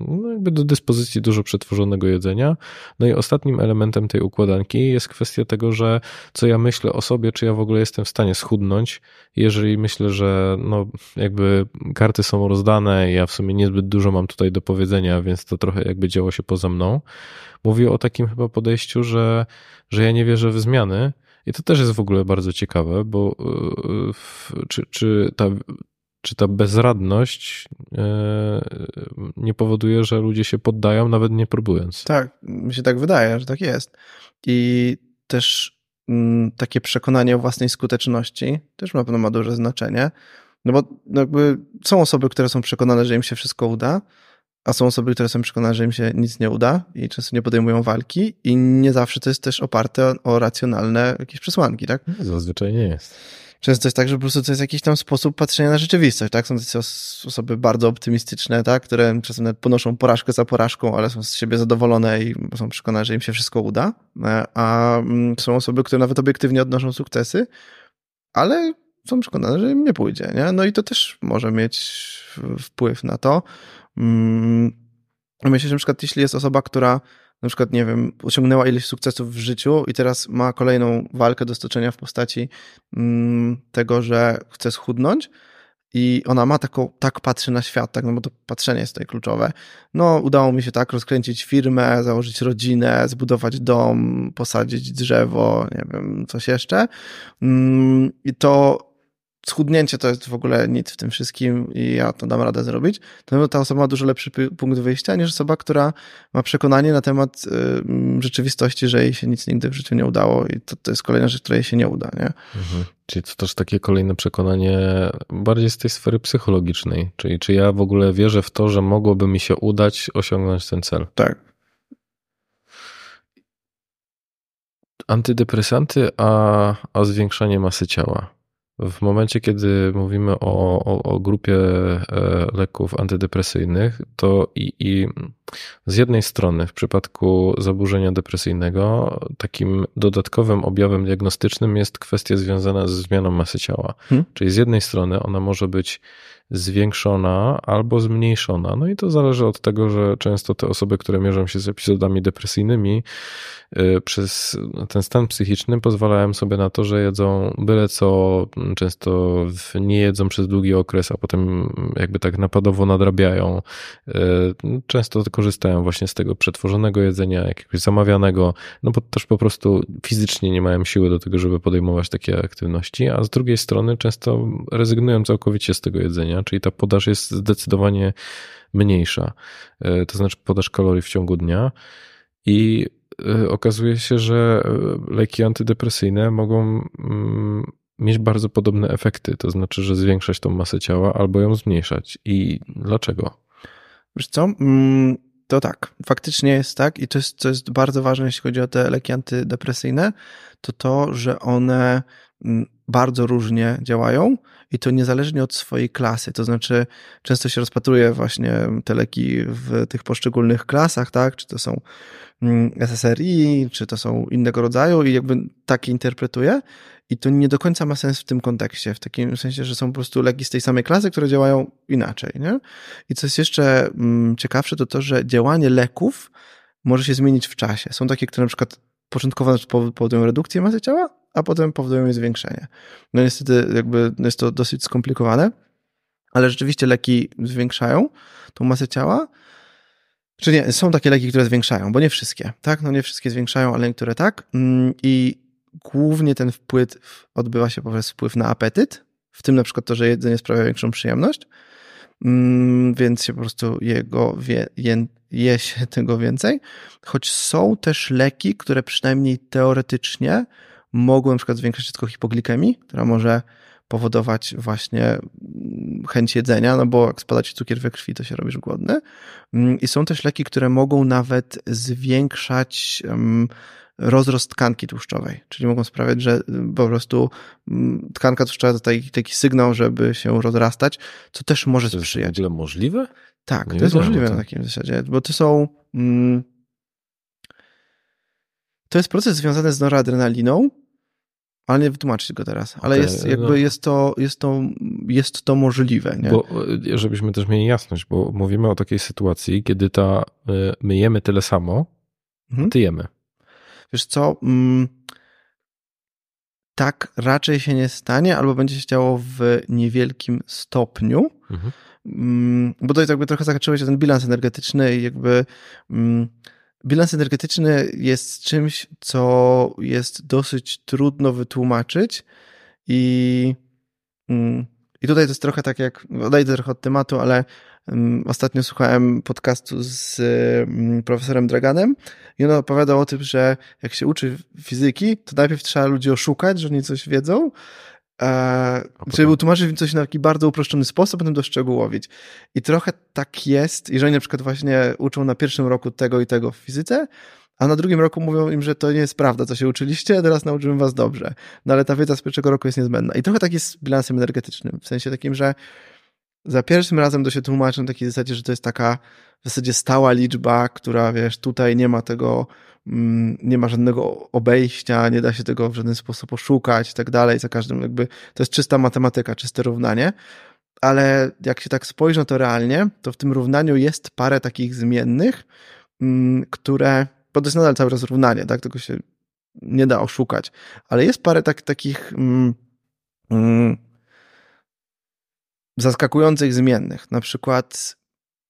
no jakby do dyspozycji dużo przetworzonego jedzenia. No i ostatnim elementem tej układanki jest kwestia tego, że co ja myślę o sobie, czy ja w ogóle jestem w stanie schudnąć, jeżeli myślę, że no jakby karty są rozdane, ja w sumie niezbyt dużo mam tutaj do powiedzenia, więc to trochę jakby działo się poza mną. Mówię o takim chyba podejściu, że, że ja nie wierzę w zmiany, i to też jest w ogóle bardzo ciekawe, bo e, czy, czy, ta, czy ta bezradność e, nie powoduje, że ludzie się poddają, nawet nie próbując? Tak, mi się tak wydaje, że tak jest. I też mm, takie przekonanie o własnej skuteczności też na pewno ma duże znaczenie. No bo jakby są osoby, które są przekonane, że im się wszystko uda, a są osoby, które są przekonane, że im się nic nie uda i często nie podejmują walki i nie zawsze to jest też oparte o, o racjonalne jakieś przesłanki, tak? Zazwyczaj nie jest. Często jest tak, że po prostu to jest jakiś tam sposób patrzenia na rzeczywistość, tak? Są takie osoby bardzo optymistyczne, tak? Które czasem nawet ponoszą porażkę za porażką, ale są z siebie zadowolone i są przekonane, że im się wszystko uda. E, a mm, są osoby, które nawet obiektywnie odnoszą sukcesy, ale są przekonane, że im nie pójdzie, nie? No i to też może mieć wpływ na to. Mm, myślę, że na przykład jeśli jest osoba, która na przykład, nie wiem, osiągnęła ileś sukcesów w życiu i teraz ma kolejną walkę do stoczenia w postaci mm, tego, że chce schudnąć i ona ma taką, tak patrzy na świat, tak, no bo to patrzenie jest tutaj kluczowe. No, udało mi się tak rozkręcić firmę, założyć rodzinę, zbudować dom, posadzić drzewo, nie wiem, coś jeszcze. Mm, I to schudnięcie to jest w ogóle nic w tym wszystkim i ja to dam radę zrobić, to ta osoba ma dużo lepszy punkt wyjścia niż osoba, która ma przekonanie na temat y, rzeczywistości, że jej się nic nigdy w życiu nie udało i to, to jest kolejna rzecz, która jej się nie uda. Nie? Mhm. Czyli to też takie kolejne przekonanie bardziej z tej sfery psychologicznej, czyli czy ja w ogóle wierzę w to, że mogłoby mi się udać osiągnąć ten cel. Tak. Antydepresanty, a, a zwiększanie masy ciała. W momencie, kiedy mówimy o, o, o grupie e, leków antydepresyjnych, to i, i z jednej strony w przypadku zaburzenia depresyjnego takim dodatkowym objawem diagnostycznym jest kwestia związana ze zmianą masy ciała. Hmm. Czyli z jednej strony ona może być zwiększona albo zmniejszona. No i to zależy od tego, że często te osoby, które mierzą się z epizodami depresyjnymi, y, przez ten stan psychiczny pozwalają sobie na to, że jedzą byle co, często nie jedzą przez długi okres, a potem jakby tak napadowo nadrabiają. Y, często korzystają właśnie z tego przetworzonego jedzenia, jakiegoś zamawianego, no bo też po prostu fizycznie nie mają siły do tego, żeby podejmować takie aktywności, a z drugiej strony często rezygnują całkowicie z tego jedzenia, czyli ta podaż jest zdecydowanie mniejsza. E, to znaczy podaż kalorii w ciągu dnia i e, okazuje się, że e, leki antydepresyjne mogą mm, mieć bardzo podobne efekty, to znaczy, że zwiększać tą masę ciała albo ją zmniejszać. I dlaczego? Wiesz co? Mm, to tak, faktycznie jest tak i to jest, to jest bardzo ważne, jeśli chodzi o te leki antydepresyjne, to to, że one mm, bardzo różnie działają i to niezależnie od swojej klasy. To znaczy, często się rozpatruje właśnie te leki w tych poszczególnych klasach, tak? Czy to są mm, SSRI, czy to są innego rodzaju i jakby tak interpretuje. I to nie do końca ma sens w tym kontekście, w takim sensie, że są po prostu leki z tej samej klasy, które działają inaczej, nie? I co jest jeszcze mm, ciekawsze, to to, że działanie leków może się zmienić w czasie. Są takie, które na przykład początkowo powodują redukcję masy ciała, a potem powodują jej zwiększenie. No niestety jakby jest to dosyć skomplikowane, ale rzeczywiście leki zwiększają tą masę ciała. Czy nie, są takie leki, które zwiększają, bo nie wszystkie, tak? No nie wszystkie zwiększają, ale niektóre tak. Mm, I głównie ten wpływ odbywa się poprzez wpływ na apetyt, w tym na przykład to, że jedzenie sprawia większą przyjemność, mm, więc się po prostu jego wie, je, je się tego więcej. Choć są też leki, które przynajmniej teoretycznie mogą na przykład zwiększyć tylko hipoglikemię, która może powodować właśnie mm, chęć jedzenia, no bo jak spada ci cukier we krwi, to się robisz głodny. Mm, I są też leki, które mogą nawet zwiększać rozrost tkanki tłuszczowej, czyli mogą sprawiać, że y, po prostu mm, tkanka tłuszczowa to taki, taki sygnał, żeby się rozrastać, co też może to sprzyjać. To jest możliwe? Tak, Nie to jest możliwe na takim zasadzie, bo to są... Mm, to jest proces związany z noradrenaliną, ale nie wytłumaczyć go teraz. Ale okay, jest, jakby no. jest, to, jest, to, jest to możliwe. Nie? Bo, e, żebyśmy też mieli jasność, bo mówimy o takiej sytuacji, kiedy ta, e, my jemy tyle samo, mhm. ty jemy. Wiesz co, mm, tak raczej się nie stanie, albo będzie się działo w niewielkim stopniu, mhm. Mm, bo to jest jakby trochę zahaczyłeś o ten bilans energetyczny i jakby mm, bilans energetyczny jest czymś, co jest dosyć trudno wytłumaczyć i i tutaj to jest trochę tak jak, odejdę trochę od tematu, ale Ostatnio słuchałem podcastu z profesorem Draganem i on opowiadał o tym, że jak się uczy fizyki, to najpierw trzeba ludzi oszukać, że oni coś wiedzą, e, żeby utłumaczyć coś na taki bardzo uproszczony sposób, potem doszczegółowić. I trochę tak jest, jeżeli na przykład właśnie uczą na pierwszym roku tego i tego w fizyce, a na drugim roku mówią im, że to nie jest prawda, co się uczyliście, teraz nauczymy was dobrze. No ale ta wiedza z pierwszego roku jest niezbędna. I trochę tak jest z bilansem energetycznym, w sensie takim, że za pierwszym razem to się tłumaczy na takiej zasadzie, że to jest taka w zasadzie stała liczba, która wiesz, tutaj nie ma tego, mm, nie ma żadnego obejścia, nie da się tego w żaden sposób oszukać i tak dalej. Za każdym jakby to jest czysta matematyka, czyste równanie. Ale jak się tak spojrzy na to realnie, to w tym równaniu jest parę takich zmiennych, mm, które, bo to jest nadal cały czas równanie, tak? Tego się nie da oszukać. Ale jest parę tak, takich mm, zaskakujących zmiennych, na przykład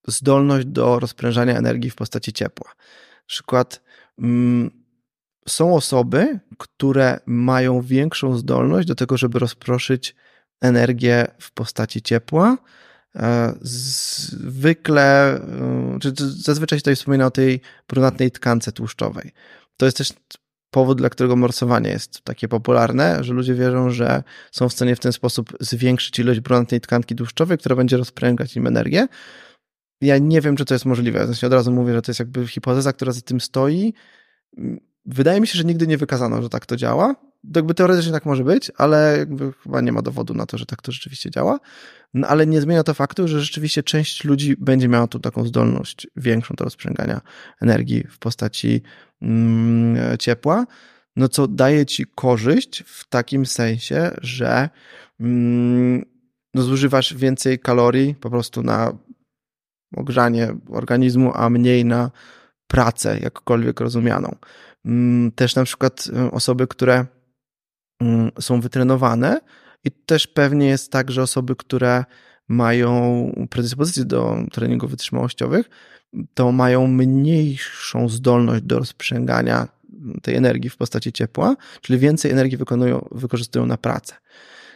zdolność do rozprężania energii w postaci ciepła. Na przykład mm, są osoby, które mają większą zdolność do tego, żeby rozproszyć energię w postaci ciepła. E, zwykle, e, czy zazwyczaj się tutaj wspomina o tej brunatnej tkance tłuszczowej. To jest też powód, dla którego morsowanie jest takie popularne, że ludzie wierzą, że są w stanie w ten sposób zwiększyć ilość brunatnej tkanki tłuszczowej, która będzie rozpręgać im energię. Ja nie wiem, czy to jest możliwe. Znaczy od razu mówię, że to jest jakby hipoteza, która za tym stoi. Wydaje mi się, że nigdy nie wykazano, że tak to działa. Jakby teoretycznie tak może być, ale chyba nie ma dowodu na to, że tak to rzeczywiście działa. No, ale nie zmienia to faktu, że rzeczywiście część ludzi będzie miała tu taką zdolność większą do rozprzęgania energii w postaci mm, ciepła, no co daje ci korzyść w takim sensie, że mm, no zużywasz więcej kalorii po prostu na ogrzanie organizmu, a mniej na pracę, jakkolwiek rozumianą. Mm, też na przykład y, osoby, które mm, są wytrenowane i też pewnie jest tak, że osoby, które mają predyspozycje do treningów wytrzymałościowych, to mają mniejszą zdolność do rozprzęgania tej energii w postaci ciepła, czyli więcej energii wykonują, wykorzystują na pracę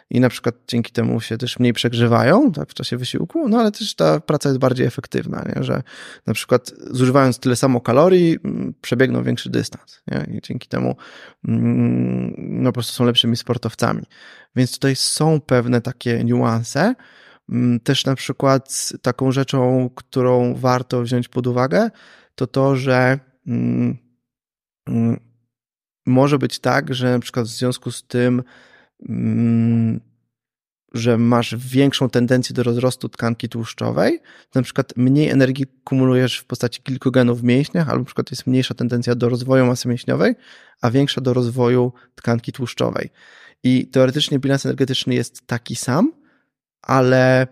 i na przykład dzięki temu się też mniej przegrzewają tak, w czasie wysiłku, no ale też ta praca jest bardziej efektywna, nie? że na przykład zużywając tyle samo kalorii, mm, przebiegną większy dystans nie? i dzięki temu mm, no, po prostu są lepszymi sportowcami. Więc tutaj są pewne takie niuanse. Mm, też na przykład taką rzeczą, którą warto wziąć pod uwagę, to to, że może być tak, że na przykład w związku z tym, że masz większą tendencję do rozrostu tkanki tłuszczowej, na przykład mniej energii kumulujesz w postaci glikogenów w mięśniach, albo na przykład jest mniejsza tendencja do rozwoju masy mięśniowej, a większa do rozwoju tkanki tłuszczowej. I teoretycznie bilans energetyczny jest taki sam, ale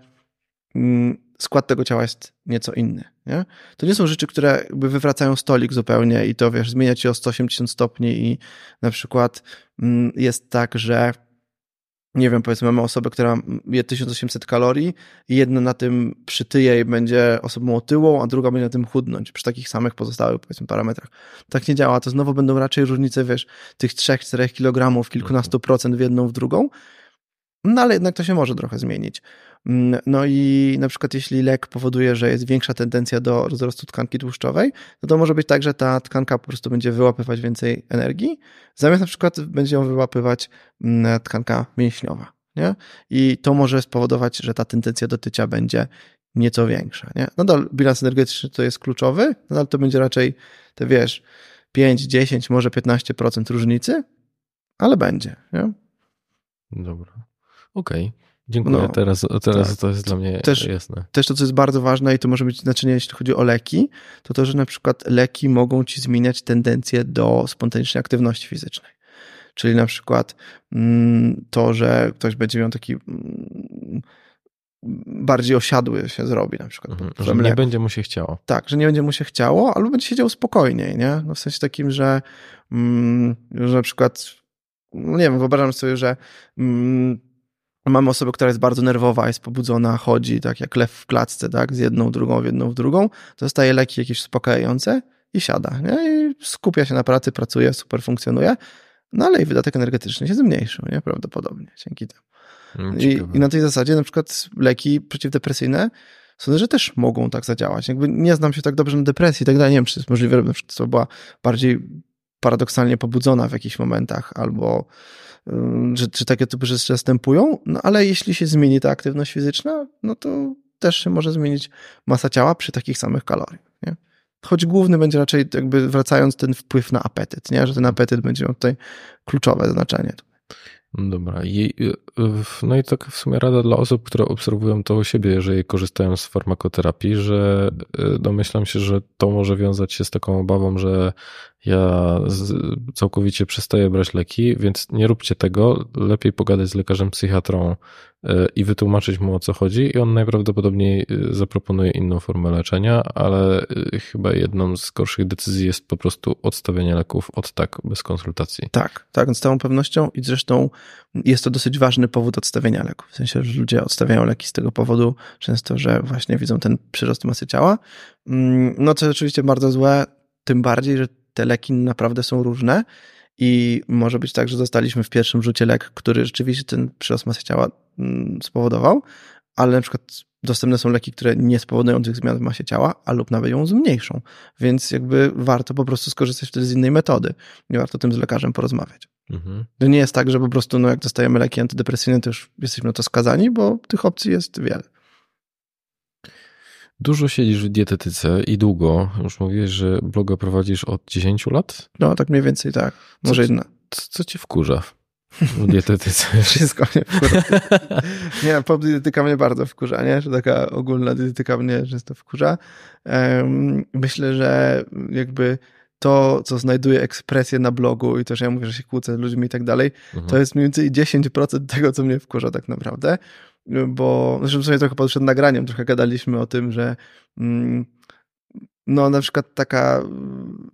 mm, skład tego ciała jest nieco inny. Nie? To nie są rzeczy, które jakby wywracają stolik zupełnie i to wiesz, zmienia ci o 180 stopni i na przykład mm, jest tak, że nie wiem, powiedzmy, mamy osobę, która je 1800 kalorii i jedna na tym przytyje i będzie osobą otyłą, a druga będzie na tym chudnąć przy takich samych pozostałych, powiedzmy, parametrach. Tak nie działa. To znowu będą raczej różnice, wiesz, tych 3-4 kg, kilkunastu procent w jedną, w drugą. No ale jednak to się może trochę zmienić. Mm, no i na przykład jeśli lek powoduje, że jest większa tendencja do rozrostu tkanki tłuszczowej, no to może być tak, że ta tkanka po prostu będzie wyłapywać więcej energii, zamiast na przykład będzie ją wyłapywać mm, tkanka mięśniowa. Nie? I to może spowodować, że ta tendencja do tycia będzie nieco większa. Nie? Nadal bilans energetyczny to jest kluczowy, nadal to będzie raczej te wiesz 5, 10, może 15% różnicy, ale będzie. Nie? Dobra. Okej. Okay. Dziękuję. No, teraz teraz tak. to jest dla mnie też, jasne. Też to, co jest bardzo ważne i to może mieć znaczenie, jeśli chodzi o leki, to to, że na przykład leki mogą ci zmieniać tendencję do spontanicznej aktywności fizycznej. Czyli na przykład mm, to, że ktoś będzie miał taki mm, bardziej osiadły się zrobi na przykład. Mhm, że nie będzie mu się chciało. Tak, że nie będzie mu się chciało, albo będzie siedział spokojniej, nie? No w sensie takim, że, mm, że na przykład, no nie wiem, wyobrażam sobie, że mamy osobę, która jest bardzo nerwowa, jest pobudzona, chodzi tak jak lew w klatce, tak, z jedną, drugą, w jedną, w drugą, dostaje leki jakieś uspokajające i siada, nie? I skupia się na pracy, pracuje, super funkcjonuje, no ale i wydatek energetyczny się zmniejszył, nie? Prawdopodobnie, dzięki temu. Mm, I, I, na tej zasadzie na przykład leki przeciwdepresyjne sądzę, że też mogą tak zadziałać. Jakby nie znam się tak dobrze na depresji i tak dalej, nie wiem, czy jest możliwe, że to była bardziej paradoksalnie pobudzona w jakichś momentach albo że, czy takie typy rzeczy zastępują, no ale jeśli się zmieni ta aktywność fizyczna, no to też się może zmienić masa ciała przy takich samych kaloriach. Nie? Choć główny będzie raczej jakby wracając ten wpływ na apetyt, nie? że ten apetyt będzie miał tutaj kluczowe znaczenie. Dobra. I, no i tak w sumie rada dla osób, które obserwują to u siebie, jeżeli korzystają z farmakoterapii, że y, domyślam się, że to może wiązać się z taką obawą, że ja całkowicie przestaję brać leki, więc nie róbcie tego. Lepiej pogadać z lekarzem psychiatrą e, i wytłumaczyć mu o co chodzi, i on najprawdopodobniej e, zaproponuje inną formę leczenia, ale e, chyba jedną z gorszych decyzji jest po prostu odstawienie leków od tak, bez konsultacji. Tak, tak, z całą pewnością i zresztą jest to dosyć ważny powód odstawienia leków. W sensie, że ludzie odstawiają leki z tego powodu często, że właśnie widzą ten przyrost masy ciała. Mm, no co oczywiście bardzo złe, tym bardziej, że te leki naprawdę są różne i może być tak, że dostaliśmy w pierwszym rzucie lek, który rzeczywiście ten przyrost masy ciała mm, spowodował, ale na przykład dostępne są leki, które nie spowodują tych zmian w masie ciała, a lub nawet ją zmniejszą. Więc jakby warto po prostu skorzystać wtedy z innej metody. Nie warto tym z lekarzem porozmawiać. Mhm. To nie jest tak, że po prostu no, jak dostajemy leki antydepresyjne, to już jesteśmy na to skazani, bo tych opcji jest wiele. Dużo siedzisz w dietetyce i długo. Już mówiłeś, że bloga prowadzisz od 10 lat? No, tak mniej więcej tak. Może jedna. Co, co cię wkurza w dietetyce? Wszystko mnie wkurza. nie, pop dietetyka mnie bardzo wkurza, nie? Że taka ogólna dietetyka mnie często wkurza. myślę, że jakby to, co znajduje ekspresję na blogu i to, że ja mówię, że się kłócę z ludźmi i tak dalej, mhm. to jest mniej więcej 10% tego, co mnie wkurza tak naprawdę bo zresztą sobie trochę przed nagraniem trochę gadaliśmy o tym, że mm, no na przykład taka mm,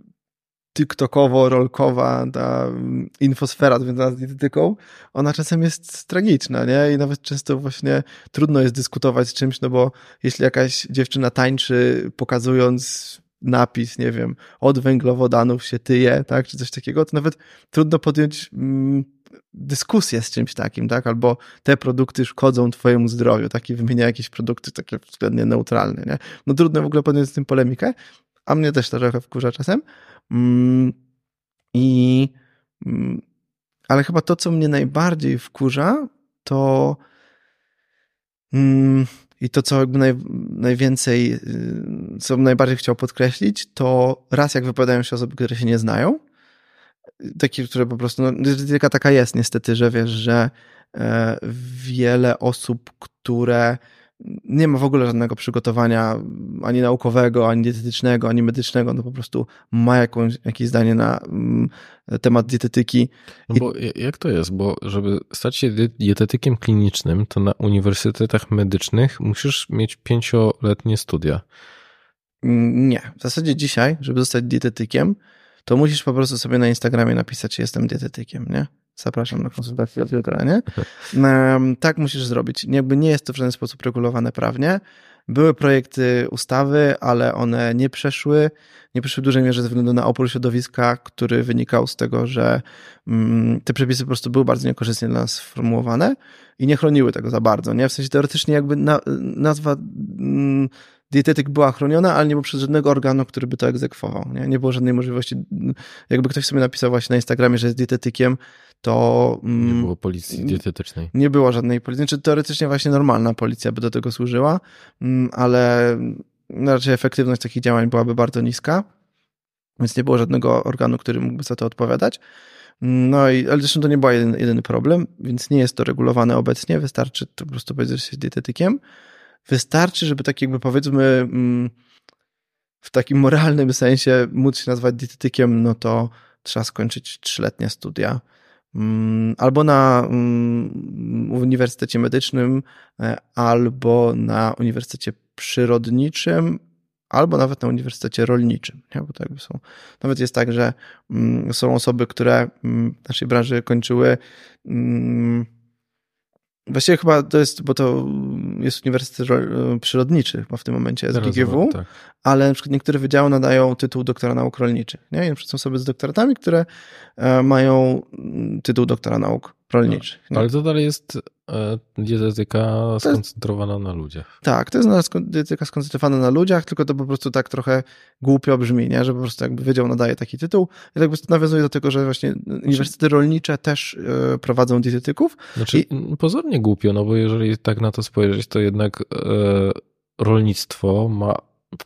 TikTokowo-rolkowa ta mm, infosfera związana z dietetyką, ona czasem jest tragiczna, nie? I nawet często właśnie trudno jest dyskutować z czymś, no bo jeśli jakaś dziewczyna tańczy, pokazując napis, nie wiem, od węglowodanów się tyje, tak, czy coś takiego, to nawet trudno podjąć mm, dyskusję z czymś takim, tak? Albo te produkty szkodzą twojemu zdrowiu, taki wymienia jakieś produkty takie względnie neutralne, nie? No trudno w ogóle podjąć z tym polemikę, a mnie też to trochę wkurza czasem. Mm, I mm, ale chyba to, co mnie najbardziej wkurza, to mm, i to, co jakby naj, najwięcej, y, co najbardziej chciał podkreślić, to raz jak wypowiadają się osoby, które się nie znają, takie, które po prostu, no, taka jest niestety, że wiesz, że e, wiele osób, które nie ma w ogóle żadnego przygotowania ani naukowego, ani dietetycznego, ani medycznego, no po prostu ma jakąś, jakieś zdanie na mm, temat dietetyki. No bo jak to jest? Bo żeby stać się dietetykiem klinicznym, to na uniwersytetach medycznych musisz mieć pięcioletnie studia. Nie. W zasadzie dzisiaj, żeby zostać dietetykiem, to musisz po prostu sobie na Instagramie napisać, że jestem dietetykiem, nie? Zapraszam na konsultację od jutra, nie? Tak musisz zrobić. Jakby nie jest to w żaden sposób regulowane prawnie. Były projekty ustawy, ale one nie przeszły. Nie przeszły w dużej mierze ze względu na opór środowiska, który wynikał z tego, że mm, te przepisy po prostu były bardzo niekorzystnie dla nas sformułowane i nie chroniły tego za bardzo. Nie? W sensie teoretycznie jakby na, nazwa mm, dietetyk była chroniona, ale nie było przez żadnego organu, który by to egzekwował. Nie, nie było żadnej możliwości. Jakby ktoś sobie napisał właśnie na Instagramie, że jest dietetykiem, to. mm, Nie było policji dietetycznej. nie było żadnej policji. Znaczy, teoretycznie właśnie normalna policja by do tego służyła, mm, ale raczej efektywność takich działań byłaby bardzo niska, więc nie było żadnego organu, który mógłby za to odpowiadać. No i, ale zresztą to nie był jedyny, jedyny problem, więc nie jest to regulowane obecnie. Wystarczy to po prostu powiedzieć, że jest dietetykiem. Wystarczy, żeby tak jakby powiedzmy mm, w takim moralnym sensie móc się nazwać dietetykiem, no to trzeba skończyć trzyletnie studia. Mm, Albo na mm, Uniwersytecie Medycznym, e, albo na Uniwersytecie Przyrodniczym, albo nawet na Uniwersytecie Rolniczym. Nie? Bo jakby są. Nawet jest tak, że są osoby, które w naszej branży kończyły. Właściwie chyba to jest, bo to jest Uniwersytet Ro- Przyrodniczy chyba w tym momencie, SGGW Tak. ale na przykład niektóre wydziały nadają tytuł doktora nauk rolniczych. Nie? I na przykład są osoby z doktoratami, które e, mają mm, tytuł doktora nauk rolniczych. nie? Ale to dalej jest e, dietetyka skoncentrowana na ludziach. Tak, to jest dietetyka skoncentrowana na ludziach, tylko to po prostu tak trochę głupio brzmi, nie? że po prostu jakby wydział nadaje taki tytuł. I tak po prostu nawiązuje do tego, że właśnie uniwersytety rolnicze też e, prowadzą dietetyków. Znaczy, I- pozornie głupio, no bo jeżeli tak na to spojrzeć, to jednak e, rolnictwo ma,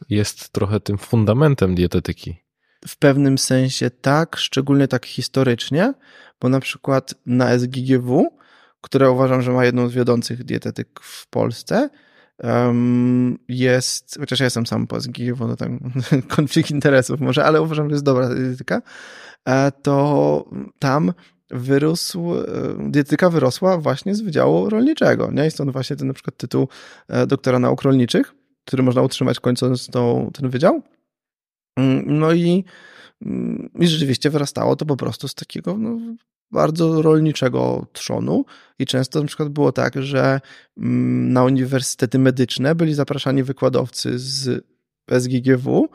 jest trochę tym fundamentem dietetyki. W pewnym sensie tak, szczególnie tak historycznie, bo na przykład na SGGW, które uważam, że ma jedną z wiodących dietetyk w Polsce, jest, chociaż ja jestem sam po SGGW, no tam konflikt interesów może, ale uważam, że jest dobra dietetyka, e, to tam wyrósł, e, dietetyka wyrosła właśnie z Wydziału Rolniczego, nie? I stąd właśnie ten na przykład tytuł e, doktora nauk rolniczych, który można utrzymać kończąc tą, ten wydział. Mm, No i, mm, i rzeczywiście wyrastało to po prostu z takiego no, bardzo rolniczego trzonu. I często na przykład było tak, że mm, na uniwersytety medyczne byli zapraszani wykładowcy z SGGW,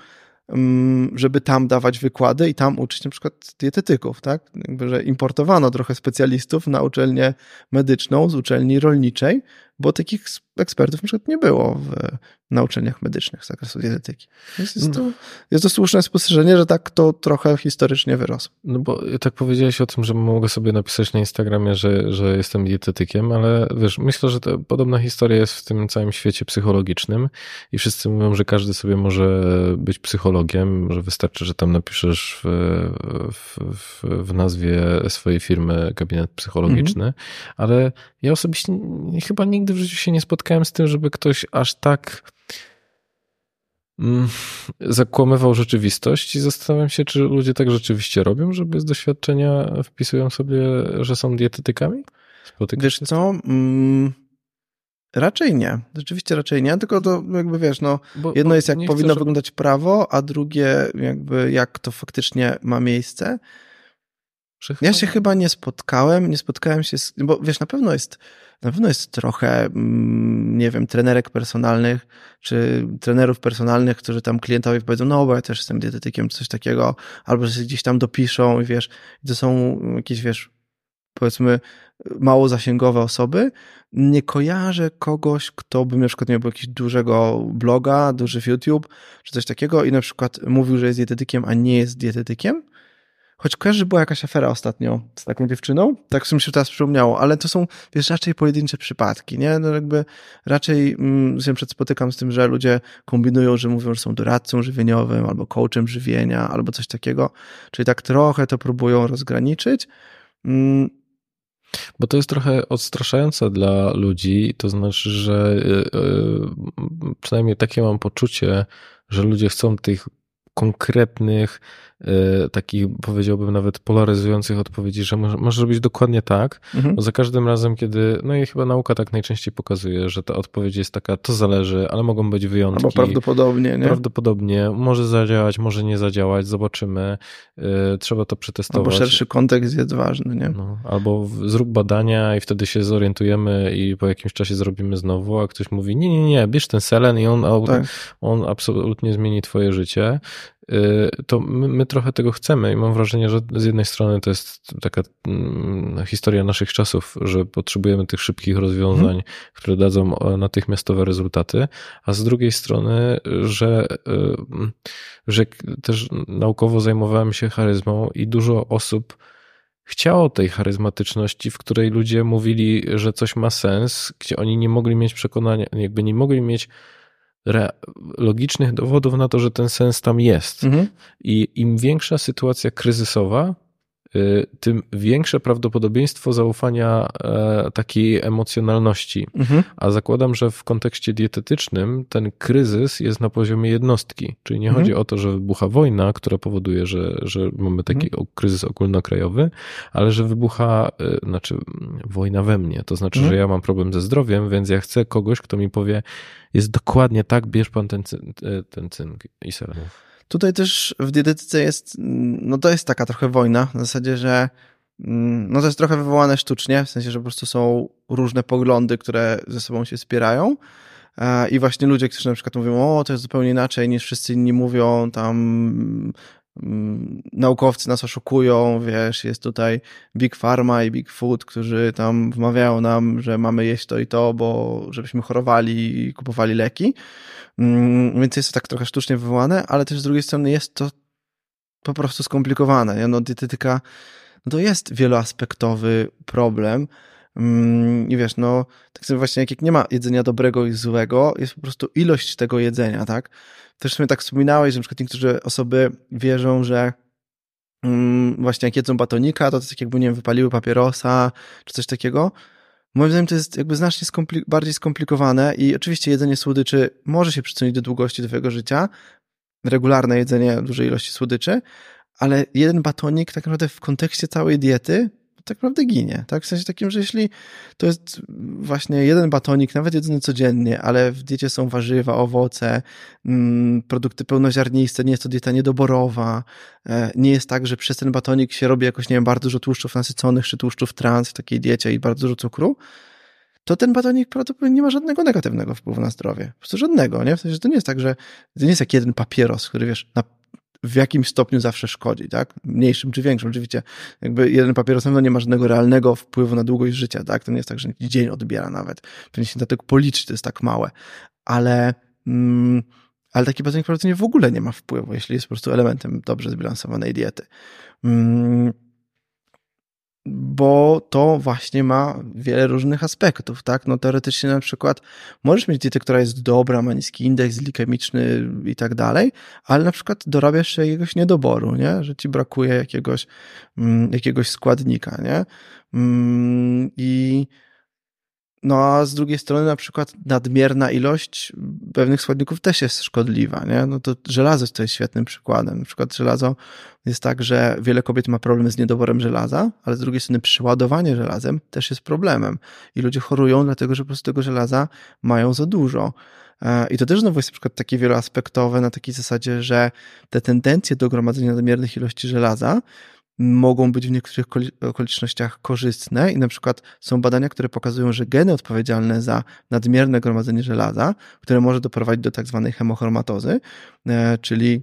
żeby tam dawać wykłady i tam uczyć na przykład dietetyków, tak? Jakby, że importowano trochę specjalistów na uczelnię medyczną z uczelni rolniczej, bo takich ekspertów na przykład nie było w, na uczelniach medycznych z zakresu dietetyki. Więc jest to, jest to słuszne spostrzeżenie, że tak to trochę historycznie wyrosło. No bo tak powiedziałeś o tym, że mogę sobie napisać na Instagramie, że, że jestem dietetykiem, ale wiesz, myślę, że to podobna historia jest w tym całym świecie psychologicznym i wszyscy mówią, że każdy sobie może być psychologiem, że wystarczy, że tam napiszesz w, w, w, w nazwie swojej firmy gabinet psychologiczny, ale ja osobiście chyba nigdy w życiu się nie spotkałem z tym, żeby ktoś aż tak mm, zakłamywał rzeczywistość i zastanawiam się, czy ludzie tak rzeczywiście robią, żeby z doświadczenia wpisują sobie, że są dietetykami? Spotykasz Wiesz co? Mm, raczej nie. Rzeczywiście raczej nie, tylko to jakby wiesz, no? Bo- jedno bo jest jak powinno chcę, żeby- wyglądać prawo, a drugie jakby jak to faktycznie ma miejsce. Ja się chyba nie spotkałem, nie spotkałem się z, bo wiesz, na pewno jest, na pewno jest trochę, mm, nie wiem, trenerek personalnych, czy trenerów personalnych, którzy tam klientowi powiedzą, no bo ja też jestem dietetykiem, coś takiego, albo że się gdzieś tam dopiszą i wiesz, to są jakieś, wiesz, powiedzmy mało zasięgowe osoby. Nie kojarzę kogoś, kto by na przykład miał jakiegoś dużego bloga, duży YouTube, czy coś takiego i na przykład mówił, że jest dietetykiem, a nie jest dietetykiem. Choć kojarzę, że była jakaś afera ostatnio z taką dziewczyną, tak w mi się teraz przypomniało, ale to są, wiesz, raczej pojedyncze przypadki, nie? No jakby raczej mm, się przed spotykam z tym, że ludzie kombinują, że mówią, że są doradcą żywieniowym albo coachem żywienia albo coś takiego, czyli tak trochę to próbują rozgraniczyć. Mm, Bo to jest trochę odstraszające dla ludzi, to znaczy, że y, y, przynajmniej takie mam poczucie, że ludzie chcą tych konkretnych, takich, powiedziałbym nawet polaryzujących odpowiedzi, że możesz robić dokładnie tak, mhm. bo za każdym razem, kiedy, no i chyba nauka tak najczęściej pokazuje, że ta odpowiedź jest taka, to zależy, ale mogą być wyjątki. Albo prawdopodobnie, nie? Prawdopodobnie, może zadziałać, może nie zadziałać, zobaczymy, y, trzeba to przetestować. Albo szerszy kontekst jest ważny, nie? No, albo zrób badania i wtedy się zorientujemy i po jakimś czasie zrobimy znowu, a ktoś mówi, nie, nie, nie, bierz ten selen i on, tak. on absolutnie zmieni twoje życie. Y, to my, my, trochę tego chcemy i mam wrażenie, że z jednej strony to jest taka mm, historia naszych czasów, że potrzebujemy tych szybkich rozwiązań, hmm. które dadzą e, natychmiastowe rezultaty, a z drugiej strony, że, y, że też naukowo zajmowałem się charyzmą i dużo osób chciało tej charyzmatyczności, w której ludzie mówili, że coś ma sens, gdzie oni nie mogli mieć przekonania, jakby nie mogli mieć logicznych dowodów na to, że ten sens tam jest. Mhm. I im większa sytuacja kryzysowa, tym większe prawdopodobieństwo zaufania e, takiej emocjonalności. Mhm. A zakładam, że w kontekście dietetycznym ten kryzys jest na poziomie jednostki. Czyli nie mhm. chodzi o to, że wybucha wojna, która powoduje, że, że mamy taki mhm. kryzys ogólnokrajowy, ale że wybucha, e, znaczy wojna we mnie. To znaczy, mhm. że ja mam problem ze zdrowiem, więc ja chcę kogoś, kto mi powie, jest dokładnie tak, bierz pan ten, e, ten cynk i selen. Tutaj też w dietetyce jest, no to jest taka trochę wojna, w zasadzie, że mm, no to jest trochę wywołane sztucznie, w sensie, że po prostu są różne poglądy, które ze sobą się spierają. I właśnie ludzie, którzy na przykład mówią, o, to jest zupełnie inaczej niż wszyscy inni mówią, tam mm, naukowcy nas oszukują, wiesz, jest tutaj Big Pharma i Big Food, którzy tam wmawiają nam, że mamy jeść to i to, bo żebyśmy chorowali i kupowali leki. Mm, więc jest to tak trochę sztucznie wywołane, ale też z drugiej strony jest to po prostu skomplikowane. No, dietetyka no to jest wieloaspektowy problem. Mm, I wiesz, no, tak sobie właśnie jak, jak nie ma jedzenia dobrego i złego, jest po prostu ilość tego jedzenia, tak? Też sobie tak wspominałeś, że na przykład niektóre osoby wierzą, że mm, właśnie jak jedzą batonika, to to tak jakby, nie wiem, wypaliły papierosa, czy coś takiego. Moim zdaniem to jest jakby znacznie skompli bardziej skomplikowane i oczywiście jedzenie słodyczy może się przyczynić do długości twojego życia, regularne jedzenie dużej ilości słodyczy, ale jeden batonik tak naprawdę w kontekście całej diety tak naprawdę ginie, tak? W sensie takim, że jeśli to jest właśnie jeden batonik, nawet jedzony codziennie, ale w diecie są warzywa, owoce, mm, produkty pełnoziarniste, nie jest to dieta niedoborowa, e, nie jest tak, że przez ten batonik się robi jakoś, nie wiem, bardzo dużo tłuszczów nasyconych, czy tłuszczów trans w takiej diecie i bardzo dużo cukru, to ten batonik prawdopodobnie nie ma żadnego negatywnego wpływu na zdrowie. Po prostu żadnego, nie? W sensie, to nie jest tak, że to nie jest jak jeden papieros, który, wiesz, na w jakimś stopniu zawsze szkodzi, tak? Mniejszym czy większym. Oczywiście jakby jeden papieros na nie ma żadnego realnego wpływu na długość życia, tak? To nie jest tak, że dzień odbiera nawet. Powinien się dlatego policzyć, to jest tak małe. Ale, mm, ale taki batonik prawdopodobnie w ogóle nie ma wpływu, jeśli jest po prostu elementem dobrze zbilansowanej diety. Mm, bo to właśnie ma wiele różnych aspektów, tak? No teoretycznie na przykład możesz mieć dietę, która jest dobra, ma niski indeks glikemiczny i tak dalej, ale na przykład dorabiasz się jakiegoś niedoboru, nie? Że ci brakuje jakiegoś, mm, jakiegoś składnika, nie? Mm, I no a z drugiej strony na przykład nadmierna ilość pewnych składników też jest szkodliwa, nie? No to żelazo to jest świetnym przykładem. Na przykład żelazo jest tak, że wiele kobiet ma problem z niedoborem żelaza, ale z drugiej strony przeładowanie żelazem też jest problemem. I ludzie chorują dlatego, że po prostu tego żelaza mają za dużo. E, I to też znowu jest na przykład takie wieloaspektowe na takiej zasadzie, że te tendencje do gromadzenia nadmiernych ilości żelaza mogą być w niektórych okolicznościach korzystne i na przykład są badania, które pokazują, że geny odpowiedzialne za nadmierne gromadzenie żelaza, które może doprowadzić do tak zwanej hemochromatozy, e, czyli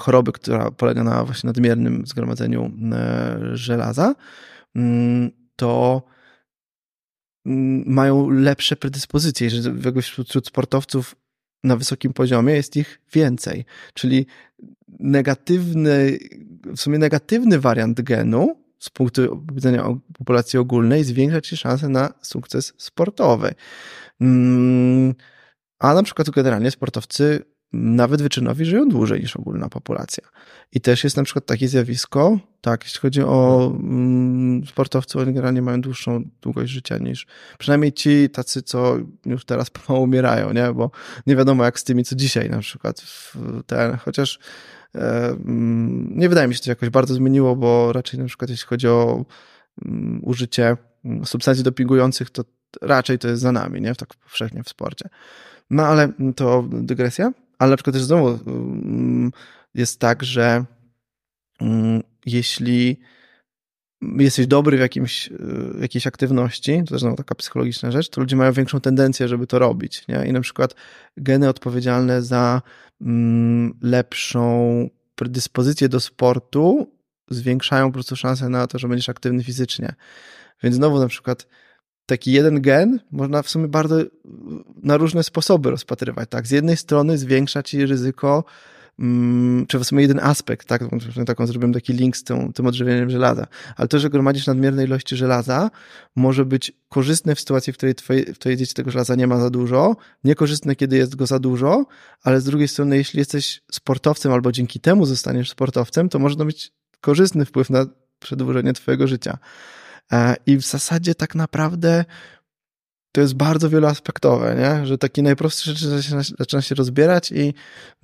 choroby, która polega na właśnie nadmiernym zgromadzeniu e, żelaza, mm, to mm, mają lepsze predyspozycje, że wśród sportowców na wysokim poziomie jest ich więcej. Czyli negatywny, w sumie negatywny wariant genu z punktu widzenia populacji ogólnej zwiększa ci szansę na sukces sportowy. Mm, a na przykład generalnie sportowcy nawet wyczynowi żyją dłużej niż ogólna populacja. I też jest na przykład takie zjawisko, tak, jeśli chodzi o mm, sportowców, oni generalnie mają dłuższą długość życia niż przynajmniej ci tacy, co już teraz pomału umierają, nie? Bo nie wiadomo jak z tymi, co dzisiaj na przykład ten, chociaż nie wydaje mi się, że to jakoś bardzo zmieniło, bo raczej na przykład jeśli chodzi o mm, użycie substancji dopingujących, to raczej to jest za nami, nie? Tak powszechnie w sporcie. No ale to dygresja. Ale na przykład też znowu jest tak, że jeśli jesteś dobry w jakimś, w jakiejś aktywności, to też taka psychologiczna rzecz, to ludzie mają większą tendencję, żeby to robić. Nie? I na przykład geny odpowiedzialne za mm, lepszą predyspozycję do sportu zwiększają po prostu szanse na to, że będziesz aktywny fizycznie. Więc znowu na przykład taki jeden gen można w sumie bardzo na różne sposoby rozpatrywać. Tak? Z jednej strony zwiększa ci ryzyko czy w sumie jeden aspekt, tak, taką zrobiłem taki link z tym odżywieniem żelaza, ale to, że gromadzisz nadmierne ilości żelaza może być korzystne w sytuacji, w której twoje, w twojej dzieci tego żelaza nie ma za dużo, niekorzystne, kiedy jest go za dużo, ale z drugiej strony, jeśli jesteś sportowcem albo dzięki temu zostaniesz sportowcem, to może to mieć korzystny wpływ na przedłużenie twojego życia. E, I w zasadzie tak naprawdę to jest bardzo wieloaspektowe, nie? że takie najprostsze rzeczy zaczyna, się rozbierać i,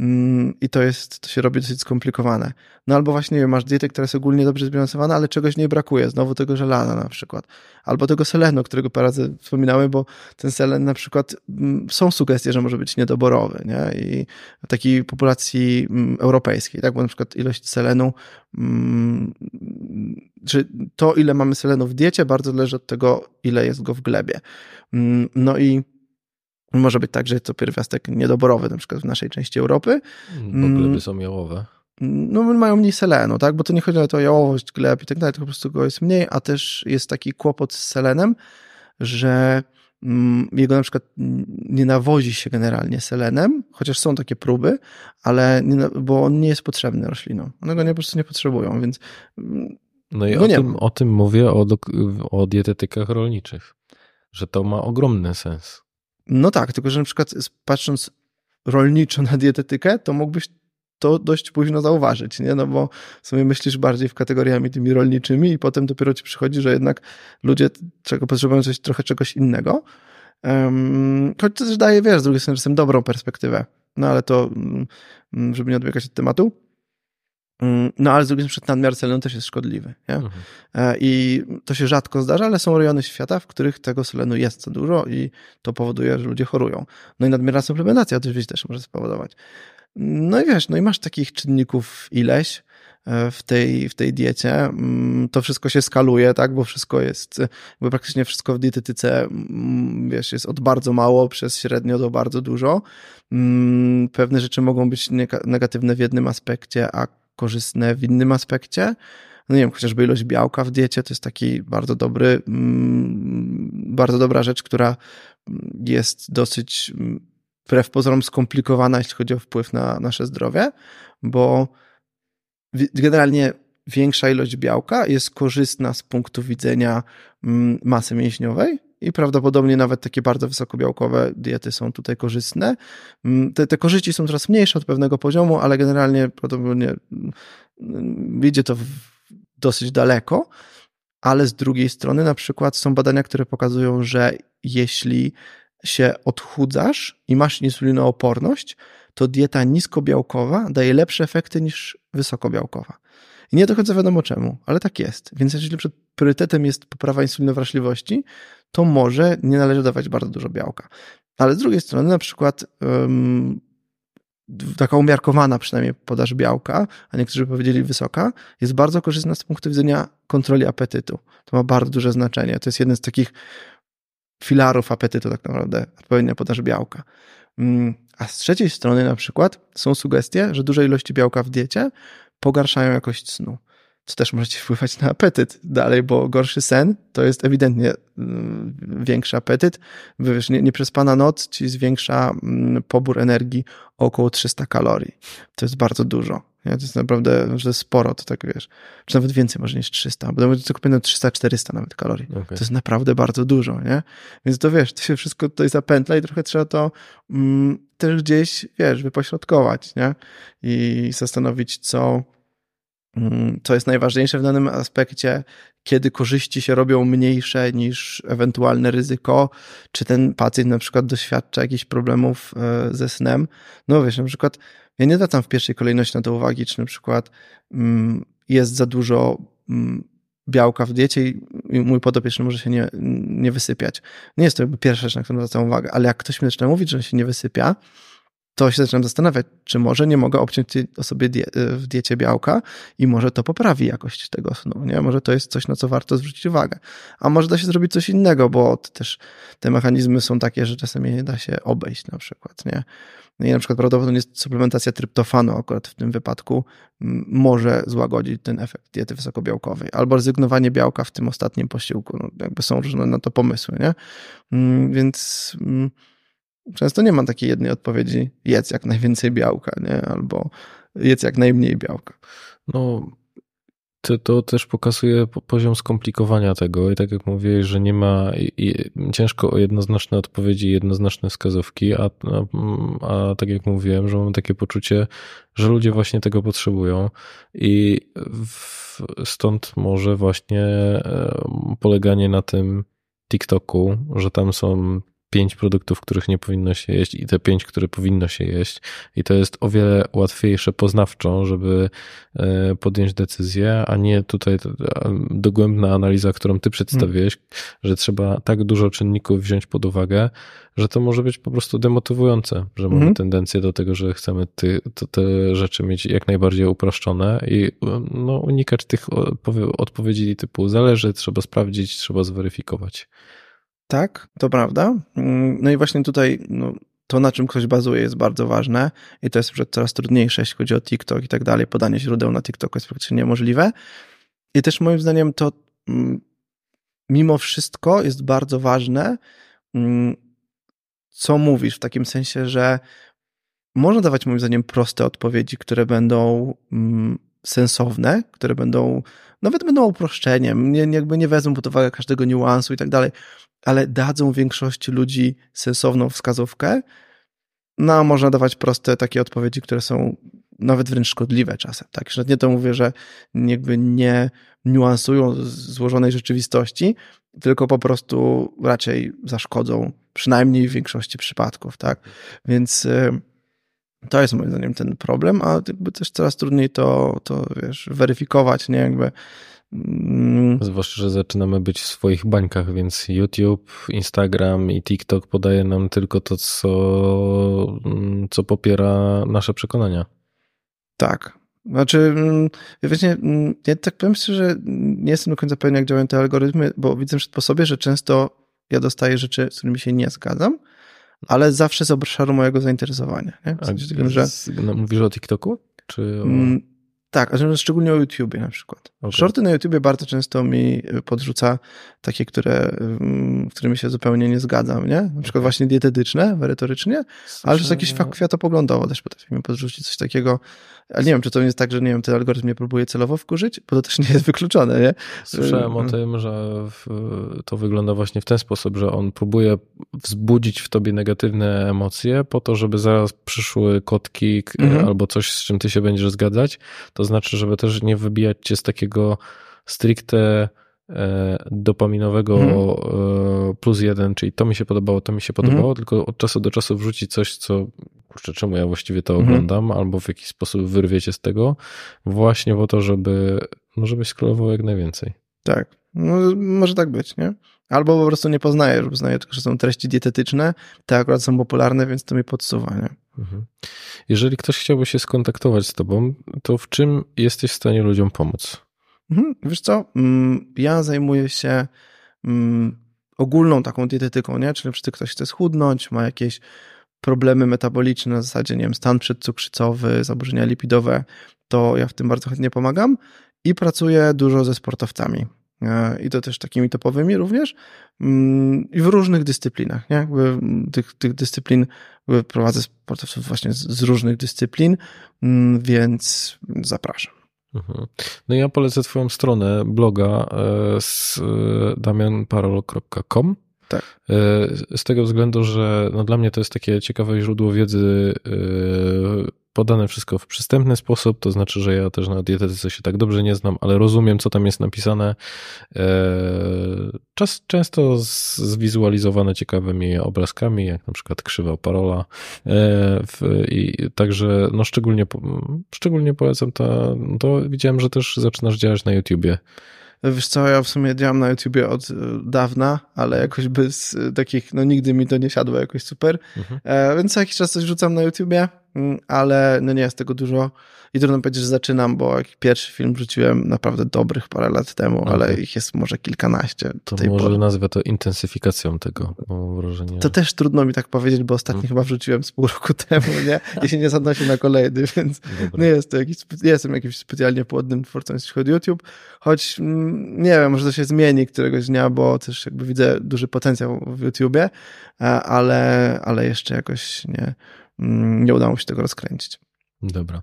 mm, i to jest, to się robi dosyć skomplikowane. No albo właśnie, nie wiem, masz dietę, która jest ogólnie dobrze zbilansowana, ale czegoś nie brakuje, znowu tego żelaza na przykład, albo tego selenu, którego parę razy wspominałem, bo ten selen na przykład, mm, są sugestie, że może być niedoborowy, nie? I takiej populacji mm, europejskiej, tak, bo na przykład ilość selenu czy to, ile mamy selenu w diecie, bardzo zależy od tego, ile jest go w glebie. Mm, no i może być tak, że to pierwiastek niedoborowy, na przykład w naszej części Europy. Bo gleby mm, są jałowe. No, mają mniej selenu, tak? Bo to nie chodzi o to jałowość gleb i tak dalej, tylko po prostu go jest mniej, a też jest taki kłopot z selenem, że mm, jego na przykład nie nawozi się generalnie selenem, chociaż są takie próby, ale nie, bo on nie jest potrzebny roślinom. One go nie, po prostu nie potrzebują, więc no i no o, tym, o tym mówię o, o dietetykach rolniczych, że to ma ogromny sens. No tak, tylko że na przykład patrząc rolniczo na dietetykę, to mógłbyś to dość późno zauważyć, nie? No bo w sumie myślisz bardziej w kategoriami tymi rolniczymi i potem dopiero ci przychodzi, że jednak ludzie czego potrzebują coś, trochę czegoś innego. Um, choć to też daje, wiesz, z drugiej strony czasem dobrą perspektywę. No ale to, mm, żeby nie odbiegać od tematu. Mm, no ale z drugiej strony nadmiar selenu też jest szkodliwy. Nie? Mhm. E, I to się rzadko zdarza, ale są rejony świata, w których tego selenu jest za dużo i to powoduje, że ludzie chorują. No i nadmierna suplementacja oczywiście też może spowodować. No i wiesz, no i masz takich czynników ileś e, w tej, w tej diecie. Mm, to wszystko się skaluje, tak, bo wszystko jest, bo praktycznie wszystko w dietetyce, mm, wiesz, jest od bardzo mało przez średnio do bardzo dużo. Pewne rzeczy mogą być negatywne w jednym aspekcie, a korzystne w innym aspekcie. No nie wiem, chociażby ilość białka w diecie to jest taki bardzo dobry, mm, bardzo dobra rzecz, która jest dosyć mm, wbrew pozorom skomplikowana, jeśli chodzi o wpływ na nasze zdrowie, bo generalnie większa ilość białka jest korzystna z punktu widzenia mm, masy mięśniowej, i prawdopodobnie nawet takie bardzo wysokobiałkowe diety są tutaj korzystne. Mm, te, te korzyści są coraz mniejsze od pewnego poziomu, ale generalnie prawdopodobnie mm, idzie to dosyć daleko. Ale z drugiej strony, na przykład, są badania, które pokazują, że jeśli się odchudzasz i masz insulinooporność, to dieta niskobiałkowa daje lepsze efekty niż wysokobiałkowa. I nie do końca wiadomo czemu, ale tak jest. Więc jeżeli przed priorytetem jest poprawa insulinowrażliwości, to może nie należy dawać bardzo dużo białka. Ale z drugiej strony, na przykład, um, taka umiarkowana przynajmniej podaż białka, a niektórzy powiedzieli wysoka, jest bardzo korzystna z punktu widzenia kontroli apetytu. To ma bardzo duże znaczenie. To jest jeden z takich filarów apetytu, tak naprawdę, odpowiednia podaż białka. Mm, a z trzeciej strony, na przykład, są sugestie, że duże ilości białka w diecie pogarszają jakość snu co też może ci wpływać na apetyt dalej, bo gorszy sen to jest ewidentnie mm, większy apetyt. Wiesz, nie, nieprzespana noc ci zwiększa mm, pobór energii o około 300 kalorii. To jest bardzo dużo. Nie? To jest naprawdę że sporo, to tak wiesz. Czy nawet więcej może niż 300, bo to kupiono 300-400 nawet kalorii. Okay. To jest naprawdę bardzo dużo, nie? Więc to wiesz, to się wszystko tutaj zapętla i trochę trzeba to mm, też gdzieś, wiesz, wypośrodkować, nie? I zastanowić, co co jest najważniejsze w danym aspekcie, kiedy korzyści się robią mniejsze niż ewentualne ryzyko, czy ten pacjent na przykład doświadcza jakichś problemów e, ze snem. No wiesz, na przykład ja nie zwracam w pierwszej kolejności na to uwagi, czy na przykład mm, jest za dużo mm, białka w diecie i mój podopieczny może się nie, nie wysypiać. Nie jest to jakby pierwsza rzecz, na którą zwracam uwagę, ale jak ktoś mi zaczyna mówić, że się nie wysypia, to się zaczynam zastanawiać, czy może nie mogę obciąć osobie die w diecie białka i może to poprawi jakość tego snu, nie? Może to jest coś, na co warto zwrócić uwagę. A może da się zrobić coś innego, bo też te mechanizmy są takie, że czasami nie da się obejść na przykład, nie? No i na przykład prawdopodobnie suplementacja tryptofanu akurat w tym wypadku może złagodzić ten efekt diety wysokobiałkowej. Albo rezygnowanie białka w tym ostatnim posiłku. No, jakby są różne na to pomysły, nie? Więc często nie ma takiej jednej odpowiedzi, jedz jak najwięcej białka, nie? Albo jedz jak najmniej białka. No, to, to też pokazuje poziom skomplikowania tego i tak jak mówiłeś, że nie ma i ciężko o jednoznaczne odpowiedzi, jednoznaczne wskazówki, a, a, a, tak jak mówiłem, że mam takie poczucie, że ludzie właśnie tego potrzebują i w, stąd może właśnie e, poleganie na tym TikToku, że tam są pięć produktów, których nie powinno się jeść i te pięć, które powinno się jeść. I to jest o wiele łatwiejsze poznawczo, żeby e, podjąć decyzję, a nie tutaj dogłębna analiza, którą ty przedstawiłeś, hmm. że trzeba tak dużo czynników wziąć pod uwagę, że to może być po prostu demotywujące, że mamy hmm. tendencję do tego, że chcemy ty, to, te rzeczy mieć jak najbardziej uproszczone i no, unikać tych odpowiedzi typu zależy, trzeba sprawdzić, trzeba zweryfikować. Tak, to prawda. Mm, no i właśnie tutaj no, to, na czym ktoś bazuje, jest bardzo ważne i to jest coraz trudniejsze, jeśli chodzi o TikTok i tak dalej. Podanie źródeł na TikToku jest praktycznie niemożliwe. I też moim zdaniem to mm, mimo wszystko jest bardzo ważne, mm, co mówisz, w takim sensie, że można dawać moim zdaniem proste odpowiedzi, które będą sensowne, które będą, nawet będą uproszczeniem, nie, jakby nie wezmą pod uwagę każdego niuansu i tak dalej, ale dadzą większości ludzi sensowną wskazówkę. No, a można dawać proste takie odpowiedzi, które są nawet wręcz szkodliwe czasem. Tak, że nie to mówię, że jakby nie niuansują złożonej rzeczywistości, tylko po prostu raczej zaszkodzą, przynajmniej w większości przypadków, tak. Więc y, to jest moim zdaniem ten problem, a jakby też coraz trudniej to, to wiesz, weryfikować, nie, jakby. Zwłaszcza, że zaczynamy być w swoich bańkach, więc YouTube, Instagram i TikTok podaje nam tylko to, co, mm, co popiera nasze przekonania. Tak. Znaczy, mm, właśnie, ja tak powiem szczerze, nie jestem do końca pewien, jak działają te algorytmy, bo widzę po sobie, że często ja dostaję rzeczy, z którymi się nie zgadzam, ale zawsze z obszaru mojego zainteresowania. Nie? W sensie A, że... No, mówisz o TikToku? Czy o... Tak, szczególnie o YouTubie na przykład. Okay. Shorty na YouTubie bardzo często mi y, podrzuca takie, które, którymi się zupełnie nie zgadzam, nie? Na przykład właśnie dietetyczne, merytorycznie, ale też jakieś kwiatopoglądowo też potrafi mi podrzucić coś takiego. Ale nie wiem, czy to jest tak, że nie wiem, ten algorytm mnie próbuje celowo wkurzyć, bo to też nie jest wykluczone, nie? Słyszałem o y, tym, że to wygląda właśnie w ten sposób, że on próbuje wzbudzić w tobie negatywne emocje po to, żeby zaraz przyszły kotki mhm. albo coś, z czym ty się będziesz zgadzać, to znaczy, żeby też nie wybijać cię z takiego stricte e, dopaminowego hmm. plus jeden, czyli to mi się podobało, to mi się podobało, hmm. tylko od czasu do czasu wrzucić coś, co kurczę, czemu ja właściwie to hmm. oglądam, albo w jakiś sposób wyrwiecie z tego, właśnie po to, żeby, no żebyś scrollował jak najwięcej. Tak, no, może tak być, nie? Albo po prostu nie poznaję, poznaję tylko, że są treści dietetyczne, te akurat są popularne, więc to mi podsuwa, nie? Mhm. Jeżeli ktoś chciałby się skontaktować z tobą, to w czym jesteś w stanie ludziom pomóc? Mhm. Wiesz co, mm, ja zajmuję się mm, ogólną taką dietetyką, nie? Czyli jeśli ktoś chce schudnąć, ma jakieś problemy metaboliczne, na zasadzie, nie wiem, stan przedcukrzycowy, zaburzenia lipidowe, to ja w tym bardzo chętnie pomagam i pracuję dużo ze sportowcami. E, i to też takimi topowymi również mm, i w różnych dyscyplinach. Nie? Tych, tych dyscyplin prowadzę sportowców właśnie z, z różnych dyscyplin, mm, więc zapraszam. Mhm. No ja polecę twoją stronę bloga e, z e, damianparol.com. Tak. Z tego względu, że no dla mnie to jest takie ciekawe źródło wiedzy podane wszystko w przystępny sposób, to znaczy, że ja też na dietetyce się tak dobrze nie znam, ale rozumiem, co tam jest napisane. E, czas, często zwizualizowane ciekawymi obrazkami, jak na przykład krzywa parola. I także, no szczególnie, szczególnie polecam to, to widziałem, że też zaczynasz działać na YouTubie. Wiesz co, ja w sumie działam na YouTubie od e, dawna, ale jakoś bez e, takich, no nigdy mi to nie siadło jakoś super. Mhm. E, więc co jakiś czas coś rzucam na YouTubie, ale no nie jest tego dużo. I trudno powiedzieć, że zaczynam, bo pierwszy film rzuciłem naprawdę dobrych parę lat temu, okay. ale ich jest może kilkanaście. To może pory. nazwę to intensyfikacją tego, mam wrażenie. To też trudno mi tak powiedzieć, bo ostatni hmm. chyba wrzuciłem z pół roku temu, nie? I się nie zanosi na kolejny, więc Dobra. nie jest to jakiś, nie jestem jakimś specjalnie płodnym twórcą, jeśli chodzi o YouTube, choć mm, nie wiem, może to się zmieni któregoś dnia, bo też jakby widzę duży potencjał w YouTubie, ale, ale jeszcze jakoś nie, mm, nie udało się tego rozkręcić. Dobra.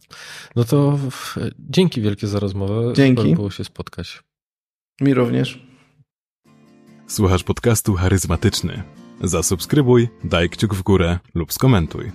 No to dzięki wielkie za rozmowę. Dzięki. Super było się spotkać. Mi również. Słuchasz podcastu charyzmatyczny. Zasubskrybuj, daj kciuk w górę lub skomentuj.